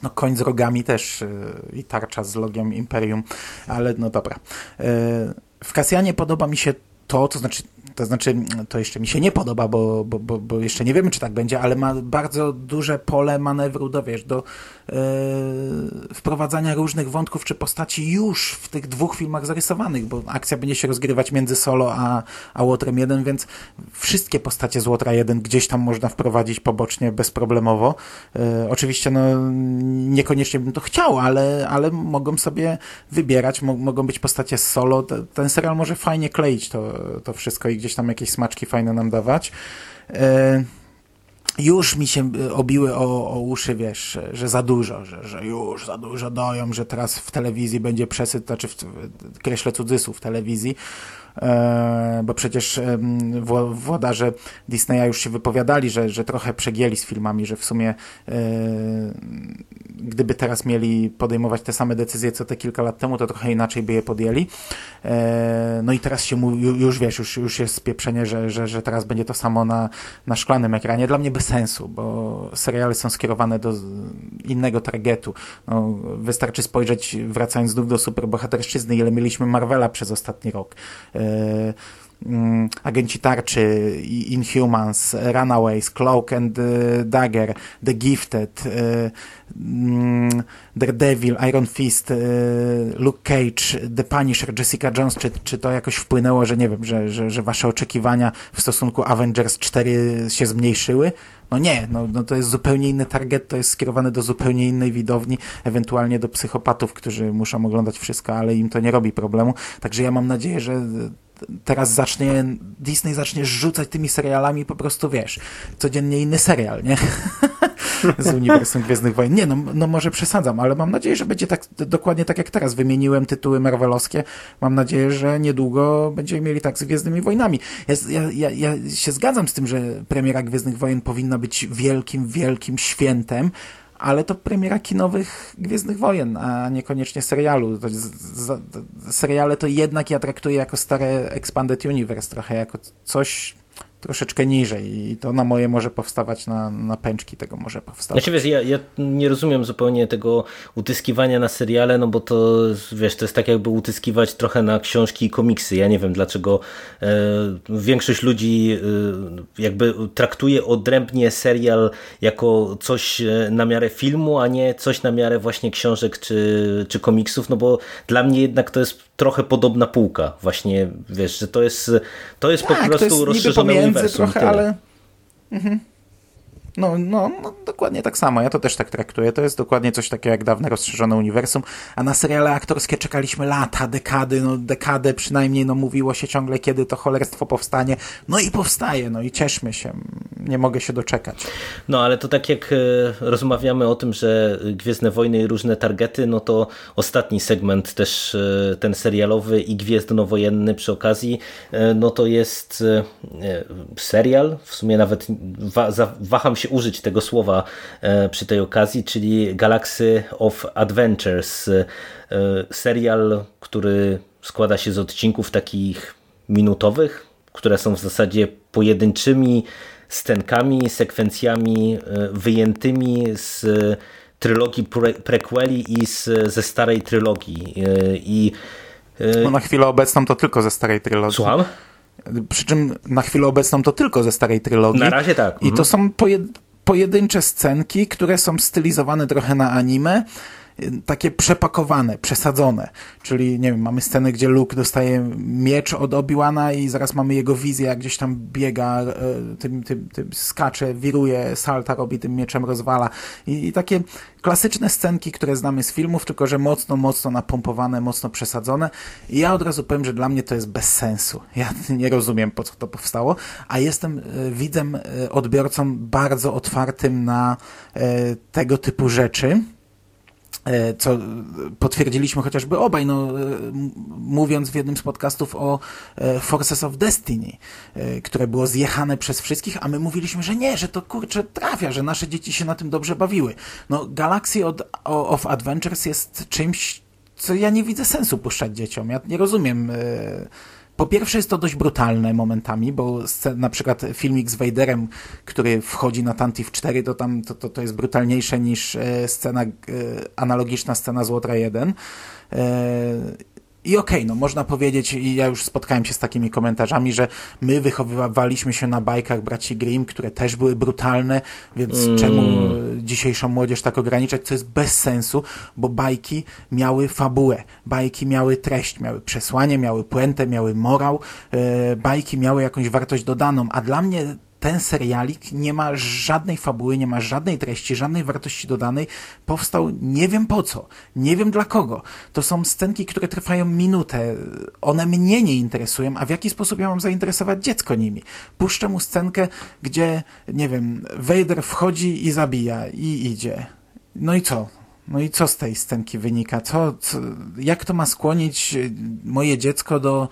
S1: No koń z rogami też y, i tarcza z logiem Imperium, ale no dobra. Y, w Kasjanie podoba mi się to, to znaczy, to znaczy, to jeszcze mi się nie podoba, bo, bo, bo, bo jeszcze nie wiemy, czy tak będzie, ale ma bardzo duże pole manewru do, wiesz, do y, wprowadzania różnych wątków czy postaci już w tych dwóch filmach zarysowanych, bo akcja będzie się rozgrywać między Solo a, a Łotrem 1, więc wszystkie postacie z Łotra 1 gdzieś tam można wprowadzić pobocznie bezproblemowo. E, oczywiście no, niekoniecznie bym to chciał, ale, ale mogą sobie wybierać, mo mogą być postacie z solo. Te- Ten serial może fajnie kleić to, to wszystko i gdzieś tam jakieś smaczki fajne nam dawać. E, już mi się y, obiły o, o uszy, wiesz, że za dużo, że, że już za dużo doją, że teraz w telewizji będzie przesyt, znaczy w, kreślę cudzysłów w telewizji, e, bo przecież włodarze Disneya już się wypowiadali, że, że trochę przegięli z filmami, że w sumie e, gdyby teraz mieli podejmować te same decyzje, co te kilka lat temu, to trochę inaczej by je podjęli. E, no i teraz się mówi, ju- już wiesz, już, już jest spieprzenie, że, że, że teraz będzie to samo na, na szklanym ekranie. Dla mnie bez sensu, bo seriale są skierowane do innego targetu. No, wystarczy spojrzeć, wracając znów do superbohaterszczyzny, ile mieliśmy Marvela przez ostatni rok. E, mm, Agenci Tarczy, Inhumans, Runaways, Cloak and e, Dagger, The Gifted, e, mm, Daredevil, Iron Fist, e, Luke Cage, The Punisher, Jessica Jones, czy, czy to jakoś wpłynęło, że nie wiem, że, że, że wasze oczekiwania w stosunku Avengers 4 się zmniejszyły? No nie, no, no to jest zupełnie inny target, to jest skierowane do zupełnie innej widowni, ewentualnie do psychopatów, którzy muszą oglądać wszystko, ale im to nie robi problemu. Także ja mam nadzieję, że teraz zacznie, Disney zacznie rzucać tymi serialami po prostu, wiesz, codziennie inny serial, nie? Z uniwersum Gwiezdnych Wojen. Nie, no, no może przesadzam, ale mam nadzieję, że będzie tak dokładnie tak jak teraz. Wymieniłem tytuły Marvelowskie. Mam nadzieję, że niedługo będziemy mieli tak z Gwiezdnymi Wojnami. Ja, ja, ja, się zgadzam z tym, że premiera Gwiezdnych Wojen powinna być wielkim, wielkim świętem, ale to premiera kinowych Gwiezdnych Wojen, a niekoniecznie serialu. To seriale to jednak ja traktuję jako stare Expanded Universe, trochę jako coś troszeczkę niżej i to na moje może powstawać, na, na pęczki tego może powstawać.
S3: Znaczy wiesz, ja, ja nie rozumiem zupełnie tego utyskiwania na seriale, no bo to wiesz, to jest tak jakby utyskiwać trochę na książki i komiksy. Ja nie wiem dlaczego e, większość ludzi e, jakby traktuje odrębnie serial jako coś e, na miarę filmu, a nie coś na miarę właśnie książek czy, czy komiksów, no bo dla mnie jednak to jest trochę podobna półka. Właśnie wiesz, że to jest, to jest po
S1: Tak, to
S3: prostu
S1: jest niby
S3: rozszerzone uniwersum.
S1: trochę, ale... Mhm. No, no, no, dokładnie tak samo. Ja to też tak traktuję. To jest dokładnie coś takiego jak dawne rozszerzone uniwersum, a na seriale aktorskie czekaliśmy lata, dekady, no dekadę przynajmniej, no mówiło się ciągle, kiedy to cholerstwo powstanie. No i powstaje, no i cieszmy się. nie mogę się doczekać.
S3: No ale to tak jak e, rozmawiamy o tym, że Gwiezdne Wojny i różne targety, no to ostatni segment też e, ten serialowy i Gwiezdnowojenny przy okazji, e, no to jest serial, w sumie nawet waham się użyć tego słowa przy tej okazji, czyli Galaxy of Adventures, serial, który składa się z odcinków takich minutowych, które są w zasadzie pojedynczymi scenkami, sekwencjami e, wyjętymi z trylogii pre prequeli i z, ze starej trylogii. E, I,
S1: e, no na chwilę obecną to tylko ze starej trylogii.
S3: Słucham?
S1: Przy czym na chwilę obecną to tylko ze starej trylogii.
S3: Na razie tak.
S1: I to mhm. są pojed pojedyncze scenki, które są stylizowane trochę na anime takie przepakowane, przesadzone. Czyli, nie wiem, mamy scenę, gdzie Luke dostaje miecz od Obi-Wana i zaraz mamy jego wizję, jak gdzieś tam biega, e, tym, tym, tym skacze, wiruje, salta robi, tym mieczem rozwala. I, I, takie klasyczne scenki, które znamy z filmów, tylko że mocno, mocno napompowane, mocno przesadzone. I ja od razu powiem, że dla mnie to jest bez sensu. Ja nie rozumiem, po co to powstało, a jestem e, widzem, e, odbiorcą bardzo otwartym na tego typu rzeczy co potwierdziliśmy chociażby obaj, no, e, mówiąc w jednym z podcastów o e, Forces of Destiny, które było zjechane przez wszystkich, a my mówiliśmy, że nie, że to kurczę trafia, że nasze dzieci się na tym dobrze bawiły. No, Galaxy of Adventures jest czymś, co ja nie widzę sensu puszczać dzieciom. Ja nie rozumiem po pierwsze jest to dość brutalne momentami, bo na przykład filmik z Vaderem, który wchodzi na Tantif 4, to tam to, to, to jest brutalniejsze niż e, scena, e, analogiczna scena z Łotra 1. I okej, okay, no można powiedzieć, i ja już spotkałem się z takimi komentarzami, że my wychowywaliśmy się na bajkach braci Grimm, które też były brutalne, więc mm. czemu dzisiejszą młodzież tak ograniczać, co jest bez sensu, bo bajki miały fabułę, bajki miały treść, miały przesłanie, miały puentę, miały morał, yy, bajki miały jakąś wartość dodaną, a dla mnie ten serialik nie ma żadnej fabuły, nie ma żadnej treści, żadnej wartości dodanej. Powstał nie wiem po co, nie wiem dla kogo. To są scenki, które trwają minutę. One mnie nie interesują, a w jaki sposób ja mam zainteresować dziecko nimi? Puszczę mu scenkę, gdzie, nie wiem, Vader wchodzi i zabija i idzie. No i co? No i co z tej scenki wynika? Co, co jak to ma skłonić moje dziecko do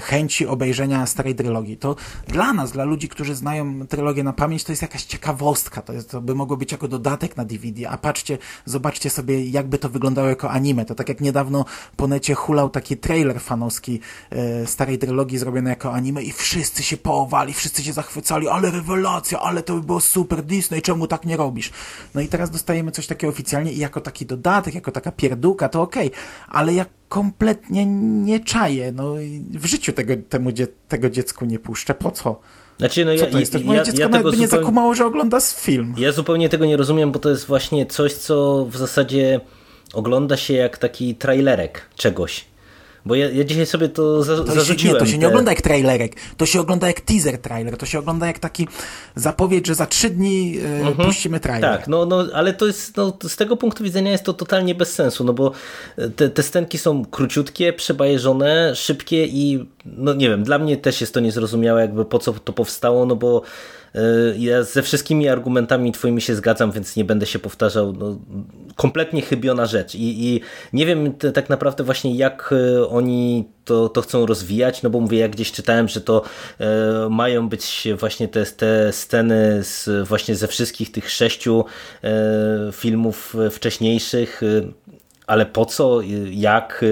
S1: chęci obejrzenia starej trylogii. To dla nas, dla ludzi, którzy znają trylogię na pamięć, to jest jakaś ciekawostka. To, jest, to by mogło być jako dodatek na DVD. A patrzcie, zobaczcie sobie, jakby to wyglądało jako anime. To tak jak niedawno po necie hulał taki trailer fanowski e, starej trylogii zrobiony jako anime i wszyscy się połowali, wszyscy się zachwycali, ale rewelacja, ale to by było super Disney, czemu tak nie robisz? No i teraz dostajemy coś takiego oficjalnie i jako taki dodatek, jako taka pierdółka, to okej, okay. ale jak kompletnie nie czaję. No, w życiu tego, temu tego dziecku nie puszczę. Po co? Znaczy, no co ja, to jest? To moje ja, dziecko ja nawet by zupełnie, nie zakumało, że ogląda film.
S3: Ja zupełnie tego nie rozumiem, bo to jest właśnie coś, co w zasadzie ogląda się jak taki trailerek czegoś. Bo ja, ja dzisiaj sobie to, za, to zarzuciłem.
S1: Się, nie, to się te... nie ogląda jak trailerek, to się ogląda jak teaser trailer, to się ogląda jak taki zapowiedź, że za trzy dni e, mhm. puścimy trailer.
S3: Tak, no, no ale to jest, no, z tego punktu widzenia jest to totalnie bez sensu, no bo te, te scenki są króciutkie, przebajeżone, szybkie i no nie wiem, dla mnie też jest to niezrozumiałe jakby po co to powstało, no bo E, ja ze wszystkimi argumentami twoimi się zgadzam, więc nie będę się powtarzał. No, kompletnie chybiona rzecz I, i nie wiem tak naprawdę właśnie jak e, oni to, to chcą rozwijać, no bo mówię, jak gdzieś czytałem, że to e, mają być właśnie te, te sceny z, właśnie ze wszystkich tych sześciu e, filmów wcześniejszych, e, ale po co, jak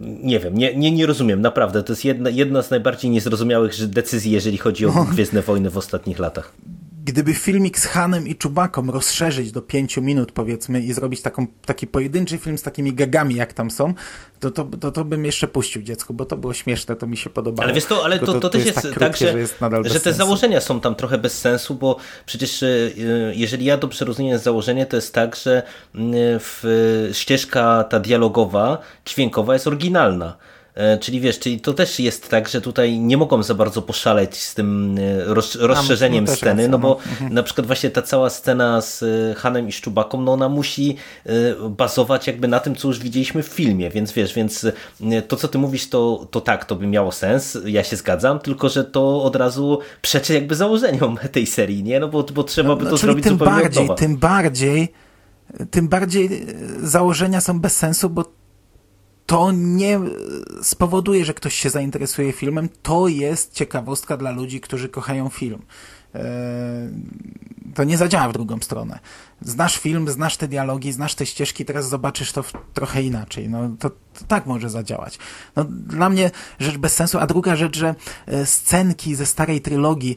S3: nie wiem, nie, nie, nie rozumiem, naprawdę. To jest jedna, jedna z najbardziej niezrozumiałych decyzji, jeżeli chodzi o no. Gwiezdne Wojny w ostatnich latach
S1: gdyby filmik z Hanem i Czubaką rozszerzyć do pięciu minut powiedzmy i zrobić taką, taki pojedynczy film z takimi gagami jak tam są, to, to, to, to bym jeszcze puścił dziecku, bo to było śmieszne, to mi się podobało.
S3: Ale wiesz to, ale to, to, to, też jest, tak, tak że, że, jest że te założenia są tam trochę bez sensu, bo przecież e, jeżeli ja dobrze rozumiem założenie, to jest tak, że w, ścieżka ta dialogowa, dźwiękowa jest oryginalna czyli wiesz, czyli to też jest tak, że tutaj nie mogą za bardzo poszaleć z tym e, roz, rozszerzeniem
S1: no,
S3: sceny, no bo
S1: no.
S3: na przykład właśnie ta cała scena z e, Hanem i Szczubaką, no ona musi bazować jakby na tym, co już widzieliśmy w filmie, więc wiesz, więc to co ty mówisz, to, to tak, to by miało sens, ja się zgadzam, tylko że to od razu przeczy jakby założeniom tej serii, nie? No bo, bo trzeba
S1: No,
S3: by
S1: no,
S3: to
S1: czyli
S3: zrobić
S1: tym
S3: zupełnie
S1: bardziej, tym bardziej, tym bardziej e, założenia są bez sensu, bo to nie spowoduje, że ktoś się zainteresuje filmem. To jest ciekawostka dla ludzi, którzy kochają film. E, To nie zadziała w drugą stronę. Znasz film, znasz te dialogi, znasz te ścieżki, teraz zobaczysz to w, trochę inaczej. No, to, to tak może zadziałać. No, dla mnie rzecz bez sensu. A druga rzecz, że e, scenki ze starej trylogii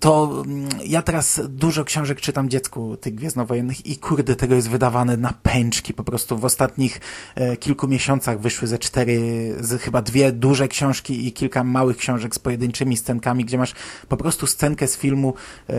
S1: to mm, ja teraz dużo książek czytam dziecku tych Gwiezdnowojennych i kurde, tego jest wydawane na pęczki. Po prostu w ostatnich e, kilku miesiącach wyszły ze cztery, z, chyba dwie duże książki i kilka małych książek z pojedynczymi scenkami, gdzie masz po prostu scenkę z filmu e,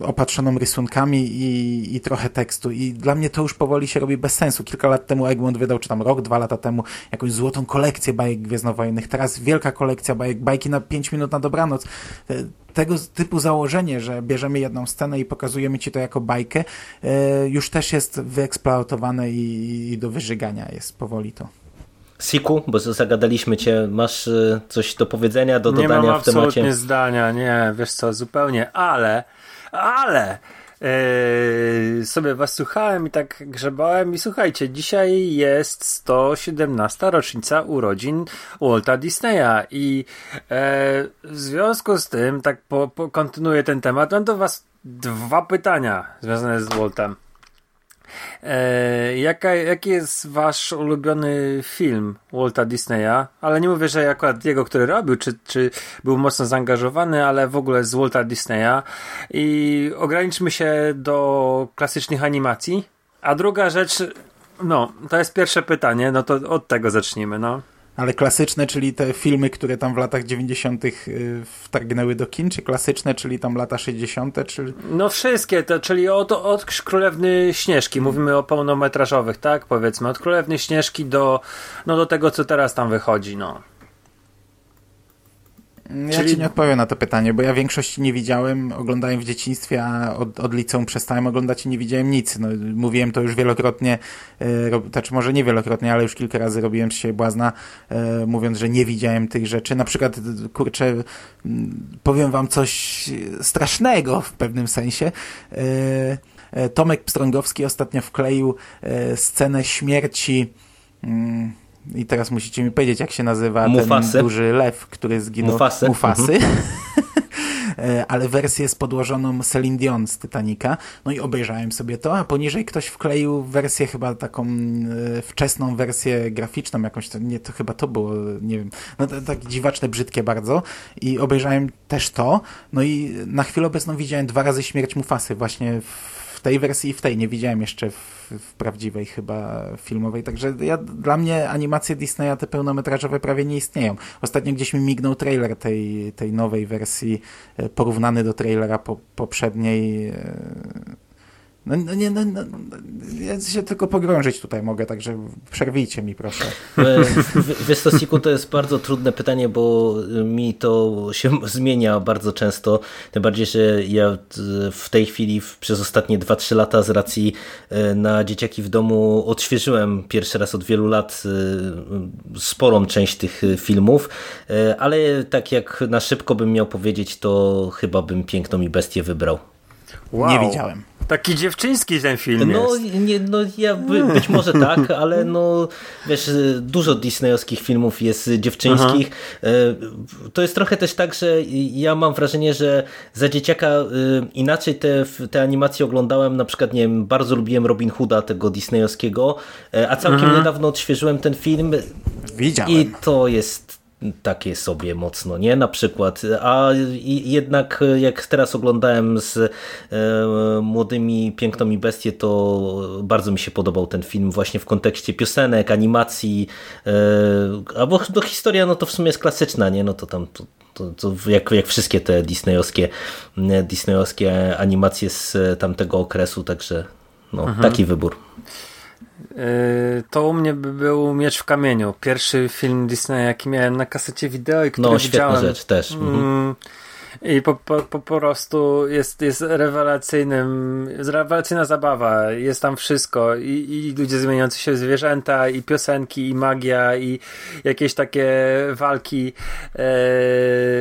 S1: opatrzoną rysunkami i, i trochę tekstu. I dla mnie to już powoli się robi bez sensu. Kilka lat temu Egmont wydał, czy tam rok, dwa lata temu, jakąś złotą kolekcję bajek Gwiezdnowojennych. Teraz wielka kolekcja bajek, bajki na pięć minut na dobranoc. E, tego typu założenie, że bierzemy jedną scenę i pokazujemy ci to jako bajkę, e, już też jest wyeksploatowane i, do wyżygania jest powoli to.
S3: Siku, bo zagadaliśmy cię, masz y, coś do powiedzenia, do
S2: nie
S3: dodania
S2: mam
S3: w temacie?
S2: absolutnie zdania, nie, wiesz co, zupełnie, ale, ale yy, sobie was słuchałem i tak grzebałem. I słuchajcie, dzisiaj jest 117 rocznica urodzin Walta Disneya. I e, w związku z tym, tak po, po kontynuuję ten temat, mam do was dwa pytania związane z Waltem. E, jaka, jaki jest wasz ulubiony film Walta Disneya? Ale nie mówię, że akurat jego, który robił, czy, czy był mocno zaangażowany, ale w ogóle z Walta Disneya. I ograniczmy się do klasycznych animacji. A druga rzecz, no, to jest pierwsze pytanie, no to od tego zacznijmy, no.
S1: Ale klasyczne, czyli te filmy, które tam w latach 90. y, wtargnęły do kin, czy klasyczne, czyli tam lata 60., czy...
S2: No wszystkie, to, czyli od, od Królewny Śnieżki, mówimy o pełnometrażowych, tak? Powiedzmy, od Królewny Śnieżki do, no, do tego, co teraz tam wychodzi, no.
S1: Ja
S2: Czyli-
S1: ci nie odpowiem na to pytanie, bo ja większości nie widziałem, oglądałem w dzieciństwie, a od, od liceum przestałem oglądać i nie widziałem nic. No, mówiłem to już wielokrotnie, e, znaczy może nie wielokrotnie, ale już kilka razy robiłem siebie błazna, e, mówiąc, że nie widziałem tych rzeczy. Na przykład, kurczę, powiem wam coś strasznego w pewnym sensie. E, e, Tomek Pstrągowski ostatnio wkleił e, scenę śmierci mm, i teraz musicie mi powiedzieć, jak się nazywa
S3: Mufasy.
S1: ten duży lew, który zginął.
S3: Mufasy.
S1: Mufasy. E, ale wersję z podłożoną Celine Dion z Titanica. No i obejrzałem sobie to, a poniżej ktoś wkleił wersję chyba taką e, wczesną wersję graficzną jakąś, to, nie, to chyba to było, nie wiem, no to, tak dziwaczne, brzydkie bardzo i obejrzałem też to, no i na chwilę obecną widziałem dwa razy śmierć Mufasy właśnie w tej wersji i w tej, nie widziałem jeszcze w, w prawdziwej chyba filmowej, także ja, dla mnie animacje Disneya te pełnometrażowe prawie nie istnieją. Ostatnio gdzieś mi mignął trailer tej, tej nowej wersji e, porównany do trailera po, poprzedniej e, no, no nie, no, no, ja się tylko pogrążyć tutaj mogę, także przerwijcie mi proszę.
S3: E, Wiesz co, to jest bardzo trudne pytanie, bo mi to się zmienia bardzo często. Tym bardziej, że ja e, w tej chwili przez ostatnie 2-3 lata z racji e, na dzieciaki w domu odświeżyłem pierwszy raz od wielu lat sporą część tych filmów, ale tak jak na szybko bym miał powiedzieć, to chyba bym Piękną i Bestię wybrał.
S2: Wow.
S1: Nie widziałem.
S2: Taki dziewczyński ten film
S3: No,
S2: jest.
S3: nie, no ja by, być może tak, ale no wiesz, dużo disneyowskich filmów jest dziewczyńskich. E, To jest trochę też tak, że ja mam wrażenie, że za dzieciaka e, inaczej te, te animacje oglądałem, na przykład, nie wiem, bardzo lubiłem Robin Hooda, tego disneyowskiego, e, a całkiem niedawno odświeżyłem ten film
S1: Widziałem.
S3: i to jest takie sobie mocno, nie? Na przykład. A jednak jak teraz oglądałem z e, młodymi Piękną i Bestię, to bardzo mi się podobał ten film właśnie w kontekście piosenek, animacji, e, albo no, historia, no to w sumie jest klasyczna, nie? No to tam to, to, to jak, jak wszystkie te disneyowskie, disneyowskie animacje z tamtego okresu, także no, taki wybór.
S2: Yy, to u mnie by był Miecz w kamieniu. Pierwszy film Disneya, jaki miałem na kasecie wideo i który
S3: No, świetna
S2: widziałem.
S3: rzecz też. Mhm.
S2: Mm, I po, po, po prostu jest, jest rewelacyjnym, jest rewelacyjna zabawa, jest tam wszystko I, i ludzie zmieniający się zwierzęta, i piosenki, i magia, i jakieś takie walki. E,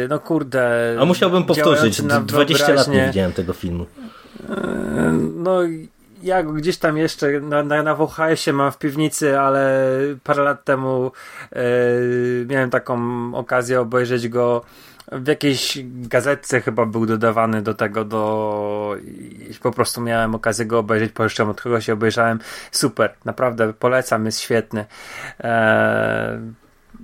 S2: no kurde.
S3: A musiałbym powtórzyć,
S2: działające na
S3: 20 lat nie widziałem tego filmu.
S2: E, No, ja go gdzieś tam jeszcze na, na, na VHS-ie mam w piwnicy, ale parę lat temu e, miałem taką okazję obejrzeć go w jakiejś gazetce chyba był dodawany do tego, do po prostu miałem okazję go obejrzeć, pożyczyłem od kogoś i obejrzałem. Super, naprawdę polecam, jest świetny. E,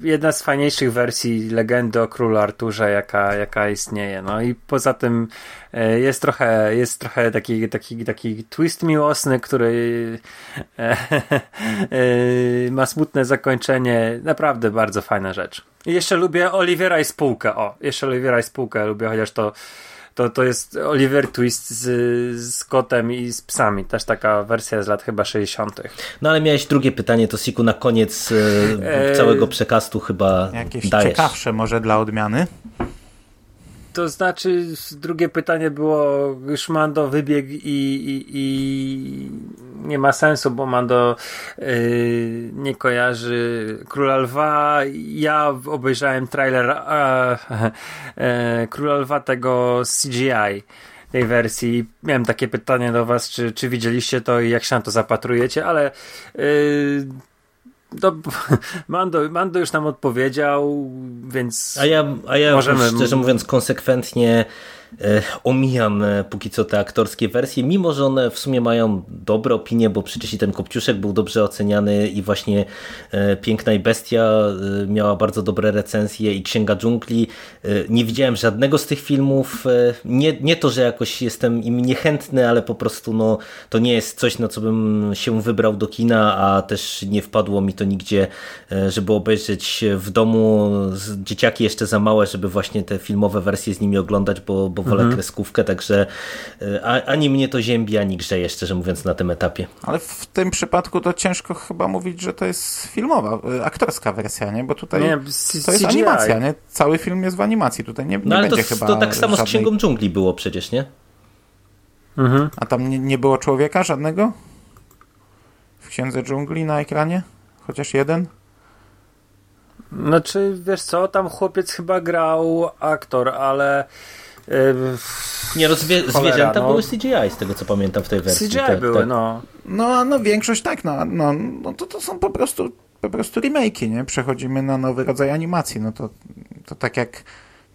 S2: jedna z fajniejszych wersji legendy o królu Arturze, jaka, jaka istnieje. No i poza tym e, jest trochę, jest trochę taki, taki, taki twist miłosny, który e, e, ma smutne zakończenie. Naprawdę bardzo fajna rzecz. I jeszcze lubię Oliwiera i spółkę. O, jeszcze Oliwiera i spółkę lubię, chociaż to to, to jest Oliver Twist z, z kotem i z psami. Też taka wersja z lat chyba 60.
S3: No ale miałeś drugie pytanie, to Siku na koniec e,
S2: Eee,
S3: całego przekastu chyba
S1: Jakieś
S3: dajesz.
S1: ciekawsze może dla odmiany.
S2: To znaczy, drugie pytanie było, już Mando wybiegł i, i, i nie ma sensu, bo Mando yy, nie kojarzy Króla Lwa. Ja obejrzałem trailer e, e, Króla Lwa tego CGI tej wersji. Miałem takie pytanie do was, czy, czy widzieliście to i jak się na to zapatrujecie, ale yy, to, Mando, Mando już nam odpowiedział, więc
S3: A ja, a ja
S2: Możemy-
S3: szczerze mówiąc konsekwentnie omijam e, póki co te aktorskie wersje, mimo że one w sumie mają dobre opinie, bo przecież i ten Kopciuszek był dobrze oceniany i właśnie e, Piękna i Bestia e, miała bardzo dobre recenzje i Księga Dżungli. E, nie widziałem żadnego z tych filmów. E, nie, nie to, że jakoś jestem im niechętny, ale po prostu no, to nie jest coś, na co bym się wybrał do kina, a też nie wpadło mi to nigdzie, e, żeby obejrzeć w domu. Dzieciaki jeszcze za małe, żeby właśnie te filmowe wersje z nimi oglądać, bo, bo wolę kreskówkę, także e, a, ani mnie to ziębi, ani grzeje, szczerze mówiąc, na tym etapie.
S1: Ale w tym przypadku to ciężko chyba mówić, że to jest filmowa, y, aktorska wersja, nie? Bo tutaj
S2: Nie,
S1: to jest animacja, nie? Cały film jest w animacji, tutaj nie, nie
S3: No ale to,
S1: będzie chyba
S3: to tak samo z
S1: żadnej...
S3: Księgą Dżungli było przecież, nie?
S2: Mhm.
S1: A tam nie, nie było człowieka żadnego? W Księdze Dżungli na ekranie? Chociaż jeden?
S2: Znaczy, wiesz co, tam chłopiec chyba grał aktor, ale
S3: Nie, no zwie, zwierzęta
S2: no.
S3: były CGI, z tego co pamiętam w tej wersji.
S2: CGI
S3: tak,
S2: były,
S3: tak.
S2: no.
S1: No, no większość tak, no, no, no to, to są po prostu, po prostu remake'i, nie? Przechodzimy na nowy rodzaj animacji, no to, to tak jak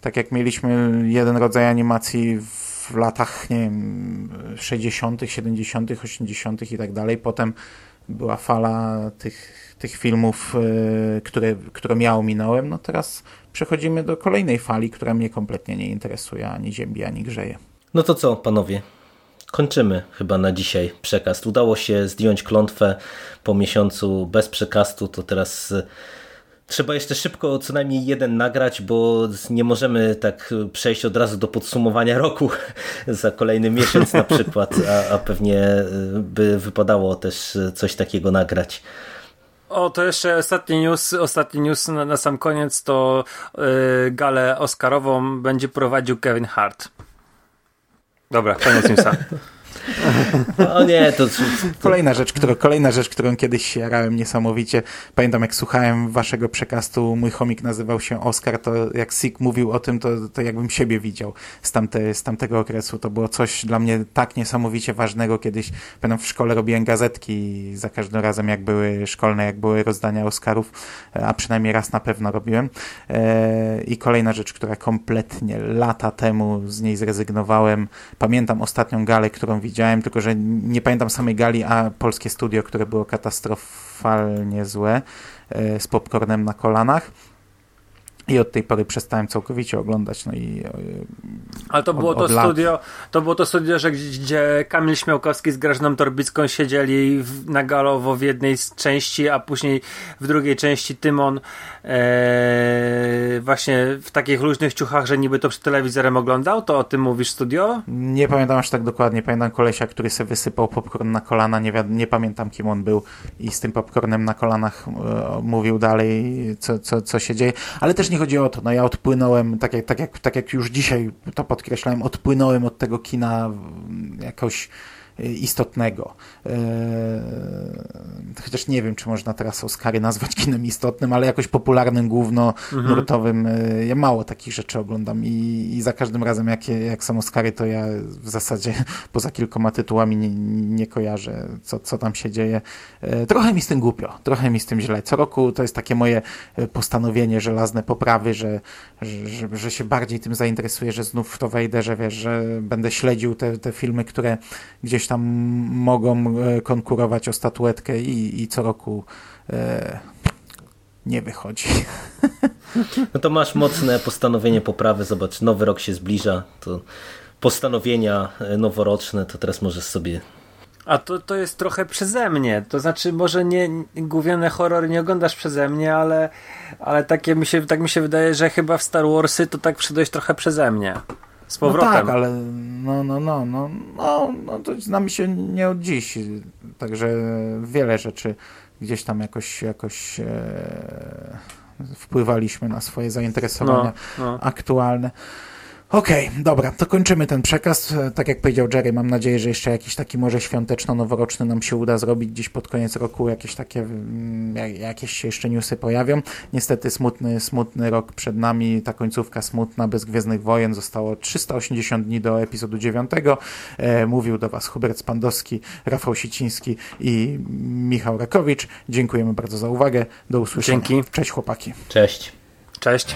S1: tak jak mieliśmy jeden rodzaj animacji w latach, nie wiem, 60., 70., 80. i tak dalej, potem była fala tych, tych filmów, y, które, które miało minąłem, no teraz przechodzimy do kolejnej fali, która mnie kompletnie nie interesuje, ani ziębi, ani grzeje.
S3: No to co, panowie? Kończymy chyba na dzisiaj przekaz. Udało się zdjąć klątwę po miesiącu bez przekastu, to teraz y, trzeba jeszcze szybko co najmniej jeden nagrać, bo nie możemy tak przejść od razu do podsumowania roku za kolejny miesiąc na przykład, a, a pewnie y, by wypadało też y, coś takiego nagrać.
S2: O, to jeszcze ostatni news, ostatni news na, na sam koniec to yy, galę Oscarową będzie prowadził Kevin Hart. Dobra, koniec newsa.
S3: O nie, to,
S1: Kolejna rzecz, którą, kolejna rzecz, którą kiedyś się jarałem niesamowicie. Pamiętam, jak słuchałem waszego przekastu, mój chomik nazywał się Oskar, to jak Sik mówił o tym, to, to jakbym siebie widział z, tamte, z tamtego okresu. To było coś dla mnie tak niesamowicie ważnego. Kiedyś, pamiętam, w szkole robiłem gazetki za każdym razem, jak były szkolne, jak były rozdania Oscarów, a przynajmniej raz na pewno robiłem. E, I kolejna rzecz, która kompletnie lata temu z niej zrezygnowałem. Pamiętam ostatnią galę, którą widziałem, tylko że nie pamiętam samej gali, a polskie studio, które było katastrofalnie złe, e, z popcornem na kolanach. I od tej pory przestałem całkowicie oglądać. No i e,
S2: Ale to było
S1: Od-
S2: to
S1: lat.
S2: studio, to było to studio, że gdzie, Kamil Śmiałkowski z Grażyną Torbicką siedzieli w, na galowo w jednej z części, a później w drugiej części Tymon e, właśnie w takich luźnych ciuchach, że niby to przed telewizorem oglądał, to o tym mówisz studio?
S1: nie pamiętam aż tak dokładnie. Pamiętam kolesia, który sobie wysypał popcorn na kolana. Nie, wiad- nie pamiętam, kim on był. I z tym popcornem na kolanach e, mówił dalej, co, co, co się dzieje. Ale też nie chodzi o to. No ja odpłynąłem, tak jak, tak, jak, tak jak już dzisiaj to podkreślałem, odpłynąłem od tego kina jakoś istotnego. Eee, chociaż nie wiem, czy można teraz Oscary nazwać kinem istotnym, ale jakoś popularnym, główno nurtowym. E, Ja mało takich rzeczy oglądam i, i za każdym razem, jak, jak są Oscary, to ja w zasadzie poza kilkoma tytułami nie, nie kojarzę, co, co tam się dzieje. E, Trochę mi z tym głupio, trochę mi z tym źle. Co roku to jest takie moje e, postanowienie, żelazne poprawy, że, że, że, że się bardziej tym zainteresuję, że znów w to wejdę, że wiesz, że będę śledził te, te filmy, które gdzieś tam mogą e, konkurować o statuetkę i, i co roku e, nie wychodzi.
S3: No to masz mocne postanowienie poprawy, zobacz, nowy rok się zbliża, to postanowienia e, noworoczne, to teraz możesz sobie
S2: A to, to jest trochę przeze mnie. To znaczy, może nie gówniane horrory nie oglądasz przeze mnie, ale, ale takie mi się, tak mi się wydaje, że chyba w Star Warsy to tak przyszedłeś trochę przeze mnie. Z powrotem.
S1: No tak, ale no, no, no, no, no, no to znamy się nie od dziś, także wiele rzeczy gdzieś tam jakoś, jakoś e, wpływaliśmy na swoje zainteresowania
S2: No, no.
S1: aktualne. Okej, dobra, to kończymy ten przekaz. E, Tak jak powiedział Jerry, mam nadzieję, że jeszcze jakiś taki może świąteczno-noworoczny nam się uda zrobić gdzieś pod koniec roku. Jakieś takie, mm, jak- jakieś się jeszcze newsy pojawią. Niestety smutny, smutny rok przed nami, ta końcówka smutna, bez Gwiezdnych Wojen. Zostało 380 dni do epizodu 9. E, mówił do Was Hubert Spandowski, Rafał Siciński i Michał Rakowicz. Dziękujemy bardzo za uwagę. Do usłyszenia.
S2: Dzięki.
S1: Cześć chłopaki.
S3: Cześć.
S2: Cześć.